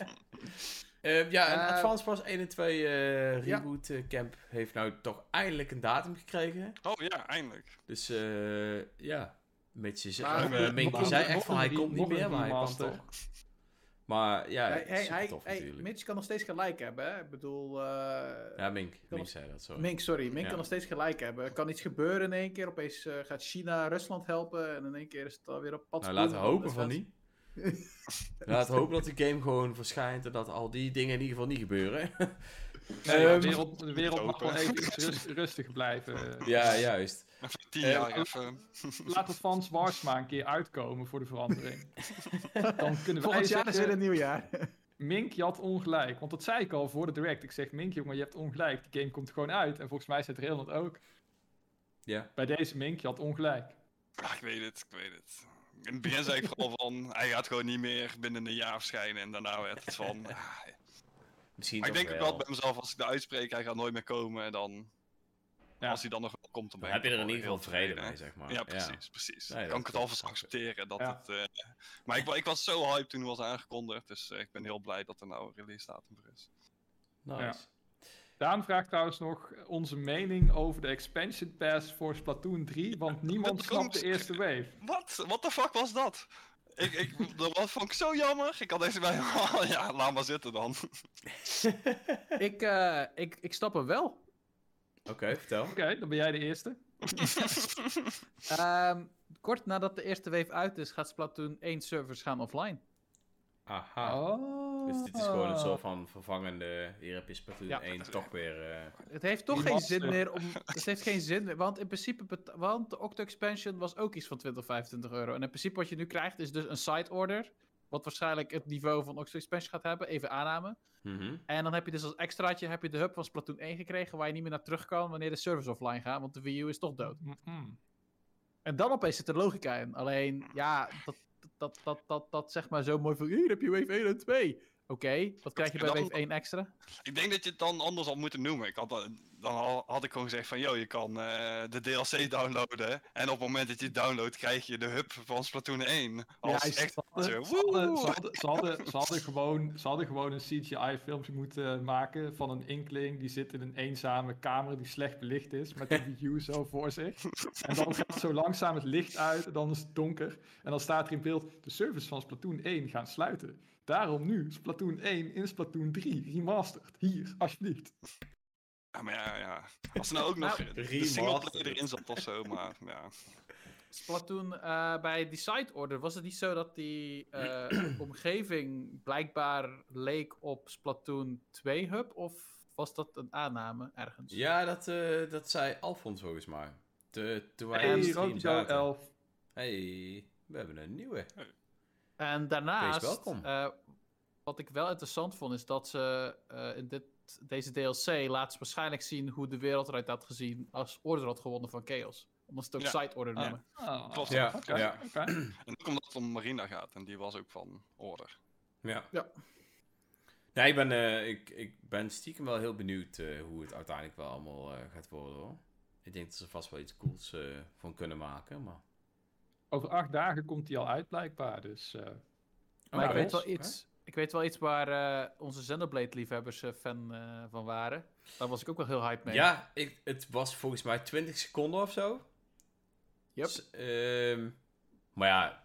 Eh, ja, en Eh, Advance Wars 1 en 2 eh, ja. Reboot eh, Camp heeft nou toch eindelijk een datum gekregen. Oh ja, eindelijk. Dus eh, ja, Mitch is... Maar- of, Minky Nog zei echt van hij komt niet meer, maar hij remaster. toch. Maar ja, hij, hij, tof natuurlijk. Mitch kan nog steeds gelijk hebben, hè? Ik bedoel... eh, Ja, Mink. Mink nog- zei dat, sorry. Mink, sorry. Mink Ja. kan nog steeds gelijk hebben. Er kan iets gebeuren in één keer. Opeens eh, gaat China Rusland helpen. En in één keer is het alweer op pad. Nou, laten we hopen Dat van niet. laten we hopen dat de game gewoon verschijnt en dat al die dingen in ieder geval niet gebeuren. Nee, Ehm, de wereld, de wereld mag wel even rust- rustig blijven. ja, juist. Even tien Eh, jaar even. Laat het Vans Wars maar een keer uitkomen voor de verandering. Dan kunnen wij Volgend jaar is weer zeggen, een nieuw jaar. Mink, je had ongelijk. Want dat zei ik al voor de direct. Ik zeg, Mink, jongen, je hebt ongelijk. Die game komt gewoon uit. En volgens mij zei Trail dat ook. Ja. Bij deze Mink, je had ongelijk. Ah, ik weet het, ik weet het. In het begin zei ik vooral van, hij gaat gewoon niet meer binnen een jaar verschijnen. En daarna werd het van, ah, Misschien Maar ik denk ook wel bij mezelf, als ik de uitspreek, hij gaat nooit meer komen. Dan, Ja. als hij dan nog wel komt, dan ben Dan heb je er in ieder geval vrede tevreden. mee, zeg maar. Ja, precies, precies. Nee, Dan dat- kan ik het alvast accepteren. Dat Ja. het, eh, maar ik, ik was zo hyped toen het was aangekondigd. Dus eh, ik ben heel blij dat er nou een release datum voor is. Nice. Ja. Daan vraagt trouwens nog onze mening over de expansion pass voor Splatoon 3, want niemand snapt de eerste wave. Wat? What the fuck was dat? Ik, ik, dat was- vond ik zo jammer. Ik had deze bij ja, laat maar zitten dan. ik, eh, ik, ik snap hem wel. Oké, vertel. Oké, dan ben jij de eerste. Ehm, kort nadat de eerste wave uit is, gaat Splatoon 1 servers gaan offline. Aha. Oh. Dus dit is gewoon een soort van vervangende. Hier heb je Splatoon Ja. 1 toch weer. eh, Het heeft toch geen zin meer om. Het heeft geen zin meer. Want in principe. Want de Octo Expansion was ook iets van 20, 25 euro. En in principe wat je nu krijgt is dus een side order. Wat waarschijnlijk het niveau van Octo Expansion gaat hebben. Even aanname. mhm. En dan heb je dus als extraatje heb je de hub van Splatoon 1 gekregen. Waar je niet meer naar terug kan wanneer de servers offline gaan. Want de Wii U is toch dood. En dan opeens zit er logica in. Alleen, ja, dat, dat, dat, dat, dat zeg maar zo mooi van. Hier heb je wave 1 en 2. Oké, wat krijg je bij wave 1 extra? Ik denk dat je het dan anders had moeten noemen. Ik had, dan had ik gewoon gezegd van, yo, je kan eh, de DLC downloaden. En op het moment dat je het downloadt, krijg je de hub van Splatoon 1. Als echt Ze hadden, zo, ze, hadden, woe! ze, hadden, ze, hadden, ze, hadden gewoon, ze hadden gewoon een CGI-filmpje moeten maken van een inkling die zit in een eenzame kamer die slecht belicht is, met een U zo voor zich. En dan gaat zo langzaam het licht uit, en dan is het donker. En dan staat er in beeld, de servers van Splatoon 1 gaan sluiten. Daarom nu Splatoon 1 in Splatoon 3 remastered. Hier, alsjeblieft. Ja, maar ja, ja. Als er nou ook nog Nou, de singleplayer erin zat of zo, maar ja. Splatoon, eh, bij die side order, was het niet zo dat die eh, omgeving blijkbaar leek op Splatoon 2 hub? Of was dat een aanname ergens? Ja, dat, eh, dat zei Alfons volgens mij. Toen wij Hey, de stream Rotido zaten. 11. Hey, we hebben een nieuwe. En daarnaast, eh, wat ik wel interessant vond, is dat ze eh, in dit, deze DLC laten ze waarschijnlijk zien hoe de wereld eruit had gezien als Order had gewonnen van Chaos. Omdat ze het ook Ja. side order Ja. noemen. Ah, Klopt. Ja, ja. En ook omdat het om Marina gaat, en die was ook van order. Ja. Ja. Nee, ik ben, eh, ik, ik ben stiekem wel heel benieuwd eh, hoe het uiteindelijk wel allemaal eh, gaat worden hoor. Ik denk dat ze vast wel iets cools eh, van kunnen maken, maar... Over acht dagen komt hij al uit, blijkbaar. Dus eh, Maar ik weet wel iets. Ik weet wel iets waar eh, onze Xenoblade-liefhebbers eh, fan eh, van waren. Daar was ik ook wel heel hype mee. Ja, ik, het was volgens mij 20 seconden of zo. Yep. Dus, ehm, maar ja,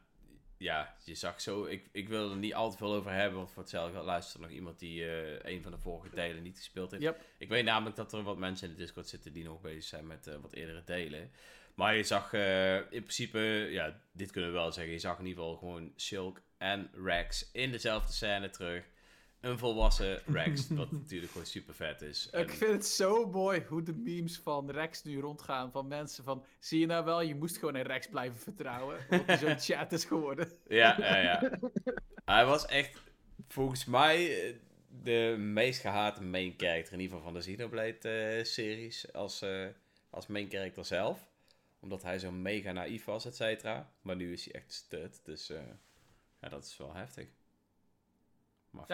ja, je zag zo... Ik, ik wil er niet al te veel over hebben, want voor hetzelfde luistert nog iemand die eh, een van de vorige delen niet gespeeld heeft. Yep. Ik weet namelijk dat er wat mensen in de Discord zitten die nog bezig zijn met eh, wat eerdere delen. Maar je zag eh, in principe, ja, dit kunnen we wel zeggen, je zag in ieder geval gewoon Shulk en Rex in dezelfde scène terug. Een volwassen Rex, wat natuurlijk gewoon super vet is. En- Ik vind het zo mooi hoe de memes van Rex nu rondgaan. Van mensen van, zie je nou wel, je moest gewoon in Rex blijven vertrouwen. Omdat hij zo'n chat is geworden. Ja, ja, ja. Hij was echt, volgens mij, eh, de meest gehate main character, in ieder geval van de Xenoblade-series, als, eh, als main character zelf. Omdat hij zo mega naïef was, et cetera. Maar nu is hij echt stut, dus eh, ja, dat is wel heftig. Maar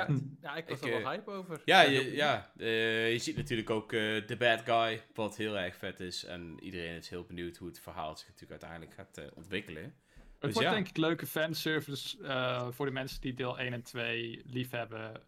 Ja, ik was Ik, er wel eh, hype over. Ja, je, ja eh, je ziet natuurlijk ook eh The Bad Guy, wat heel erg vet is. En iedereen is heel benieuwd hoe het verhaal zich natuurlijk uiteindelijk gaat ontwikkelen. Het Dus wordt ja. denk ik leuke fanservice eh voor de mensen die deel 1 en 2 lief hebben.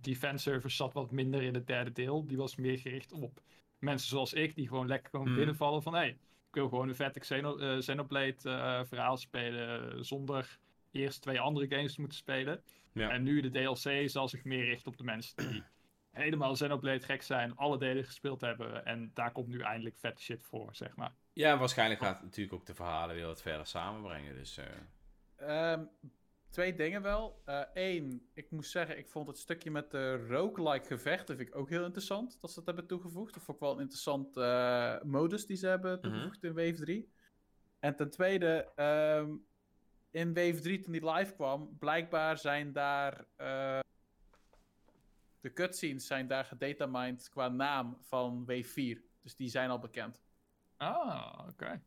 Die fanservice zat wat minder in het derde deel. Die was meer gericht op mensen zoals ik, die gewoon lekker komen Hmm. binnenvallen van... Hey, wil gewoon een vette Xeno, eh, Xenoblade eh, verhaal spelen zonder eerst twee andere games te moeten spelen. Ja. En nu de DLC zal zich meer richten op de mensen die helemaal Xenoblade gek zijn, alle delen gespeeld hebben. En daar komt nu eindelijk vette shit voor, zeg maar. Ja, waarschijnlijk gaat het natuurlijk ook de verhalen weer wat verder samenbrengen. Dus eh, Ehm, twee dingen wel. Eén, ik moet zeggen, ik vond het stukje met de roguelike gevechten vind ik ook heel interessant. Dat ze dat hebben toegevoegd. Dat vond ik wel een interessant eh, modus die ze hebben toegevoegd in Wave 3. En ten tweede, ehm, in Wave 3 toen die live kwam, blijkbaar zijn daar... eh, de cutscenes zijn daar gedatamined qua naam van Wave 4. Dus die zijn al bekend. Ah, oké.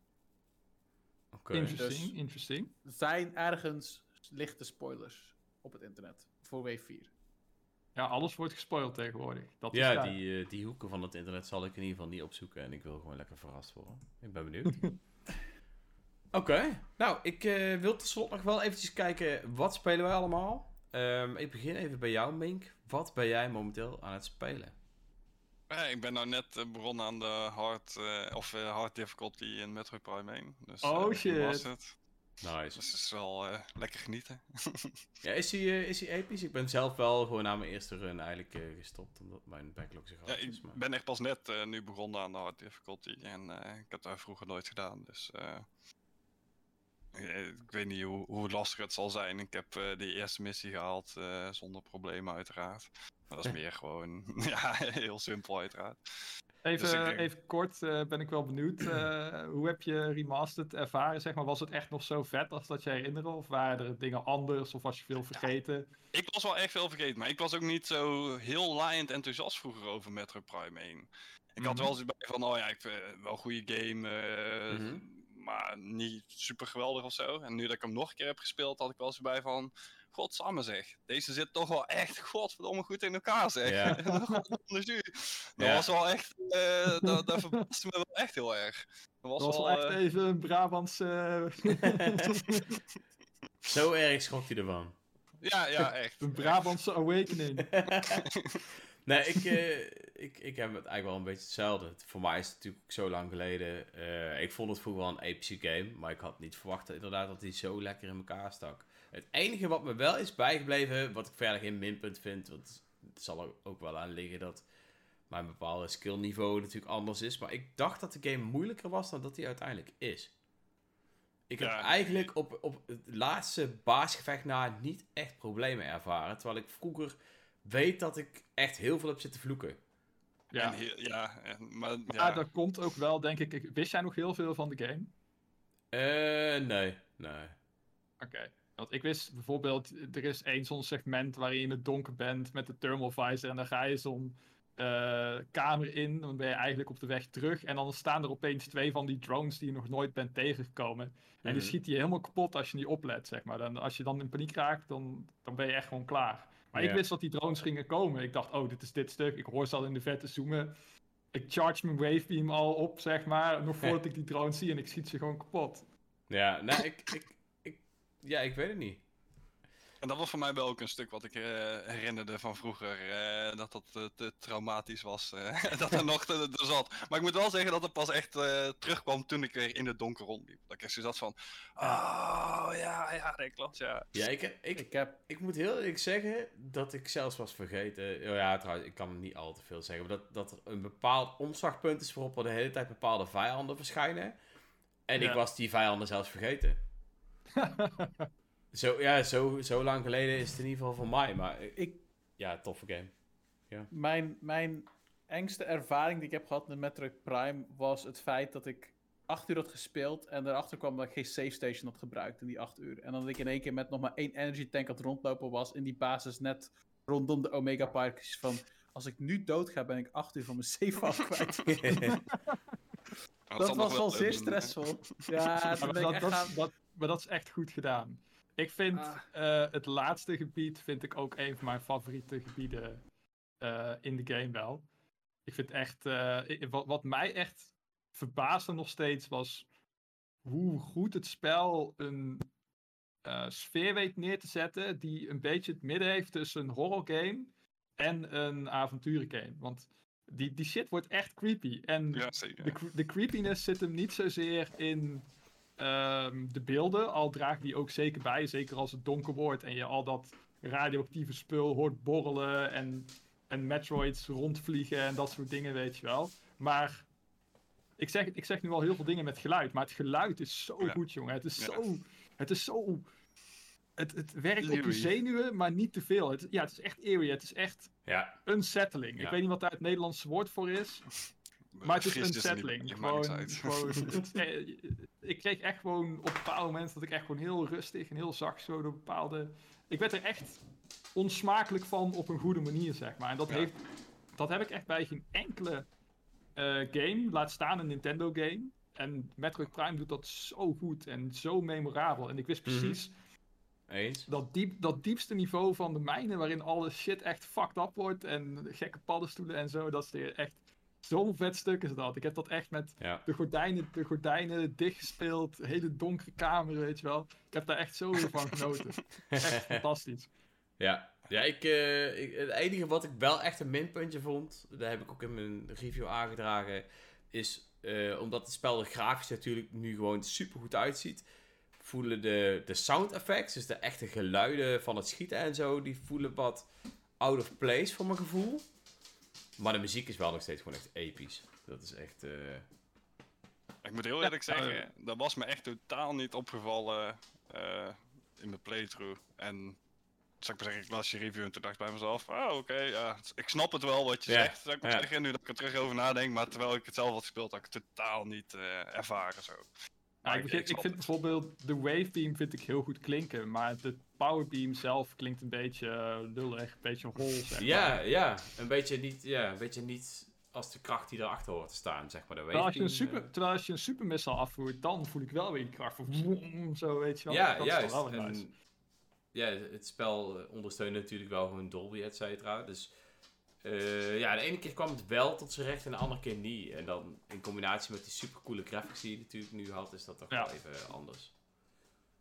oké. Interesting, Dus- interesting. Er zijn ergens lichte spoilers op het internet voor Wave 4. Ja, alles wordt gespoild tegenwoordig. Dat is Ja, daar. die, eh, die hoeken van het internet zal ik in ieder geval niet opzoeken. En ik wil gewoon lekker verrast worden. Ik ben benieuwd. Oké, nou, ik eh, wil tot slot nog wel eventjes kijken, wat spelen wij allemaal? Ehm, ik begin even bij jou, Mink. Wat ben jij momenteel aan het spelen? Ja, ik ben nou net eh, begonnen aan de hard, eh, of, eh, hard difficulty in Metroid Prime 1. Dus, Oh, eh, shit. was het? Nice. Dus het is wel eh, lekker genieten. Ja, is hij eh, is hij episch? Ik ben zelf wel gewoon na mijn eerste run eigenlijk eh, gestopt, omdat mijn backlog zo Ja, groot ik is. Maar... ben echt pas net eh, nu begonnen aan de hard difficulty. En eh, ik heb dat vroeger nooit gedaan. Dus ik weet niet hoe, hoe lastig het zal zijn. Ik heb eh die eerste missie gehaald eh, zonder problemen uiteraard. Maar dat is meer gewoon, ja, heel simpel uiteraard. Even, Dus denk- even kort eh, ben ik wel benieuwd. eh, hoe heb je Remastered ervaren? Zeg maar, was het echt nog zo vet als dat je herinnerde? Of waren er dingen anders? Of was je veel vergeten? Ik was wel echt veel vergeten, maar ik was ook niet zo heel laaiend enthousiast vroeger over Metroid Prime 1. Ik had Mhm. wel zoiets bij van, oh ja, ik vind het wel een goede game, eh, Mhm. maar niet super geweldig of zo. En nu dat ik hem nog een keer heb gespeeld, had ik wel zo bij van, godsamme zeg, deze zit toch wel echt godverdomme goed in elkaar zeg. Ja. Dat Ja. was wel echt, eh, dat, dat verbaasde me wel echt heel erg. Dat was, Dat was wel echt eh, even een Brabantse, Zo erg schrok hij ervan. ja, ja, echt. een Brabantse awakening. nee, ik, eh, ik, ik heb het eigenlijk wel een beetje hetzelfde. Het- Voor mij is het natuurlijk zo lang geleden. eh, ik vond het vroeger wel een epische game, maar ik had niet verwacht inderdaad dat hij zo lekker in elkaar stak. Het enige wat me wel is bijgebleven, wat ik verder geen minpunt vind, want het zal er ook wel aan liggen dat mijn bepaalde skillniveau natuurlijk anders is. Maar ik dacht dat de game moeilijker was dan dat hij uiteindelijk is. Ik heb Ja. eigenlijk op, op het laatste baasgevecht na niet echt problemen ervaren. Terwijl ik vroeger weet dat ik echt heel veel heb zitten vloeken. Ja, Ja. heel, ja en- maar ja. Ja, dat komt ook wel, denk ik. ik- Wist jij nog heel veel van de game? Eh, nee, nee. Oké. Want ik wist bijvoorbeeld, er is één zo'n segment waarin je in het donker bent met de thermal visor en dan ga je zo'n eh, kamer in, dan ben je eigenlijk op de weg terug en dan staan er opeens twee van die drones die je nog nooit bent tegengekomen. En die Mhm. schiet je helemaal kapot als je niet oplet, zeg maar. Dan, als je dan in paniek raakt, dan, dan ben je echt gewoon klaar. Maar ik wist dat die drones gingen komen. Ik dacht, oh, dit is dit stuk. Ik hoor ze al in de vette zoomen. Ik charge mijn wavebeam al op, zeg maar, nog voordat ik die drones zie en ik schiet ze gewoon kapot. Ja, nee, ik, ik, ik, ja, ik weet het niet. En dat was voor mij wel ook een stuk wat ik eh, herinnerde van vroeger. eh, dat dat eh, te traumatisch was. eh, dat er nog te, te zat. Maar ik moet wel zeggen dat het pas echt eh, terugkwam toen ik weer in het donker rondliep. Dat ik echt zo zat van. Oh ja, ja, dat klopt. Ja. Ja, ik, ik, Ik heb ik moet heel eerlijk zeggen dat ik zelfs was vergeten. Oh ja, trouwens, ik kan niet al te veel zeggen. Maar dat, dat er een bepaald omslagpunt is waarop er de hele tijd bepaalde vijanden verschijnen. En ik was die vijanden zelfs vergeten. Zo, ja, zo, zo lang geleden is het in ieder geval voor mij. Maar ik, ja, toffe game. mijn, mijn engste ervaring die ik heb gehad met Metroid Prime was het feit dat ik acht uur had gespeeld en erachter kwam dat ik geen save station had gebruikt in die acht uur. En dan dat ik in één keer met nog maar één energy tank aan het rondlopen was in die basis net rondom de Omega Parkjes van als ik nu dood ga ben ik acht uur van mijn save af kwijt. Dat was wel zeer stressvol. Ja, dat, dat, dat, maar dat is echt goed gedaan. Ik vind Ah. eh, het laatste gebied vind ik ook een van mijn favoriete gebieden eh, in de game wel. Ik vind echt, eh, wat, wat mij echt verbaasde nog steeds was hoe goed het spel een eh, sfeer weet neer te zetten die een beetje het midden heeft tussen een horror game en een avonturengame. Want die, die shit wordt echt creepy. En Ja, zeker. de, cre- de creepiness zit hem niet zozeer in ehm, de beelden, al draagt die ook zeker bij. Zeker als het donker wordt en je al dat radioactieve spul hoort borrelen en, en Metroids rondvliegen en dat soort dingen, weet je wel. Maar ik zeg, ik zeg nu al heel veel dingen met geluid, maar het geluid is zo Ja. goed, jongen. Het is Ja. zo. Het is zo. Het, het werkt op je zenuwen, maar niet te veel. Het, ja, het is echt eerie. Het is echt ja, unsettling. Ik weet niet wat daar het Nederlandse woord voor is. Maar het is unsettling. Gewoon, gewoon, het, eh, ik kreeg echt gewoon op bepaalde momenten dat ik echt gewoon heel rustig en heel zacht zo door bepaalde... Ik werd er echt onsmakelijk van op een goede manier, zeg maar. En dat, Ja. heeft, dat heb ik echt bij geen enkele eh, game, laat staan een Nintendo game. En Metroid Prime doet dat zo goed en zo memorabel. En ik wist Mhm. precies eens. dat, diep, dat diepste niveau van de mijnen, waarin alle shit echt fucked up wordt en gekke paddenstoelen en zo, dat is echt zo'n vet stuk is dat. Ik heb dat echt met Ja. de gordijnen, de gordijnen dichtgespeeld, hele donkere kamer, weet je wel. Ik heb daar echt zo van genoten. Echt fantastisch. Ja, ja ik, eh, ik, het enige wat ik wel echt een minpuntje vond, daar heb ik ook in mijn review aangedragen, is eh, omdat het spel er grafisch natuurlijk nu gewoon super goed uitziet, voelen de, de sound effects, dus de echte geluiden van het schieten en zo, die voelen wat out of place voor mijn gevoel. Maar de muziek is wel nog steeds gewoon echt episch. Dat is echt... eh, Ik moet heel eerlijk eh, zeggen, dat was me echt totaal niet opgevallen eh, in mijn playthrough. En zou ik maar zeggen, ik las je review en toen dacht ik bij mezelf, oh oké, ja, ik snap het wel wat je Ja, zegt, zou ik maar ja. zeggen, nu dat ik er terug over nadenk, maar terwijl ik het zelf had gespeeld, had ik het totaal niet eh, ervaren zo. Maar ik, begin- ik vind bijvoorbeeld de wave beam vind ik heel goed klinken, maar de power beam zelf klinkt een beetje eh, lullig, een beetje hol, zeg maar. ja, ja, een beetje niet, ja, een beetje niet als de kracht die erachter hoort te staan, zeg maar. De Terwijl als, je een super, eh, terwijl als je een supermissile afvoert, dan voel ik wel weer die kracht van zo weet je wel. Ja, dat is juist. toch wel weer En, nice. ja, het spel ondersteunt natuurlijk wel gewoon Dolby, et cetera. Dus eh, ja, de ene keer kwam het wel tot zijn recht en de andere keer niet. En dan in combinatie met die supercoole graphics die je natuurlijk nu had, is dat toch Ja. wel even anders.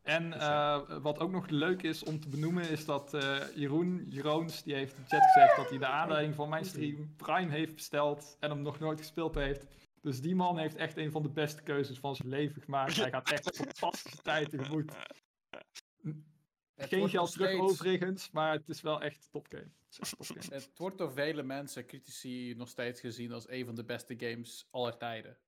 En Dus ja. eh, wat ook nog leuk is om te benoemen, is dat eh, Jeroen Jeroens, die heeft in de chat gezegd dat hij de aanleiding van mijn stream Prime heeft besteld en hem nog nooit gespeeld heeft. Dus die man heeft echt een van de beste keuzes van zijn leven gemaakt. Hij gaat echt fantastische tijd tegemoet. Geen geld terug overigens, maar het is wel echt top game. Het wordt door vele mensen, critici, nog steeds gezien als een van de beste games aller tijden.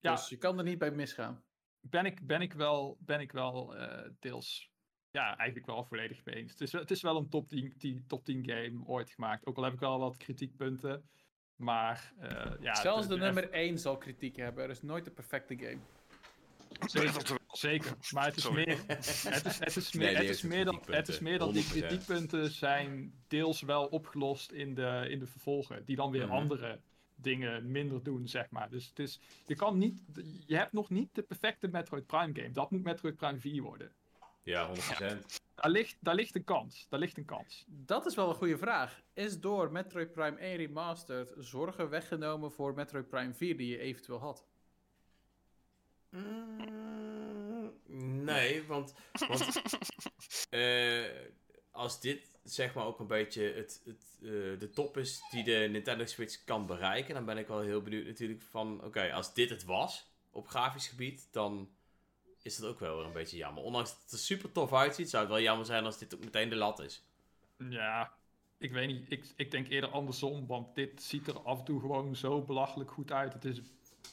Ja. Dus je kan er niet bij misgaan. ben ik, ben ik wel, ben ik wel eh, deels, ja, eigenlijk wel volledig mee eens. Het is, wel- het is wel een top 10, 10 top 10 game ooit gemaakt. Ook al heb ik wel wat kritiekpunten. Maar eh, ja, Zelfs de de nummer 1 zal kritiek hebben. Er is nooit de perfecte game. Zeker, zeker. Maar het is Sorry. meer, het is, het is Nee, meer, het is meer dan, het is meer dan die 100%. kritiekpunten zijn deels wel opgelost in de, in de vervolgen. Die dan weer Mhm. andere dingen minder doen, zeg maar. Dus het is, je kan niet, je hebt nog niet de perfecte Metroid Prime game. Dat moet Metroid Prime 4 worden. Ja, 100%. Daar ligt, daar ligt een kans. Daar ligt een kans. Dat is wel een goede vraag. Is door Metroid Prime 1 Remastered zorgen weggenomen voor Metroid Prime 4 die je eventueel had? Mm, Nee, want, want eh, als dit zeg maar ook een beetje het, het, eh, de top is die de Nintendo Switch kan bereiken, dan ben ik wel heel benieuwd natuurlijk van, oké, als dit het was op grafisch gebied, dan is dat ook wel weer een beetje jammer. Ondanks dat het er super tof uitziet, zou het wel jammer zijn als dit ook meteen de lat is. Ja, ik weet niet. Ik, ik denk eerder andersom, want dit ziet er af en toe gewoon zo belachelijk goed uit. Het is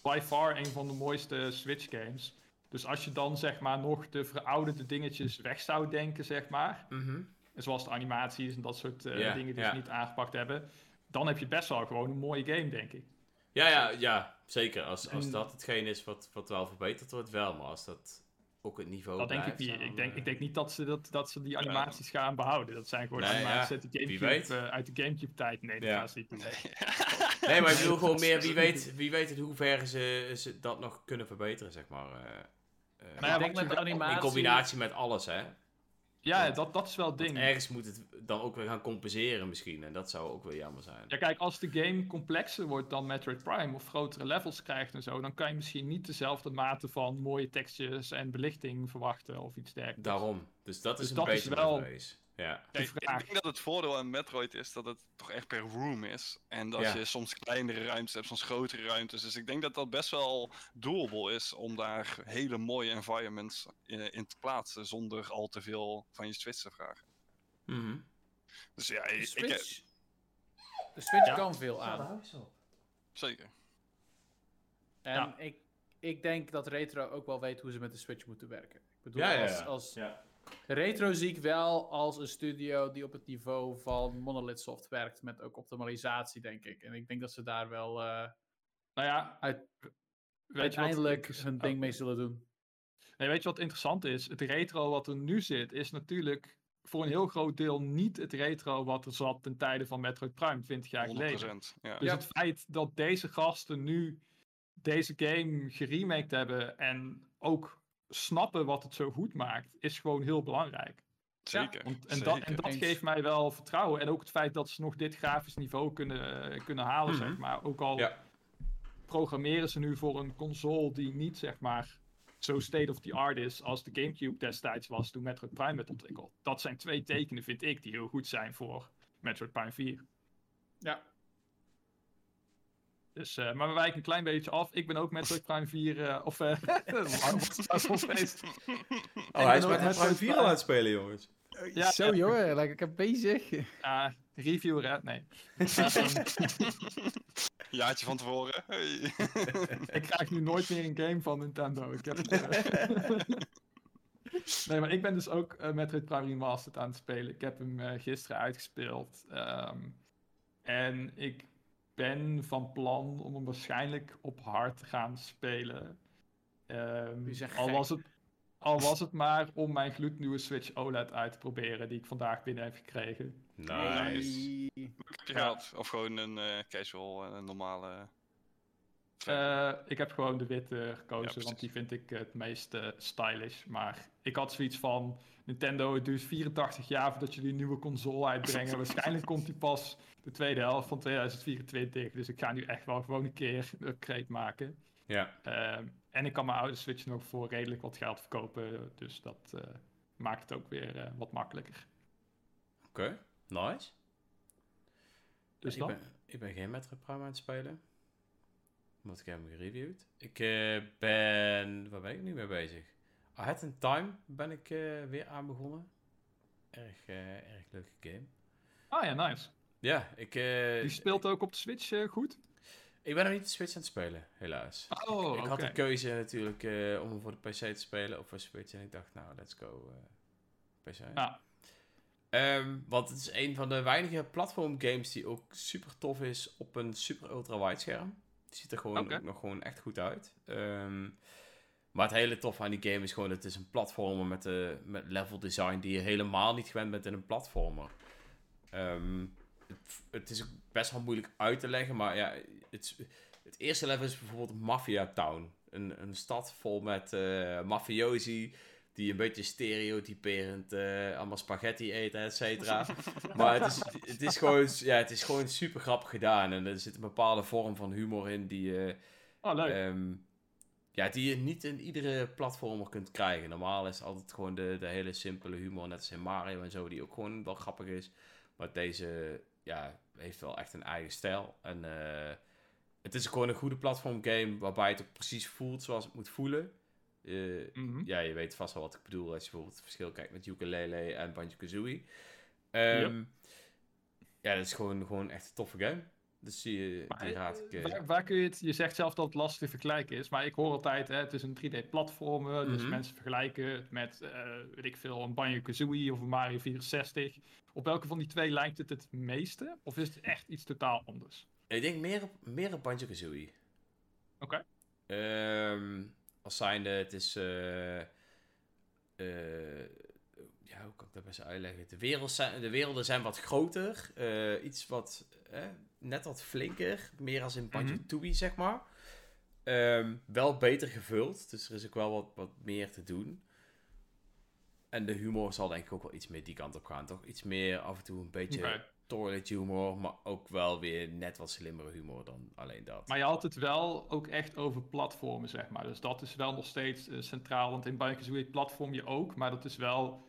by far een van de mooiste Switch games. Dus als je dan zeg maar nog de verouderde dingetjes weg zou denken, zeg maar. Mhm. Zoals de animaties en dat soort eh, dingen die ze niet aangepakt hebben. Dan heb je best wel gewoon een mooie game, denk ik. Ja, ja, ja, zeker. Als, als En- dat hetgeen is wat, wat wel verbeterd wordt, wel. Maar als dat ook het niveau Dat denk ik niet. dan, Ik denk, eh, ik denk niet dat ze, dat, dat ze die animaties gaan behouden. Dat zijn gewoon Nee, animaties ja, uit de. Gamecube, eh, uit de Gamecube tijd. Nee, dat Ja. gaan ze niet doen. Nee, maar ik bedoel gewoon meer, wie weet, wie weet in hoeverre ze, ze dat nog kunnen verbeteren, zeg maar. Eh, Nou ja, ik denk met de animatie... in combinatie met alles, hè. Ja, Want- dat, dat is wel het ding. ergens moet het dan ook weer gaan compenseren misschien. En dat zou ook wel jammer zijn. Ja, kijk, als de game complexer wordt dan Metroid Prime of grotere levels krijgt en zo, dan kan je misschien niet dezelfde mate van mooie tekstjes en belichting verwachten of iets dergelijks. Daarom. Dus dat is Dus een dat is beetje wel- mijn vrees. Ja. Ik, denk dat het voordeel aan Metroid is dat het toch echt per room is. En dat Ja. je soms kleinere ruimtes hebt, soms grotere ruimtes. Dus ik denk dat dat best wel doable is om daar hele mooie environments in, in te plaatsen. Zonder al te veel van je Switch te vragen. Mhm. Dus ja, De ik, ik, Switch, de Switch Ja. kan veel aan. zeker. En Ja. ik, ik denk dat Retro ook wel weet hoe ze met de Switch moeten werken. Ik bedoel, Ja, ja, als, ja. als Retro zie ik wel als een studio die op het niveau van Monolith Soft werkt. Met ook optimalisatie, denk ik. En ik denk dat ze daar wel eh, Nou ja, Uit- weet je wat uiteindelijk interess- hun oh, ding mee zullen doen. Nee, weet je wat interessant is? Het retro wat er nu zit, is natuurlijk voor een heel groot deel niet het retro wat er zat ten tijde van Metroid Prime 20 jaar 100%. geleden. Ja. Dus Ja. het feit dat deze gasten nu deze game geremaked hebben en ook snappen wat het zo goed maakt, is gewoon heel belangrijk. Zeker. Want, en, dat, en dat Eens. geeft mij wel vertrouwen. En ook het feit dat ze nog dit grafisch niveau kunnen, kunnen halen, Mhm. zeg maar. Ook al Ja. programmeren ze nu voor een console die niet, zeg maar, zo state of the art is als de Gamecube destijds was toen Metroid Prime werd ontwikkeld. Dat zijn twee tekenen, vind ik, die heel goed zijn voor Metroid Prime 4. Ja. Dus, eh, maar we wijken een klein beetje af. Ik ben ook Metroid Prime 4, eh, of... eh zo'n feest? Oh, hij is met Metroid 4 Prime. aan het spelen, jongens. Ja, Zo jongen, like, ik heb bezig. Ja, reviewer, hè? Nee. Jaartje van tevoren. Hey. Ik krijg nu nooit meer een game van Nintendo. Ik heb, nee, maar ik ben dus ook eh, Metroid Prime Remastered aan het spelen. Ik heb hem eh, gisteren uitgespeeld. ehm, en ik ben van plan om hem waarschijnlijk op hard te gaan spelen. Ehm, zegt al, was het, al was het maar om mijn gloednieuwe Switch OLED uit te proberen, die ik vandaag binnen heb gekregen. Nice. Of gewoon een eh, casual, eh, een normale... Eh, ik heb gewoon de witte gekozen, want die vind ik het meest eh, stylish. Maar ik had zoiets van: Nintendo, het duurt 84 jaar voordat jullie een nieuwe console uitbrengen. Waarschijnlijk komt die pas de tweede helft van 2024. Dus ik ga nu echt wel gewoon een keer een upgrade maken. Ja. Ehm, en ik kan mijn oude Switch nog voor redelijk wat geld verkopen. Dus dat eh, maakt het ook weer eh, wat makkelijker. Oké, nice. Dus ik, dat. ben, ik ben geen Metroid Prime aan het spelen. Omdat ik heb hem gereviewd. Ik eh, ben... Waar ben ik nu mee bezig? Ahead in Time ben ik eh, weer aan begonnen. Erg, eh, erg leuke game. Ah ja, nice. Ja, ik... eh, Die speelt ook op de Switch goed? Ik ben nog niet de Switch aan het spelen, helaas. Oh, ik had de keuze natuurlijk om hem voor de PC te spelen of voor Switch. En ik dacht, nou, let's go PC. Ja. Ehm, want het is een van de weinige platform games die ook super tof is op een super ultra wide scherm. Het ziet er gewoon ook nog gewoon echt goed uit. Ehm, maar het hele tof aan die game is gewoon, het is een platformer met, de met level design die je helemaal niet gewend bent in een platformer. Ehm, het, het is best wel moeilijk uit te leggen, maar ja, het, het eerste level is bijvoorbeeld Mafia Town. Een, een stad vol met eh mafiosi die een beetje stereotyperend eh, allemaal spaghetti eten, et cetera. maar het is, het, is gewoon, ja, het is gewoon super grappig gedaan en er zit een bepaalde vorm van humor in die... eh, Oh, leuk. Ehm, ja, die je niet in iedere platformer kunt krijgen. Normaal is het altijd gewoon de, de hele simpele humor, net als in Mario en zo, die ook gewoon wel grappig is. Maar deze ja, heeft wel echt een eigen stijl. En uh, het is gewoon een goede platform game waarbij het ook precies voelt zoals het moet voelen. Uh, Ja, je weet vast wel wat ik bedoel als je bijvoorbeeld het verschil kijkt met ukulele en Banjo-Kazooie. Um, Ja, dat is gewoon, gewoon echt een toffe game. Dus die, die raad ik... Waar, waar, kun je het... Je zegt zelf dat het lastig te vergelijken is, maar ik hoor altijd, hè, het is een 3D-platformer, dus mhm. mensen vergelijken het met, uh, weet ik veel, een Banjo-Kazooie of een Mario 64. Op welke van die twee lijkt het het meeste? Of is het echt iets totaal anders? Ik denk meer op, meer op Banjo-Kazooie. Oké. Okay. Um, ehm, als zijnde, het is... Uh, ja, hoe kan ik dat best uitleggen? De, wereld zijn, de werelden zijn wat groter. Iets wat, eh, net wat flinker. Meer als in mhm. Banjo-Tooie, mm -hmm. zeg maar. Um, wel beter gevuld. Dus er is ook wel wat, wat meer te doen. En de humor zal denk ik ook wel iets meer die kant op gaan, toch? Iets meer af en toe een beetje okay. toilet humor, maar ook wel weer net wat slimmere humor dan alleen dat. Maar je had het wel ook echt over platformen, zeg maar. Dus dat is wel nog steeds uh, centraal, want in Banjo-Kazooie platform je ook, maar dat is wel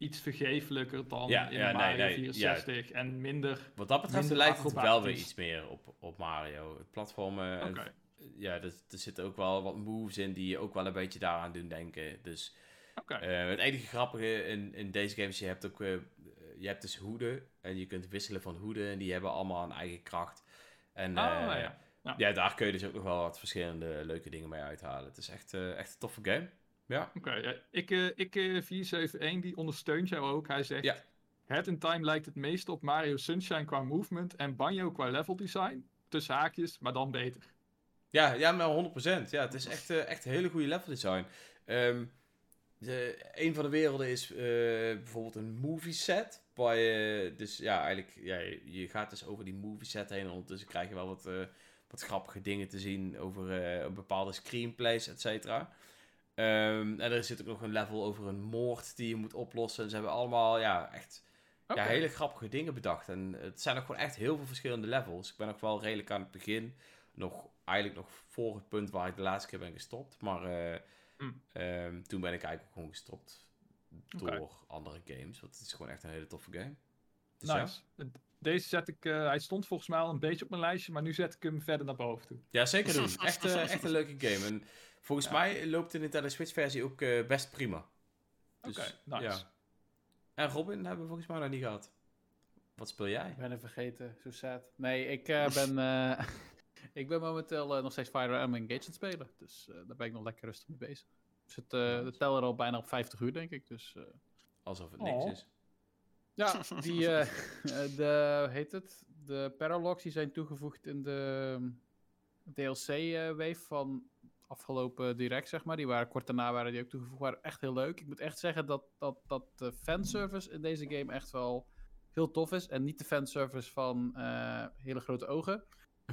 iets vergeeflijker dan ja, in ja, Mario nee, 64 ja. en minder. Wat dat betreft lijkt het wel weer iets meer op, op Mario. Het platformen. Okay. Ja, er, er zitten ook wel wat moves in die je ook wel een beetje daaraan doen denken. Dus okay. uh, het enige grappige in, in deze games, je hebt ook uh, je hebt dus hoeden en je kunt wisselen van hoeden en die hebben allemaal een eigen kracht. En oh, uh, ja. Ja. ja. daar kun je dus ook nog wel wat verschillende leuke dingen mee uithalen. Het is echt, echt een toffe game. Ja. Oké, ja. ik, uh, ik uh, eh, 471 die ondersteunt jou ook. Hij zegt: ja. Head in Time lijkt het meest op Mario Sunshine qua movement en Banjo qua level design. Tussen haakjes, maar dan beter. Ja, ja maar 100%. Ja, het is echt, uh, echt hele goede level design. Um, de, een van de werelden is bijvoorbeeld een movie set. Waar je, dus ja, eigenlijk, ja, je gaat dus over die movie set heen. En ondertussen krijg je wel wat, wat grappige dingen te zien over bepaalde screenplays, et cetera. Um, en er zit ook nog een level over een moord die je moet oplossen. Ze hebben allemaal ja, echt ja, hele grappige dingen bedacht. En het zijn ook gewoon echt heel veel verschillende levels. Ik ben nog wel redelijk aan het begin. Nog, eigenlijk nog voor het punt waar ik de laatste keer ben gestopt. Maar uh, mm. um, toen ben ik eigenlijk gewoon gestopt door andere games. Want het is gewoon echt een hele toffe game. Dus nice. Ja. Deze zet ik, uh, hij stond volgens mij al een beetje op mijn lijstje, maar nu zet ik hem verder naar boven toe. Ja, zeker doen. echt, uh, echt een leuke game. En Volgens mij loopt de Nintendo Switch versie ook uh, best prima. Dus, Oké, okay, nice. Ja. En Robin hebben we volgens mij nog niet gehad. Wat speel jij? Ik ben er vergeten, zo sad. Nee, ik uh, ben, uh, ik ben momenteel nog steeds Fire Emblem Engage aan het spelen. Dus daar ben ik nog lekker rustig mee bezig. Ik zit de teller al bijna op 50 uur, denk ik. Dus, Alsof het niks oh. is. Ja, die, de, heet het? De Paralogs die zijn toegevoegd in de DLC-wave van afgelopen direct, zeg maar. Die waren kort daarna waren die ook toegevoegd. Waren echt heel leuk. Ik moet echt zeggen dat, dat, dat de fanservice in deze game echt wel heel tof is. En niet de fanservice van uh, hele grote ogen.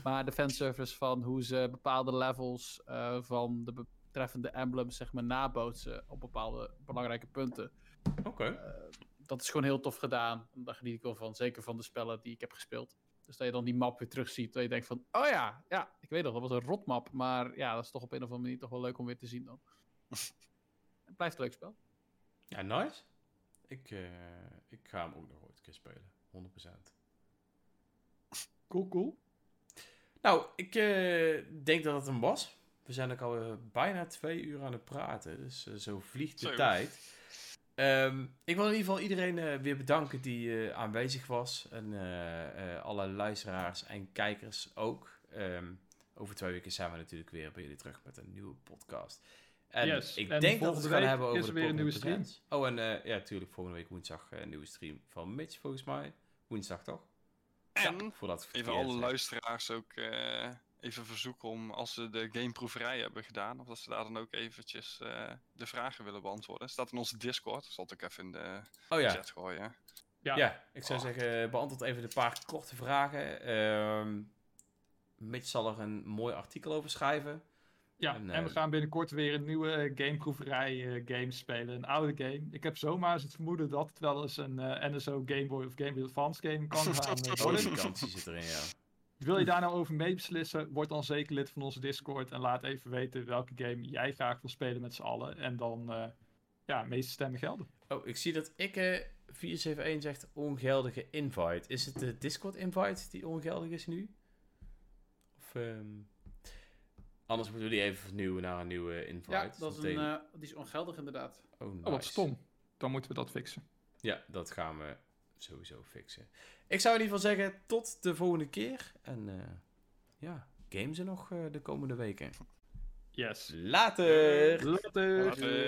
Maar de fanservice van hoe ze bepaalde levels uh, van de betreffende emblems, zeg maar, nabootsen op bepaalde belangrijke punten. Oké. Okay. Uh, eh, dat is gewoon heel tof gedaan. Daar geniet ik wel van. Zeker van de spellen die ik heb gespeeld. Dus dat je dan die map weer terugziet. Dat je denkt van, oh ja, ja, ik weet nog, dat was een rotmap. Maar ja, dat is toch op een of andere manier toch wel leuk om weer te zien dan. het blijft een leuk spel. Ja, nice. Ik, uh, ik ga hem ook nog ooit een keer spelen. 100%. Cool, cool. Nou, ik uh, denk dat het hem was. We zijn ook al bijna twee uur aan het praten. Dus zo vliegt de tijd. Um, ik wil in ieder geval iedereen uh, weer bedanken die uh, aanwezig was. En uh, alle luisteraars en kijkers ook. Um, over twee weken zijn we natuurlijk weer bij jullie terug met een nieuwe podcast. En yes. ik denk dat we het gaan hebben over de weer een nieuwe stream. Oh, en ja, natuurlijk volgende week woensdag een nieuwe stream van Mitch, volgens mij. Woensdag toch? En ja, voordat even alle luisteraars ook even verzoeken om, als ze de gameproeverij hebben gedaan, of dat ze daar dan ook eventjes uh, de vragen willen beantwoorden. Staat in onze Discord, zal ik even in de oh, ja. chat gooien. Ja, ja ik zou oh. zeggen, beantwoord even de paar korte vragen. Um, Mitch zal er een mooi artikel over schrijven. Ja, en, en we uh, gaan binnenkort weer een nieuwe gameproeverij uh, game spelen. Een oude game. Ik heb zomaar het vermoeden dat het wel eens een NSO Game Boy of Game Boy Advance game kan gaan worden. Die zit erin, ja. Wil je daar nou over meebeslissen? Word dan zeker lid van onze Discord en laat even weten welke game jij graag wil spelen met z'n allen. En dan, uh, ja, meeste stemmen gelden. Oh, ik zie dat ikke 471 zegt ongeldige invite. Is het de Discord invite die ongeldig is nu? Of, um... Anders moeten we die even vernieuwen naar een nieuwe invite. Ja, dat is een, uh, die is ongeldig inderdaad. Oh, nice. oh, wat stom. Dan moeten we dat fixen. Ja, dat gaan we sowieso fixen. Ik zou in ieder geval zeggen, tot de volgende keer. En uh, ja, games er nog uh, de komende weken. Yes. Later! Later! Later.